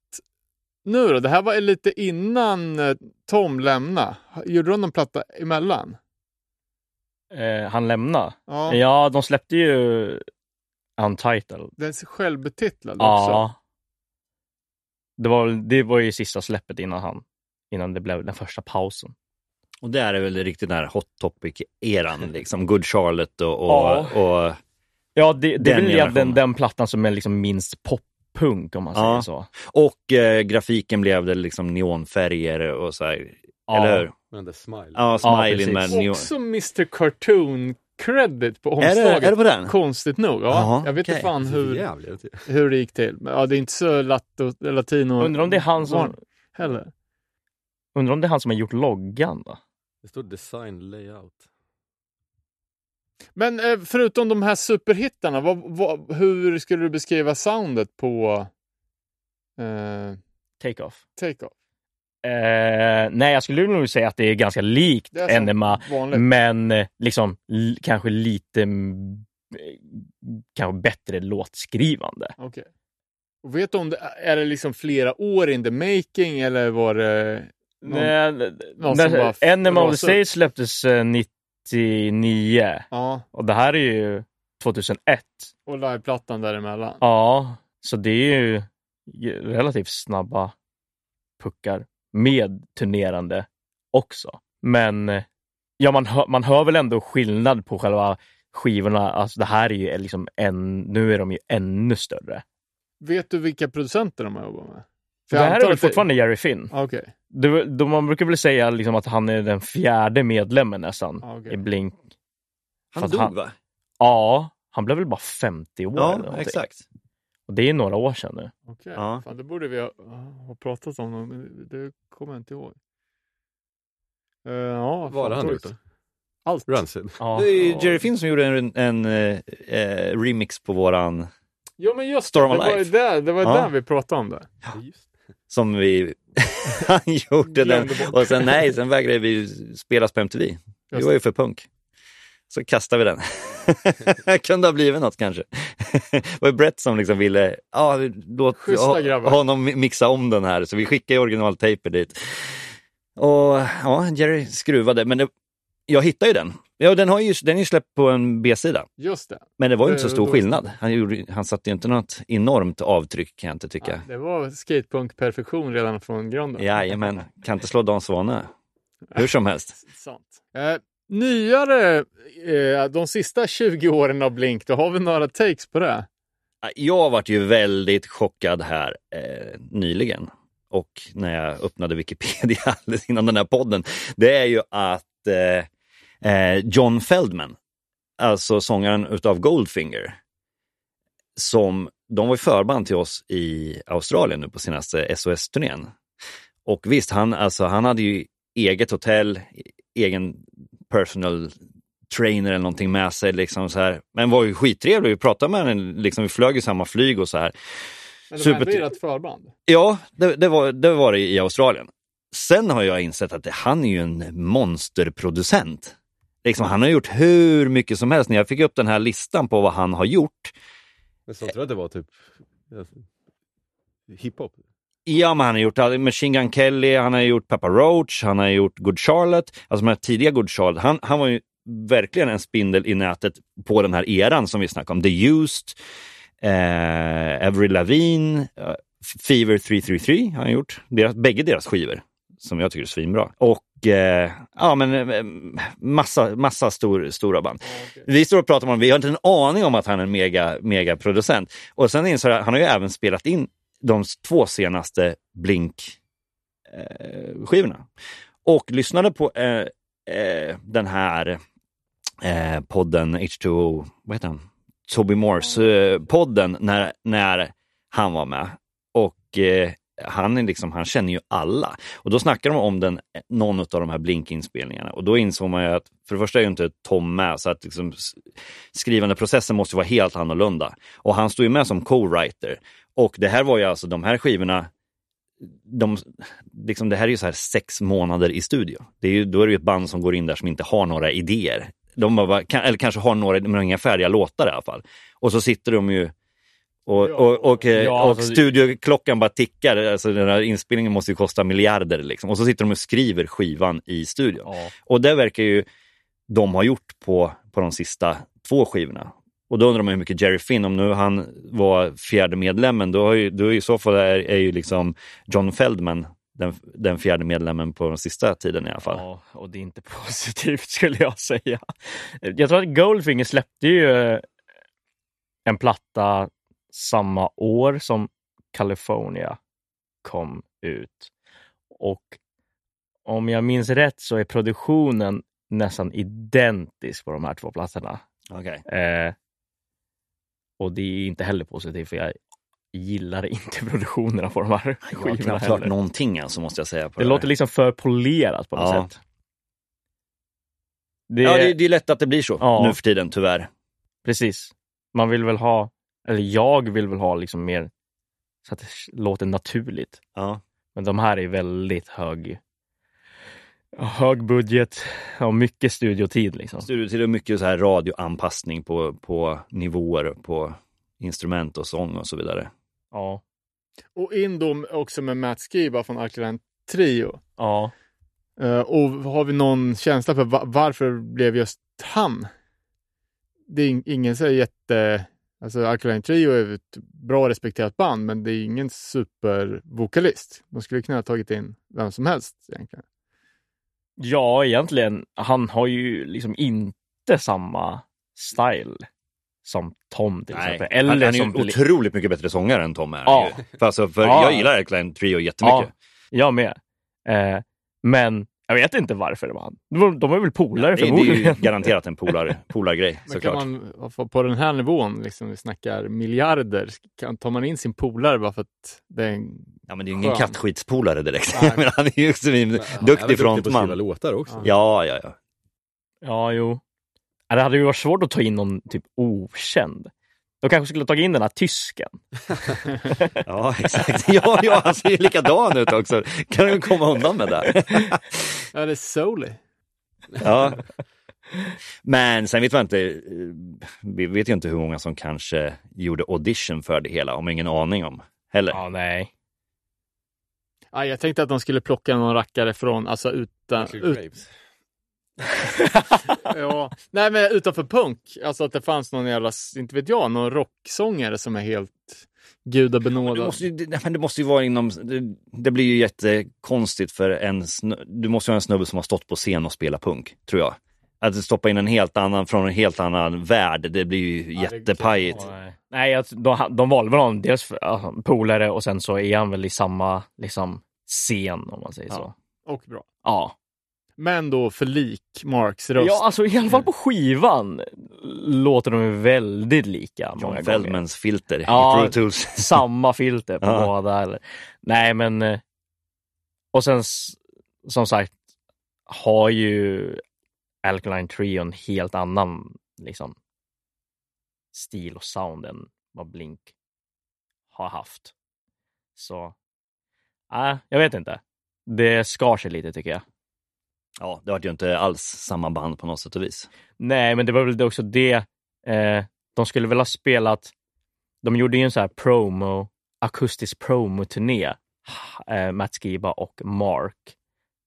nu då? Det här var lite innan eh, Tom lämnade. Gjorde de någon platta emellan? Eh, han lämnade. Ja, Ja, de släppte ju Untitled. den är självbetitlad också. Ja. Det var, det var ju sista släppet innan han, innan det blev den första pausen. Och det är väl riktigt den här hot topic-eran, liksom. Good Charlotte och, och, Ja. och Ja, det, det Den är väl den, den plattan som är liksom minst poppunk om man säger Ja. så. Och eh, grafiken blev det liksom neonfärger och så här. Ja. Eller hur? Men det smile. Ja, smiley precis. med neon. Också Mr Cartoon credit på Är det, omslaget. är det på den? Konstigt nog. Ja, Jaha, jag vet inte okej. fan hur, Jävligt. hur det gick till. Men, ja, det är inte så latto, latino. Undrar om det är han som, Heller. undrar om det är han som har gjort loggan då? Det står design layout. Men eh, förutom de här superhittarna, vad, vad, hur skulle du beskriva soundet på eh, Take off. Take-Off? Eh, nej, jag skulle nog säga att det är ganska likt Det Enema, vanligt. men eh, liksom kanske lite mm, eh, kanske bättre låtskrivande. Okej. Och vet du om det är det liksom flera år in the making eller var det. Nej, någon när upp? Stage släpptes eh, 99 Ja, och det här är ju 2001. och liveplattan däremellan. Ja, så det är ju relativt snabba puckar med turnerande också. Men eh, ja, man, hör, man hör väl ändå skillnad på själva skivorna. Alltså det här är ju liksom en, nu är de ju ännu större. Vet du vilka producenter de har jobbat med? För det här antar är väl att det- fortfarande Jerry Finn. Okej. Det, då man brukar väl säga liksom att han är den fjärde medlemmen nästan Ja, okej. i Blink. Han dog han- va? Ja, han blev väl bara 50 år eller Ja, någonting. exakt. Och det är några år sedan nu. Okej. Ja. Fan, det borde vi ha, ha pratat om, men det kommer jag inte ihåg. Uh, ja, Vad har fan, han då? Allt. Rancid? Ja. Det är Jerry Finn som gjorde en, en eh, eh, remix på våran, Ja, men just Storm det, of det var där, det var Ja. där vi pratade om det. Just. Som vi, han gjorde den. Och sen nej, sen vägrade vi spelas på MTV. Vi var ju för punk. Så kastade vi den. Kunde ha blivit något kanske. det var Brett som liksom ville, ja, låt Schyssta honom mixa om den här. Så vi skickade originaltaper dit. Och ja, Jerry skruvade, men det, jag hittade ju den. Ja, den, har ju, den är ju släppt på en B-sida. Just det. Men det var ju inte så Det- stor skillnad. Han, gjorde, han satte ju inte något enormt avtryck kan jag inte tycka. Ja, det var skatepunk-perfektion redan från grunden. Jajamän, kan inte slå Dan Svane. Hur som helst. Sant. Eh, nyare, eh, de sista 20 åren av Blink, då har vi några takes på det. Jag varit ju väldigt chockad här eh, nyligen och när jag öppnade Wikipedia alldeles innan den här podden. Det är ju att eh, eh, John Feldman, alltså sångaren utav Goldfinger, som de var förband till oss i Australien nu på senaste SOS-turnén. Och visst, han, alltså, han hade ju eget hotell, egen personal trainer eller någonting med sig. Liksom så här. Men var ju skittrevlig, vi pratade med henne, liksom, vi flög i samma flyg och så här. Men de Super- hade ju ett förband. Ja, det, det, var, det var det i Australien. Sen har jag insett att det, han är ju en monsterproducent. Liksom, han har gjort hur mycket som helst. När jag fick upp den här listan på vad han har gjort. Men så tror jag att det var typ hiphop. Ja, men han har gjort Machine Gun Kelly, han har gjort Papa Roach, han har gjort Good Charlotte. Alltså de här tidiga Good Charlotte. Han, han var ju verkligen en spindel i nätet på den här eran som vi snackade om. The Used, eh, Avril Lavigne, eh, Fever 333 har han gjort. Deras, bägge deras skivor som jag tycker är svinbra. Och eh, ja, men eh, massa, massa stor, stora band. Vi står och pratar om vi har inte en aning om att han är en mega, mega producent. Och sen insåg jag, han har ju även spelat in de två senaste Blink-skivorna. och lyssnade på eh, eh, den här eh, podden H2O, vad heter han? Toby Morse-podden när, när han var med. Och eh, han, är liksom, han känner ju alla. Och då snackar de om den, någon av de här Blink-inspelningarna. Och då insåg man ju att för det första är ju inte Tom med, så att liksom, skrivandeprocessen måste vara helt annorlunda. Och han står ju med som co-writer. Och det här var ju alltså, de här skivorna, de, liksom, det här är ju så här sex månader i studio. Det är ju, då är det ju ett band som går in där som inte har några idéer. De har bara, eller kanske har några, men inga färdiga låtar i alla fall. Och så sitter de ju och, Ja. och, och, eh, Ja, och alltså- studioklockan bara tickar. Alltså den här inspelningen måste ju kosta miljarder. Liksom. Och så sitter de och skriver skivan i studion. Ja. Och det verkar ju de ha gjort på, på de sista två skivorna. Och då undrar man hur mycket Jerry Finn, om nu han var fjärde medlemmen, då, har ju, då är i så fall är, är ju liksom John Feldman den, den fjärde medlemmen på den sista tiden i alla fall. Ja, och det är inte positivt skulle jag säga. Jag tror att Goldfinger släppte ju eh, en platta samma år som California kom ut. Och om jag minns rätt så är produktionen nästan identisk på de här två plattorna. Okej. Eh, och det är inte heller positivt för jag gillar inte produktionerna på de här Jag har skivorna knappt någonting alltså, måste jag säga. Det det låter liksom för polerat på något Ja. sätt. Det, Ja, det, det är lätt att det blir så Ja. nu för tiden, tyvärr. Precis. Man vill väl ha, eller jag vill väl ha liksom mer så att det låter naturligt. Ja. Men de här är väldigt hög, hög budget och mycket studiotid. Liksom. Studiotid och mycket så här radioanpassning på, på nivåer, på instrument och sång och så vidare. Ja. Och in då också med Matt Skiba från Alkaline Trio. ja. Eh, och har vi någon känsla för va- varför blev just han? Det är ing- ingen så jätte... Alltså Alkaline Trio är ett bra respekterat band, men det är ingen supervokalist. De skulle kunna ha tagit in vem som helst egentligen. ja, egentligen. Han har ju liksom inte samma style som Tom till exempel. Eller han, han är som en otroligt mycket bättre sångare än Tom är. Ja. För, alltså, för Ja. Jag gillar Alkaline Trio jättemycket. Ja, jag med. Eh, men jag vet inte varför det var han. De var- är väl polare det, det är ju förmodligen. garanterat en polar, polargrej Men såklart. kan man, få- på den här nivån, liksom, vi snackar miljarder, kan, tar man in sin polare bara för att det är en... Ja, men det är ju ingen kattskitspolare direkt. Men han är ju också en Han är duktig duktig på att skriva frontman. låtar också. Ja, ja, ja. Ja, jo. Ja, Det hade ju varit svårt att ta in någon typ okänd. De kanske skulle ha tagit in den här tysken. Ja, exakt. Ja, ja, han ser ju likadan ut också. Kan du komma undan med det? Ja, det är Souley. Ja. Men sen vet man inte, eh, vi vet ju inte hur många som kanske gjorde audition för det hela, om ingen aning om heller. Ja, nej. Ja, jag tänkte att de skulle plocka någon rackare från, alltså utan... Ut. ja, nej, men utanför punk. Alltså att det fanns någon jävla, inte vet jag, någon rocksångare som är helt Det gudabenådad. måste, ju, det, men det måste ju vara inom, det, det blir ju jättekonstigt för en du måste ju ha en snubbe som har stått på scen och spelat punk, tror jag. Att stoppa in en helt annan, från en helt annan värld, det blir ju Ja, jättepajigt. Nej, nej jag- de, de valde väl honom dels för polare och sen så är han väl i samma liksom, scen om man säger Ja. så. Och bra. Ja. Men då för lik Marks röst. ja, alltså i alla fall på skivan låter de ju väldigt lika. John. Feldmans filter Ja. i Pro Tools. samma filter på Ja. båda. Eller. Nej, men... eh, Och sen som sagt har ju Alkaline Trio en helt annan liksom, stil och sound än vad Blink har haft. Så, nej, jag vet inte. Det skar sig lite tycker jag. Ja, det var ju inte alls samma band på något sätt och vis. Nej, men det var väl också det. Eh, de skulle väl ha spelat. De gjorde ju en så här promo, akustisk promo-turné. Eh, Matt Skiba och Mark.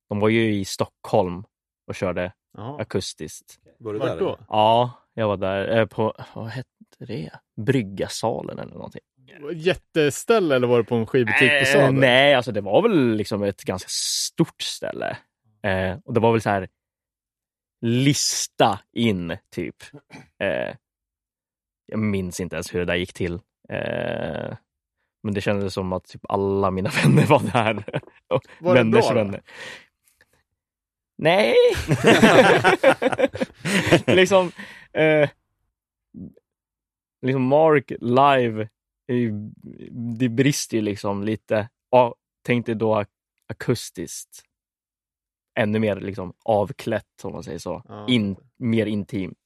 De var ju i Stockholm och körde Jaha. akustiskt. Var du där? då? Ja, jag var där eh, på, vad hette det? Bryggasalen eller någonting. Jätteställe eller var det på en skivbutik på Eh, Söder? nej, alltså det var väl liksom ett ganska stort ställe. Eh, och det var väl så här lista in, typ. Eh, jag minns inte ens hur det där gick till. Eh, men det kändes som att typ alla mina vänner var där. Var det bra vänner. Nej! liksom, eh, liksom Mark live, ju- det brister ju liksom lite. Ja, tänk dig då ak- akustiskt. Ännu mer liksom avklätt om man säger så. Ja. In, mer intimt.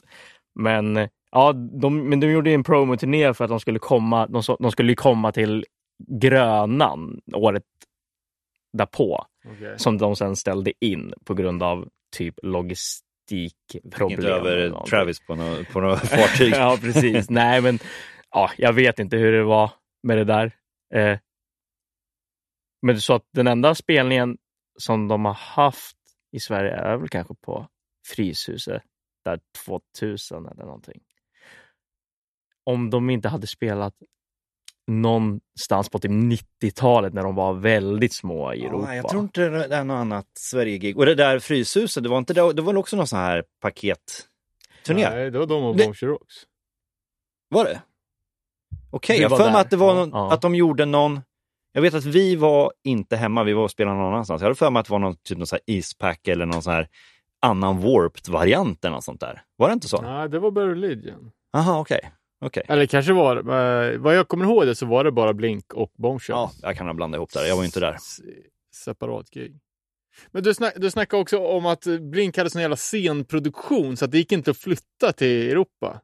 Men ja, de, men de gjorde en promoturné för att de skulle komma, de, de skulle ju komma till Grönan året därpå Okej. som de sen ställde in på grund av typ logistik logistikproblem. Inte över. Travis på något, på något fartyg. ja, precis. Nej, men ja, jag vet inte hur det var med det där. Eh, men så att den enda spelningen som de har haft i Sverige är väl kanske på Fryshuset där 2000 eller någonting. Om de inte hade spelat någonstans på typ 90-talet när de var väldigt små i Europa. Ja, jag tror inte det är något annat Sverige-gig. Och det där Fryshuset, det var inte det, det var också någon sån här paketturné? Nej, det var de och Boncher Rocks. Var det? Okej, Vi jag för mig att det var Ja, någon, ja. att de gjorde någon... Jag vet att vi var inte hemma, vi var och spelade någon annanstans. Jag hade för mig att det var någon typ någon sån här ispack eller någon sån här annan warped-variant eller något sånt där. Var det inte så? Nej, det var Legion. Aha, okej. Okej. Eller kanske var eh, vad jag kommer ihåg det så var det bara Blink och Bombshell. Ja, jag kan ha blandat ihop det. Jag var ju inte där. S- Separat gig. Men du, snack, du snackade också om att Blink hade sån jävla scenproduktion så att det gick inte att flytta till Europa.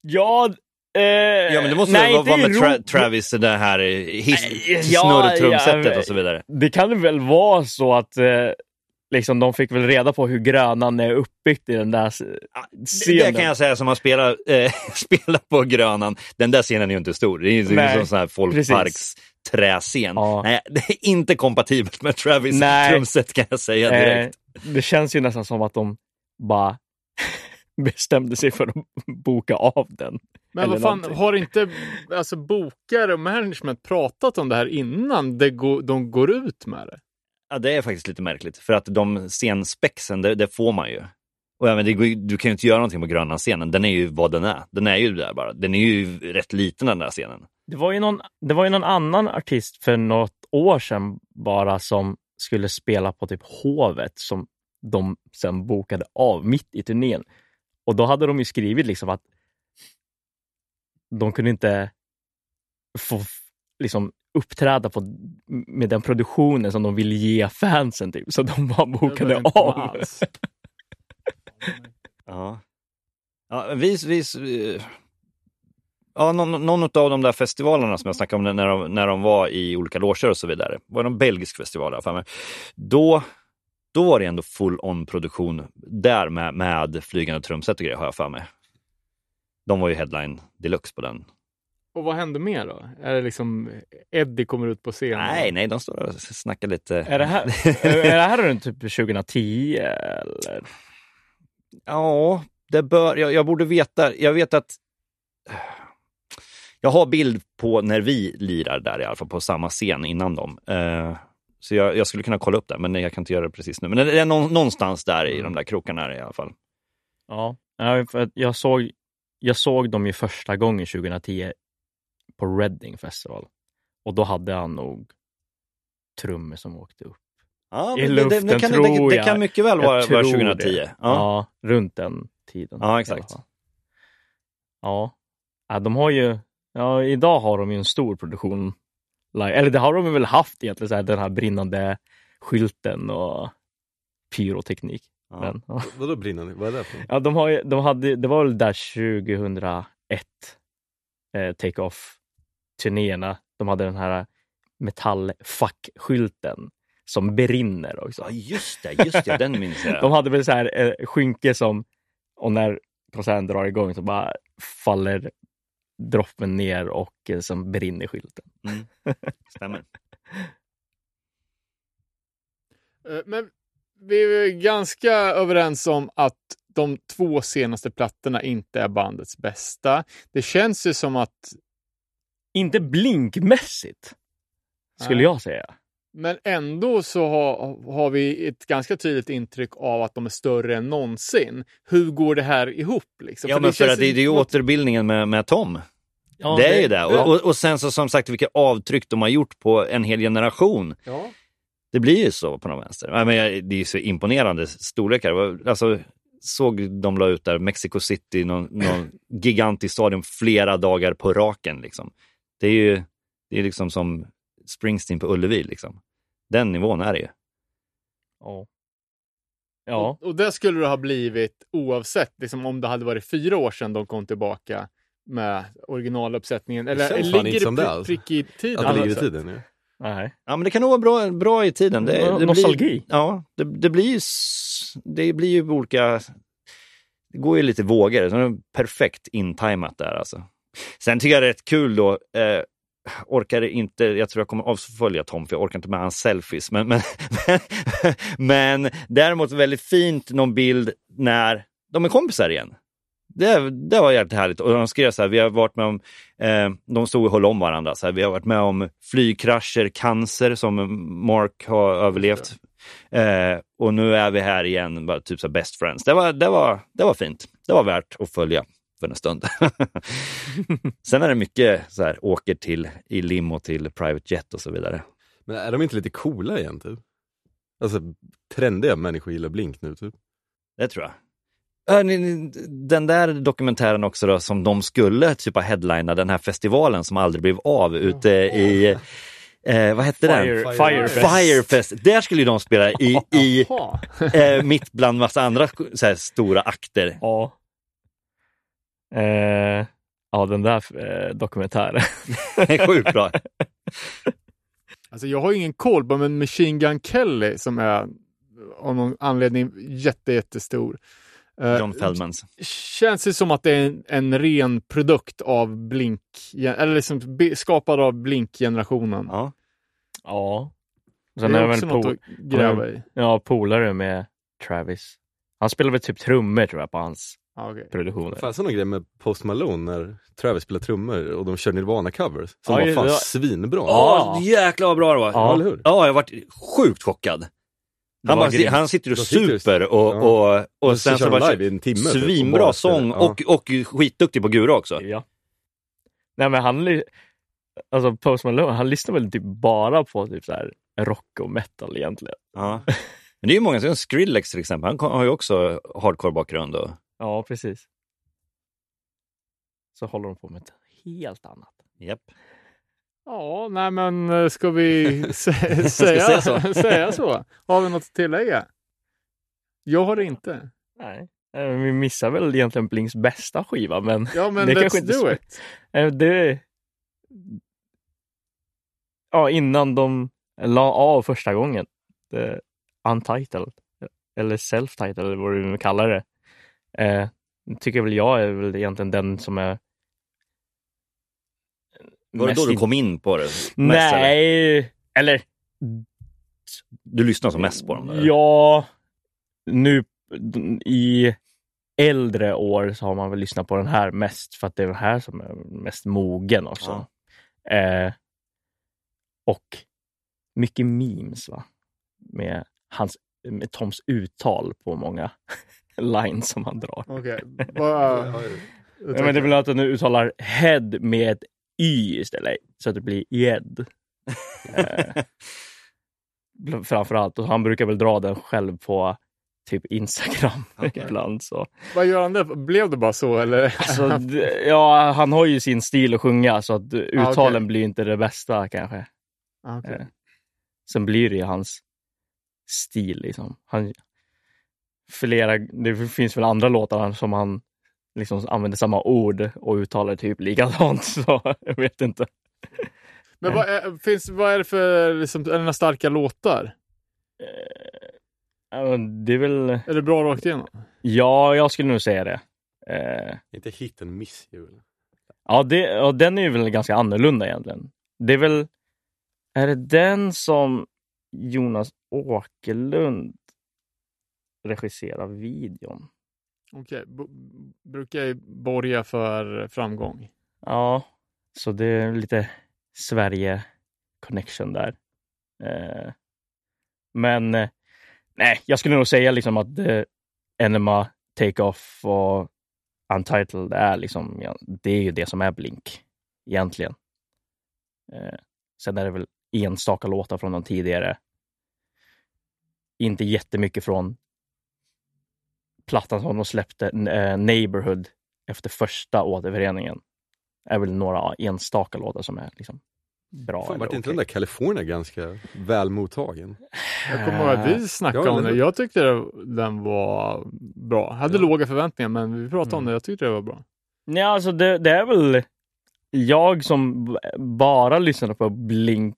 Ja, Ja, men det måste nej, vara inte med Tra-. Travis, det här eh, Nej, ja, snurrtrumsetet ja, och så vidare. Det kan väl vara så att eh, liksom, de fick väl reda på hur Grönan är uppbyggt i den där s- Det, scenen. det kan jag säga som har spelat, eh, spelat på Grönan. Den där scenen är ju inte stor. Det är ju Nej, en sån här folkparks träscen. Ja. Nej, det är inte kompatibelt med Travis Nej. trumset kan jag säga direkt. Eh, det känns ju nästan som att de bara bestämde sig för att boka av den. Men vad fan, någonting. har inte alltså, bokare och management pratat om det här innan det go- de går ut med det? Ja, det är faktiskt lite märkligt. För att de scenspexen, det, det får man ju. Och även, det, du kan ju inte göra någonting på Gröna-scenen. Den är ju vad den är. Den är ju där bara. Den är ju rätt liten den där scenen. Det var, ju någon, det var ju någon annan artist för något år sedan bara som skulle spela på typ Hovet som de sen bokade av mitt i turnén. Och då hade de ju skrivit liksom att de kunde inte få liksom uppträda på, med den produktionen som de ville ge fansen. Typ. Så de bara Det bokade var av. Ja. Ja, vi, vi, ja, någon, någon av de där festivalerna som jag snackade om när de, när de var i olika loger och så vidare. Var det någon belgisk festival för mig. Då, då var det ändå full on produktion där med, med flygande trumset och grejer har jag för mig. De var ju headline deluxe på den. Och vad hände mer då? Är det liksom Eddie kommer ut på scenen? Nej, nej, de står och snackar lite. Är det här, är det här runt typ 2010 eller? Ja, det bör, jag, jag borde veta. Jag vet att jag har bild på när vi lirar där i alla fall, på samma scen innan dem. Eh, så jag, jag skulle kunna kolla upp det, men jag kan inte göra det precis nu. Men det är nå- någonstans där i de där krokarna i alla fall. Ja, jag såg, jag såg dem ju första gången 2010 på Reading Festival. Och då hade han nog trummor som åkte upp. Ja, I men det, det, det, luften kan, tror det, det jag. kan mycket väl Jag vara, vara tror 2010. det. Ja. Ja. runt den tiden. Ja, exakt. Ja. ja, de har ju, ja, idag har de ju en stor produktion. Live. Eller det har de väl haft egentligen, så här, den här brinnande skylten och pyroteknik. Ja. Men, ja. Vadå brinnande? Vad är det för Ja, de har de hade, det var väl där 2001, eh, take-off-turnéerna. De hade den här metallfackskylten som brinner också. ja, just det, just det, den minns jag. De hade väl så här eh, skynke som, och när konserten drar igång så bara faller droppen ner och eh, som brinner skylten. Mm. Stämmer. Eh, Men vi är ganska överens om att de två senaste plattorna inte är bandets bästa. Det känns ju som att, Inte blinkmässigt, skulle Nej. jag säga. Men ändå så har, har vi ett ganska tydligt intryck av att de är större än någonsin. Hur går det här ihop? Liksom? Ja, men för att det, det är ju något- återbildningen med, med Tom. Ja, det är ju det. ja. Och, och, och sen så som sagt vilka avtryck de har gjort på en hel generation. Ja. Det blir ju så på någon vänster. Men det är ju så imponerande storlekar. Det Alltså, såg de la ut där, Mexico City, någon, någon gigantisk stadion flera dagar på raken. Liksom. Det är ju det är liksom som Springsteen på Ullevi. Liksom. Den nivån är det ju. Ja. Ja. Och, och det skulle det ha blivit oavsett liksom, om det hade varit fyra år sedan de kom tillbaka med originaluppsättningen. Eller fan ligger inte det som det pri- alls. prick i tiden? Att det ligger i alltså? tiden. Ja. Nej. Ja, men det kan nog vara bra, bra i tiden. Det, det nostalgi. Blir, ja, det, det blir ju det blir ju olika... Det går ju lite vågor. Så det är perfekt intimat där alltså. Sen tycker jag det är rätt kul då. Eh, orkar inte, jag tror jag kommer avfölja Tom för jag orkar inte med hans selfies. Men, men, men däremot väldigt fint någon bild när de är kompisar igen. Det, det var jävligt härligt. Och de skrev så här, vi har varit med om, eh, de stod och höll om varandra. Så här, vi har varit med om flygkrascher, cancer som Mark har överlevt. Eh, och nu är vi här igen, bara typ så här best friends. Det var, det, var, det var fint. Det var värt att följa för en stund. Sen är det mycket så här, åker till i limo till private jet och så vidare. Men är de inte lite coola igen typ? Alltså trendiga människor gillar Blink nu typ. Det tror jag. Den där dokumentären också då, som de skulle typ ha headlina, den här festivalen som aldrig blev av ute i, eh, vad hette den? Fire, Fire- Firefest. Firefest. Där skulle ju de spela i, i eh, mitt bland massa andra så här, stora akter. Ja. Eh, ja, den där eh, dokumentären. Det är sjukt bra. Alltså jag har ingen koll på men Machine Gun Kelly som är av någon anledning jätte, jättestor. Eh, John Feldmans. Känns det som att det är en, en ren produkt av Blink, eller liksom skapad av Blink-generationen. Ja. ja. det Sen är är också väl något po- att gräva i. ja, polare med Travis. Han spelar väl typ trummor tror jag på hans Ja, okej. produktioner. Fanns det någon grej med Post Malone när Travis spelade trummor och de körde Nirvana-covers som Ja, var fan ja. svinbra. Ja, jäklar vad bra det var. Ja. eller hur? Ja, jag varit sjukt chockad. Han, var bara, han sitter och super och, ja. och, och, Och sen kör så bara live i en timme, typ, och svinbra bara sång och, och skitduktig på gura också. Ja. Nej men han, alltså Post Malone, han lyssnar väl typ bara på typ så här rock och metal egentligen. Ja. Men det är ju många, som Skrillex till exempel, han har ju också hardcore-bakgrund. Och... Ja, precis. Så håller de på med ett helt annat. Japp. Ja, nej men eh, ska vi sä- säga, säga så? säga så? Har vi något att tillägga? Jag har det inte. Nej. Eh, Vi missar väl egentligen Blinks bästa skiva, men Ja, men Det let's kanske inte do it. eh, det... Ja, innan de la av första gången. The Untitled. Eller Self-Titled, eller vad du nu kallar det. Eh, tycker väl jag är väl egentligen den som är Var det då du kom in på det? mest, eller? Nej, eller Du lyssnar som mest på dem? eller? Ja, nu i äldre år så har man väl lyssnat på den här mest för att det är den här som är mest mogen också. Eh, och mycket memes va? Med, hans, med Toms uttal på många lines som han drar. Okej. Ja, men det är väl att han uttalar head med ett y istället, så att det blir ed. eh, framförallt. Och han brukar väl dra den själv på typ Instagram ibland. Så. Vad gör han det? Blev det bara så eller? Alltså, ja, han har ju sin stil att sjunga så att uttalen okej. blir inte det bästa kanske. Ah, okej. Eh, Sen blir det ju hans stil liksom. Han, flera, det finns väl andra låtar som han liksom använder samma ord och uttalar typ likadant. Så jag vet inte. Men vad är, finns, vad är det för liksom, är det några starka låtar? Eh, det är väl, Är det bra rakt igenom? ja, jag skulle nog säga det. Eh, Inte hit and miss eller? Ja, det, ja, den är ju väl ganska annorlunda egentligen. Det är väl, är det den som Jonas Åkerlund regisserar videon? Okej. b- Brukar ju borga för framgång. Ja, så det är lite Sverige-connection där. Eh, men eh, nej, jag skulle nog säga liksom att eh, Enema, Take-Off och Untitled är liksom, ja, det är ju det som är Blink egentligen. Eh, sen är det väl enstaka låtar från de tidigare. Inte jättemycket från plattan som de släppte, eh, Neighborhood, efter första återföreningen. är väl några enstaka låtar som är liksom bra. Fan, vart inte okej. den där California ganska väl mottagen? Jag kommer ihåg att vi snackade Ja, om det. Jag tyckte den var bra. Hade Ja. låga förväntningar, men vi pratade om Mm. det. Jag tyckte det var bra. Nej, alltså det, det är väl jag som bara lyssnade på Blink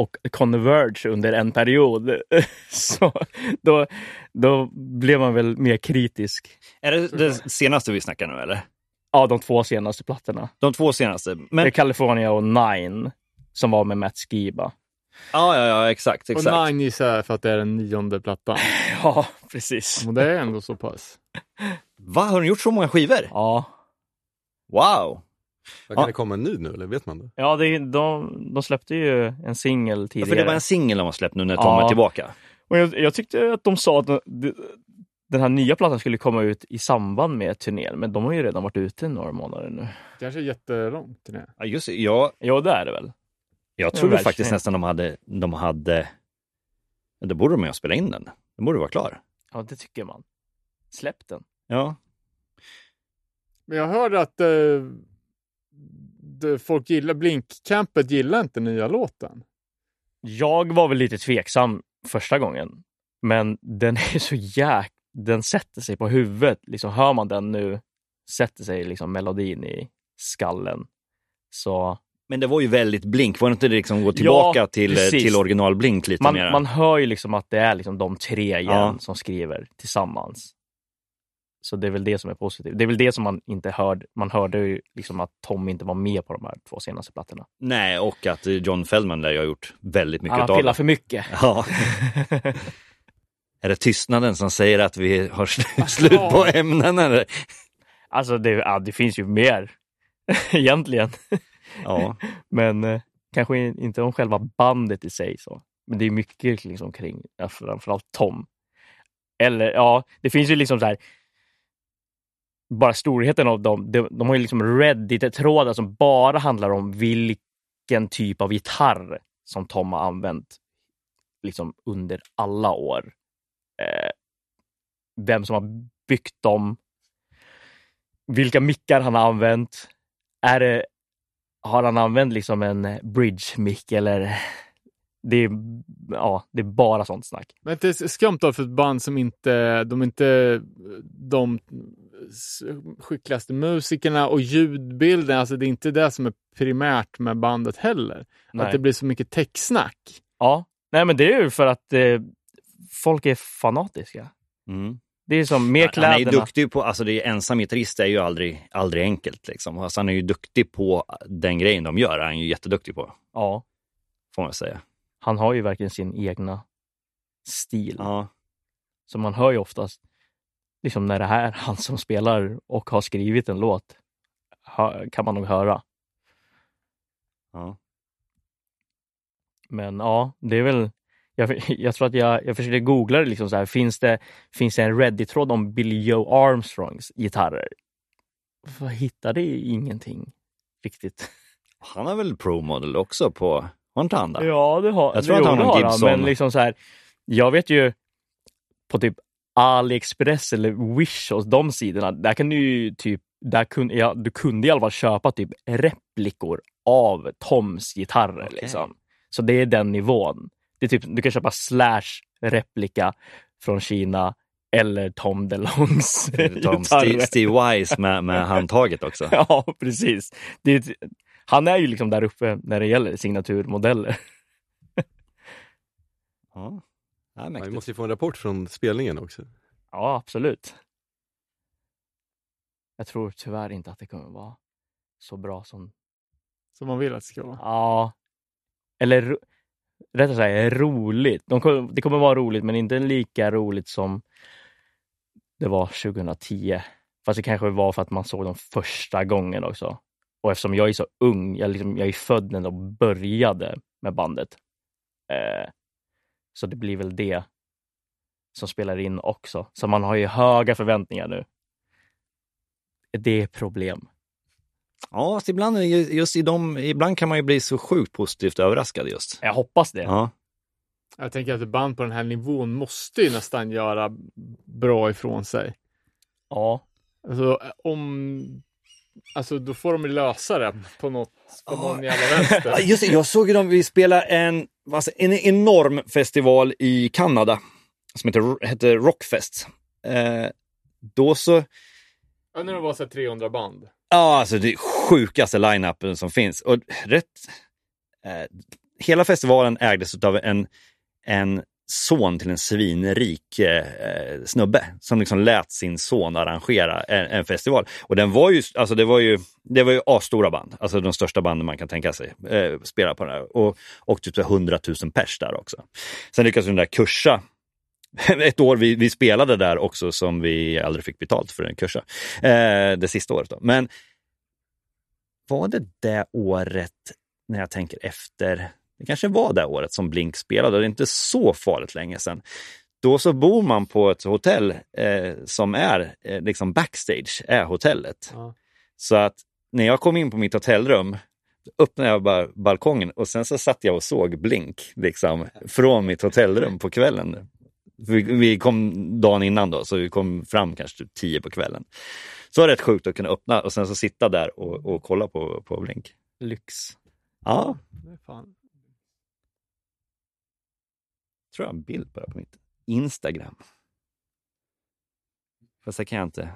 och Converge under en period. Så då, då blev man väl mer kritisk. Är det det senaste vi snackar nu eller? Ja, de två senaste plattorna. De två senaste. Det är Men, California och Nine som var med Matt Skiba. ja, ja, ja, exakt. Och exakt. Nine gissar jag för att det är den nionde plattan. Ja, precis. Och det är ändå så pass. Va, har de gjort så många skivor? Ja, Wow! Kan Ja. det komma en ny nu eller vet man det? ja det, de, de släppte ju en singel Ja, tidigare. för det var en singel de har släppt nu när Tom Ja. är tillbaka. Och jag, jag tyckte att de sa att den, den här nya plattan skulle komma ut i samband med turnén, men de har ju redan varit ute i några månader nu. Kanske jättelångt till det. Ja, just det. Jag, Ja, det är det väl. jag Ja, trodde verkligen. faktiskt nästan de hade, de hade... Då borde de ju ha spelat in den. Den borde vara klar. Ja, det tycker man. Släpp den. Ja. Men jag hörde att eh, det, folk gillar, Blinkcampet gillar inte nya låten. Jag var väl lite tveksam första gången, men den är så jäk... Den sätter sig på huvudet. Liksom, hör man den nu sätter sig liksom melodin i skallen. Så Men det var ju väldigt Blink. Var det inte det liksom gå tillbaka till, precis. till original Blink lite man, mer? man hör ju liksom att det är liksom de tre igen Ja. som skriver tillsammans. Så det är väl det som är positivt. Det är väl det som man inte hörde. Man hörde ju liksom att Tom inte var med på de här två senaste plattorna. Nej, och att John Feldman lär ju ha gjort väldigt mycket Han av det. för mycket. Ja. är det tystnaden som säger att vi har sl- slut på ämnen eller? Alltså det, ja, det finns ju mer egentligen. Ja. Men eh, kanske inte om själva bandet i sig. så. Men det är mycket liksom kring ja, framförallt Tom. Eller ja, det finns ju liksom så här. Bara storheten av dem. De, de har ju liksom Reddit-trådar som bara handlar om vilken typ av gitarr som Tom har använt liksom under alla år. Eh, vem som har byggt dem. Vilka mickar han har använt. Är det har han använt liksom en bridge-mick eller det är, ja, det är bara sånt snack. Men det är skumt då för ett band som inte, de inte de skickligaste musikerna och ljudbilden, alltså det är inte det som är primärt med bandet heller. Nej. Att det blir så mycket techsnack. Ja, nej men det är ju för att eh, folk är fanatiska. Mm. Det är som med Han är ju kläderna. duktig på, alltså det är ensam gitarrist är ju aldrig, aldrig enkelt liksom. Alltså han är ju duktig på den grejen de gör, han är ju jätteduktig på, Ja, får man säga. han har ju verkligen sin egna stil. Ja. Så man hör ju oftast, liksom när det här är han som spelar och har skrivit en låt, kan man nog höra. ja. Men ja, det är väl... Jag, jag tror att jag, jag försökte googla det. Liksom så här, finns, det finns det en Reddit-tråd om Billy Joe Armstrongs gitarrer? Jag hittade ingenting riktigt. Han har väl Pro Model också på, har inte han det? Ja, det har Jag tror det, att han har Gibson. Men liksom så här, jag vet ju på typ AliExpress eller Wish och de sidorna, där kan du ju typ, där kun, ja, du kunde i alla fall köpa typ replikor av Toms gitarrer. Okej. Liksom. Så det är den nivån. Det är typ, du kan köpa Slash replika från Kina eller Tom DeLongs Tom. Steve, Steve Wise med, med handtaget också. Ja, precis. Är, han är ju liksom där uppe när det gäller signaturmodeller. Ja, ja Ja, vi måste ju få en rapport från spelningen också. Ja, absolut. Jag tror tyvärr inte att det kommer vara så bra som... Som man vill att det ska vara. Ja. Eller rättare sagt roligt. De kommer, det kommer vara roligt, men inte lika roligt som det var 2010. Fast det kanske var för att man såg dem första gången också. Och eftersom jag är så ung, jag, liksom, jag är född när de började med bandet. Eh, så det blir väl det som spelar in också. Så man har ju höga förväntningar nu. Det är problem. Ja, ibland, just i dem, ibland kan man ju bli så sjukt positivt överraskad just. Jag hoppas det. Ja, Jag tänker att ett band på den här nivån måste ju nästan göra bra ifrån sig. Ja. Alltså om... Alltså då får de lösa det på något, på någon jävla vänster. Just det, jag såg ju dem, vi spela en, säger- en enorm festival i Kanada som heter, heter Rockfest. Eh, då så, Ja, när det var så här 300 band. ja alltså det sjukaste line-upen som finns. Och rätt, eh, hela festivalen ägdes av en, en son till en svinrik eh, eh, snubbe som liksom lät sin son arrangera en, en, festival. Och den var ju, alltså det var ju, det var ju asstora band, alltså de största banden man kan tänka sig eh, spela på den här. Och, och typ 100 000 pers där också. Sen lyckades den där kursa ett år vi, vi spelade där också som vi aldrig fick betalt för en kursa. Eh, det sista året då. Men var det det året, när jag tänker efter, det kanske var det året som Blink spelade, det är inte så farligt länge sedan. Då så bor man på ett hotell eh, som är eh, liksom backstage, är hotellet. Ja. Så att när jag kom in på mitt hotellrum öppnade jag bara balkongen och sen så satt jag och såg Blink liksom, från mitt hotellrum på kvällen. Vi, kom dagen innan då, så vi kom fram kanske typ tio på kvällen. Så var det rätt sjukt att kunna öppna och sen så sitta där och, och kolla på, på Blink. Lyx. Ja, fan. Tror jag har en bild på det på mitt Instagram. Fast det kan jag inte.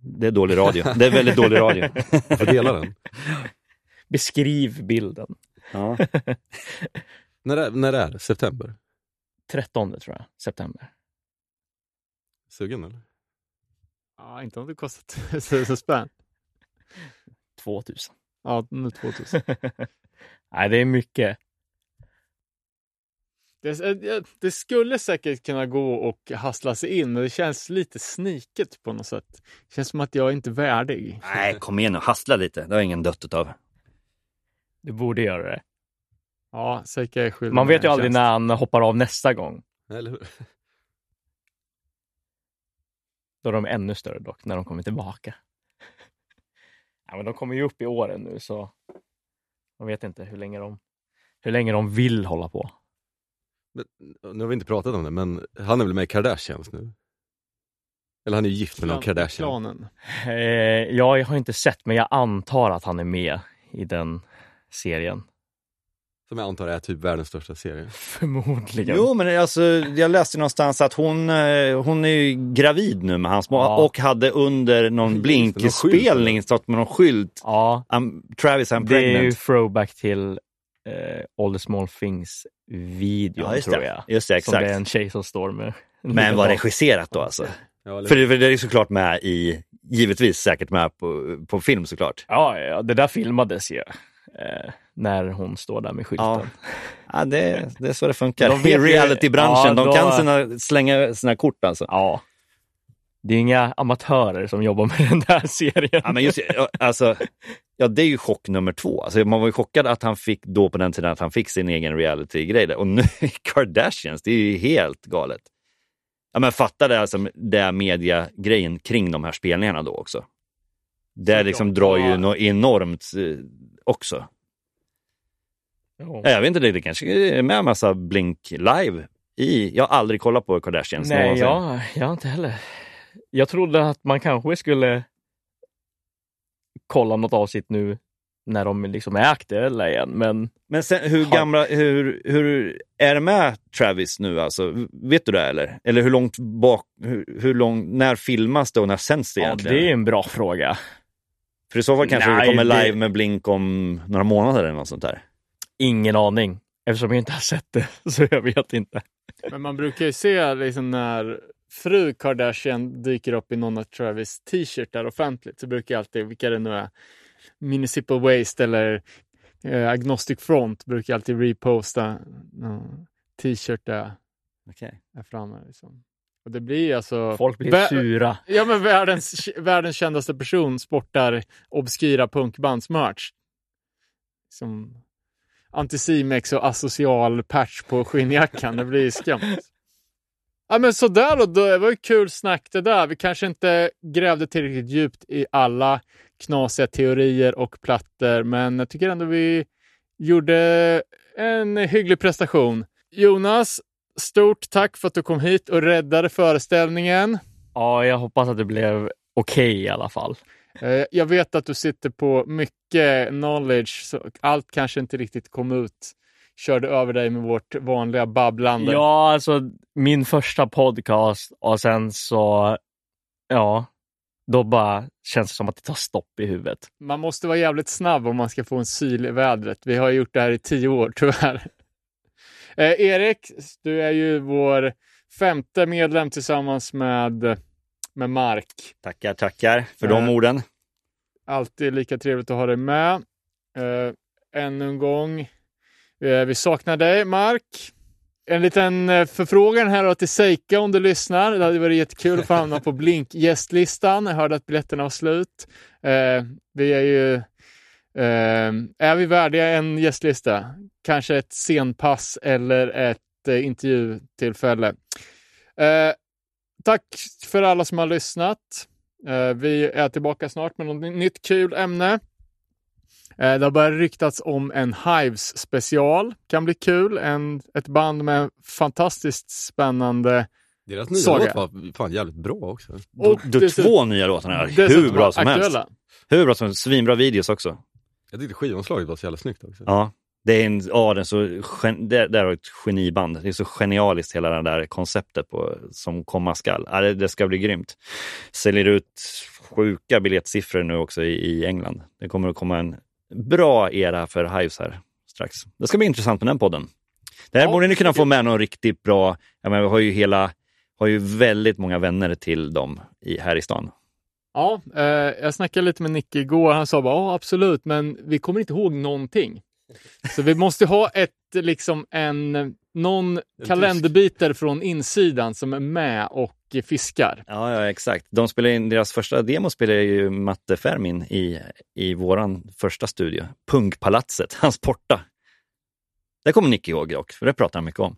Det är dålig radio. Det är väldigt dålig radio. Jag får dela den. Beskriv bilden. Ja. När är, när är det? September? 13 tror jag, september. Sugen eller? Ja, inte om det kostar 1000 spänn. 2000. Ja, nu 2000. Nej, det är mycket. Det, eh, det skulle säkert kunna gå och hassla sig in, men det känns lite sniket på något sätt. Det känns som att jag är inte värdig. Nej, kom igen nu. Hassla lite. Det har ingen dött av. Du borde göra det. Ja, säkert är skyldig Man vet ju aldrig tjänst. när han hoppar av nästa gång. Eller hur? Då är de ännu större dock, när de kommer tillbaka. Ja, men de kommer ju upp i åren nu, så man vet inte hur länge de, hur länge de vill hålla på. Men, nu har vi inte pratat om det, men han är väl med i Kardashians nu? Eller han är ju gift med någon Kardashian. Klanen. Eh, ja, jag har inte sett, men jag antar att han är med i den serien. Som jag antar är typ världens största serie. Förmodligen. Jo, men alltså, jag läste någonstans att hon, eh, hon är ju gravid nu med hans Ja. och hade under någon blinkspelning stått med någon skylt. Ja, I'm, Travis, I'm det är ju pregnant. throwback till eh, All the small things-videon, Ja, tror jag. Just det, Som det är exakt. en tjej som står med. Men var regisserat då alltså? Ja, För det, för det är såklart med i, givetvis säkert med på, på film såklart. Ja, ja, det där filmades ju. Eh, när hon står där med skylten. Ja. Ja, det, det är så det funkar. De I realitybranschen, ja, de kan sina, slänga sina kort alltså. Ja. Det är inga amatörer som jobbar med den där serien. Ja, men just, alltså, ja, det är ju chock nummer två. Alltså, man var ju chockad att han fick då på den tiden att han fick sin egen reality-grej. Och nu Kardashians, det är ju helt galet. Ja, men fatta det, alltså, det media-grejen kring de här spelningarna då också. Det liksom drar ju Ja. något enormt eh, också. Ja. Jag vet inte, det, det kanske är med en massa Blink live i. Jag har aldrig kollat på Kardashians Nej, någonsin. jag, jag har inte heller. Jag trodde att man kanske skulle kolla något avsnitt nu när de liksom är aktuella igen, men Men sen, hur gamla, hur, hur är det med Travis nu alltså? Vet du det eller? Eller hur långt bak, hur, hur lång, när filmas det och när sänds det ja, egentligen? det är en bra fråga. För i så fall kanske Nej, det kommer det- live med Blink om några månader eller något sånt där. Ingen aning. Eftersom jag inte har sett det, så jag vet inte. Men man brukar ju se liksom när fru Kardashian dyker upp i någon av Travis t-shirtar offentligt så brukar jag alltid, vilka det nu är, Municipal Waste eller eh, Agnostic Front brukar jag alltid reposta någon t-shirt där Okay. är framme. Liksom. Och det blir alltså... Folk blir sura. Ja, men världens, världens kändaste person sportar obskyra punkbandsmerch. Som Anticimex och asocial patch på skinnjackan. Det blir skumt. Ja, men sådär då. Det var ju kul snack det där. Vi kanske inte grävde tillräckligt djupt i alla knasiga teorier och plattor, men jag tycker ändå vi gjorde en hygglig prestation. Jonas, stort tack för att du kom hit och räddade föreställningen. Ja, jag hoppas att det blev okej i alla fall. Eh, Jag vet att du sitter på mycket knowledge, så allt kanske inte riktigt kom ut. Körde över dig med vårt vanliga babblande. Ja, alltså min första podcast och sen så, ja, då bara känns det som att det tar stopp i huvudet. Man måste vara jävligt snabb om man ska få en syl i vädret. Vi har gjort det här i tio år tyvärr. Eh, Erik, du är ju vår femte medlem tillsammans med, med Mark. Tackar, tackar för de Eh. orden. Alltid lika trevligt att ha dig med. Eh, ännu en gång. Eh, vi saknar dig, Mark. En liten eh, förfrågan här då till Seika om du lyssnar. Det hade varit jättekul att få hamna på Blink-gästlistan. Jag hörde att biljetterna var slut. Eh, vi är ju... Eh, är vi värdiga en gästlista? Kanske ett scenpass eller ett eh, intervjutillfälle. Eh, tack för alla som har lyssnat. Eh, vi är tillbaka snart med något nytt kul ämne. Eh, det har börjat ryktats om en Hives special. Kan bli kul. En, ett band med fantastiskt spännande Deras nya Saga. låt var fan jävligt bra också. och Du, dessutom- två nya låtarna dessutom Hur bra som helst. aktuella. Hur bra som helst. Svinbra videos också. Jag tyckte skivomslaget var så jävla snyggt också. Ja, det är en, ja, det är så, gen, det, det är ett geniband. Det är så genialiskt hela det där konceptet på, som komma skall. Ja, det, det ska bli grymt. Säljer ut sjuka biljettsiffror nu också i, i England. Det kommer att komma en bra era för här strax. Det ska bli intressant med den podden. Där Ja, borde ni kunna få med någon riktigt bra, jag menar, vi har ju hela, har ju väldigt många vänner till dem i, här i stan. Ja, eh, jag snackade lite med Nicke igår. Han sa bara, ja absolut, men vi kommer inte ihåg någonting. Så vi måste ha ett, liksom en, någon kalenderbiter från insidan som är med och fiskar. Ja, ja, exakt. De spelar in, deras första demo spelade ju Matte Fermin i, i våran första studio. Punkpalatset, hans porta. Det kommer Nick ihåg dock, för det pratar han mycket om.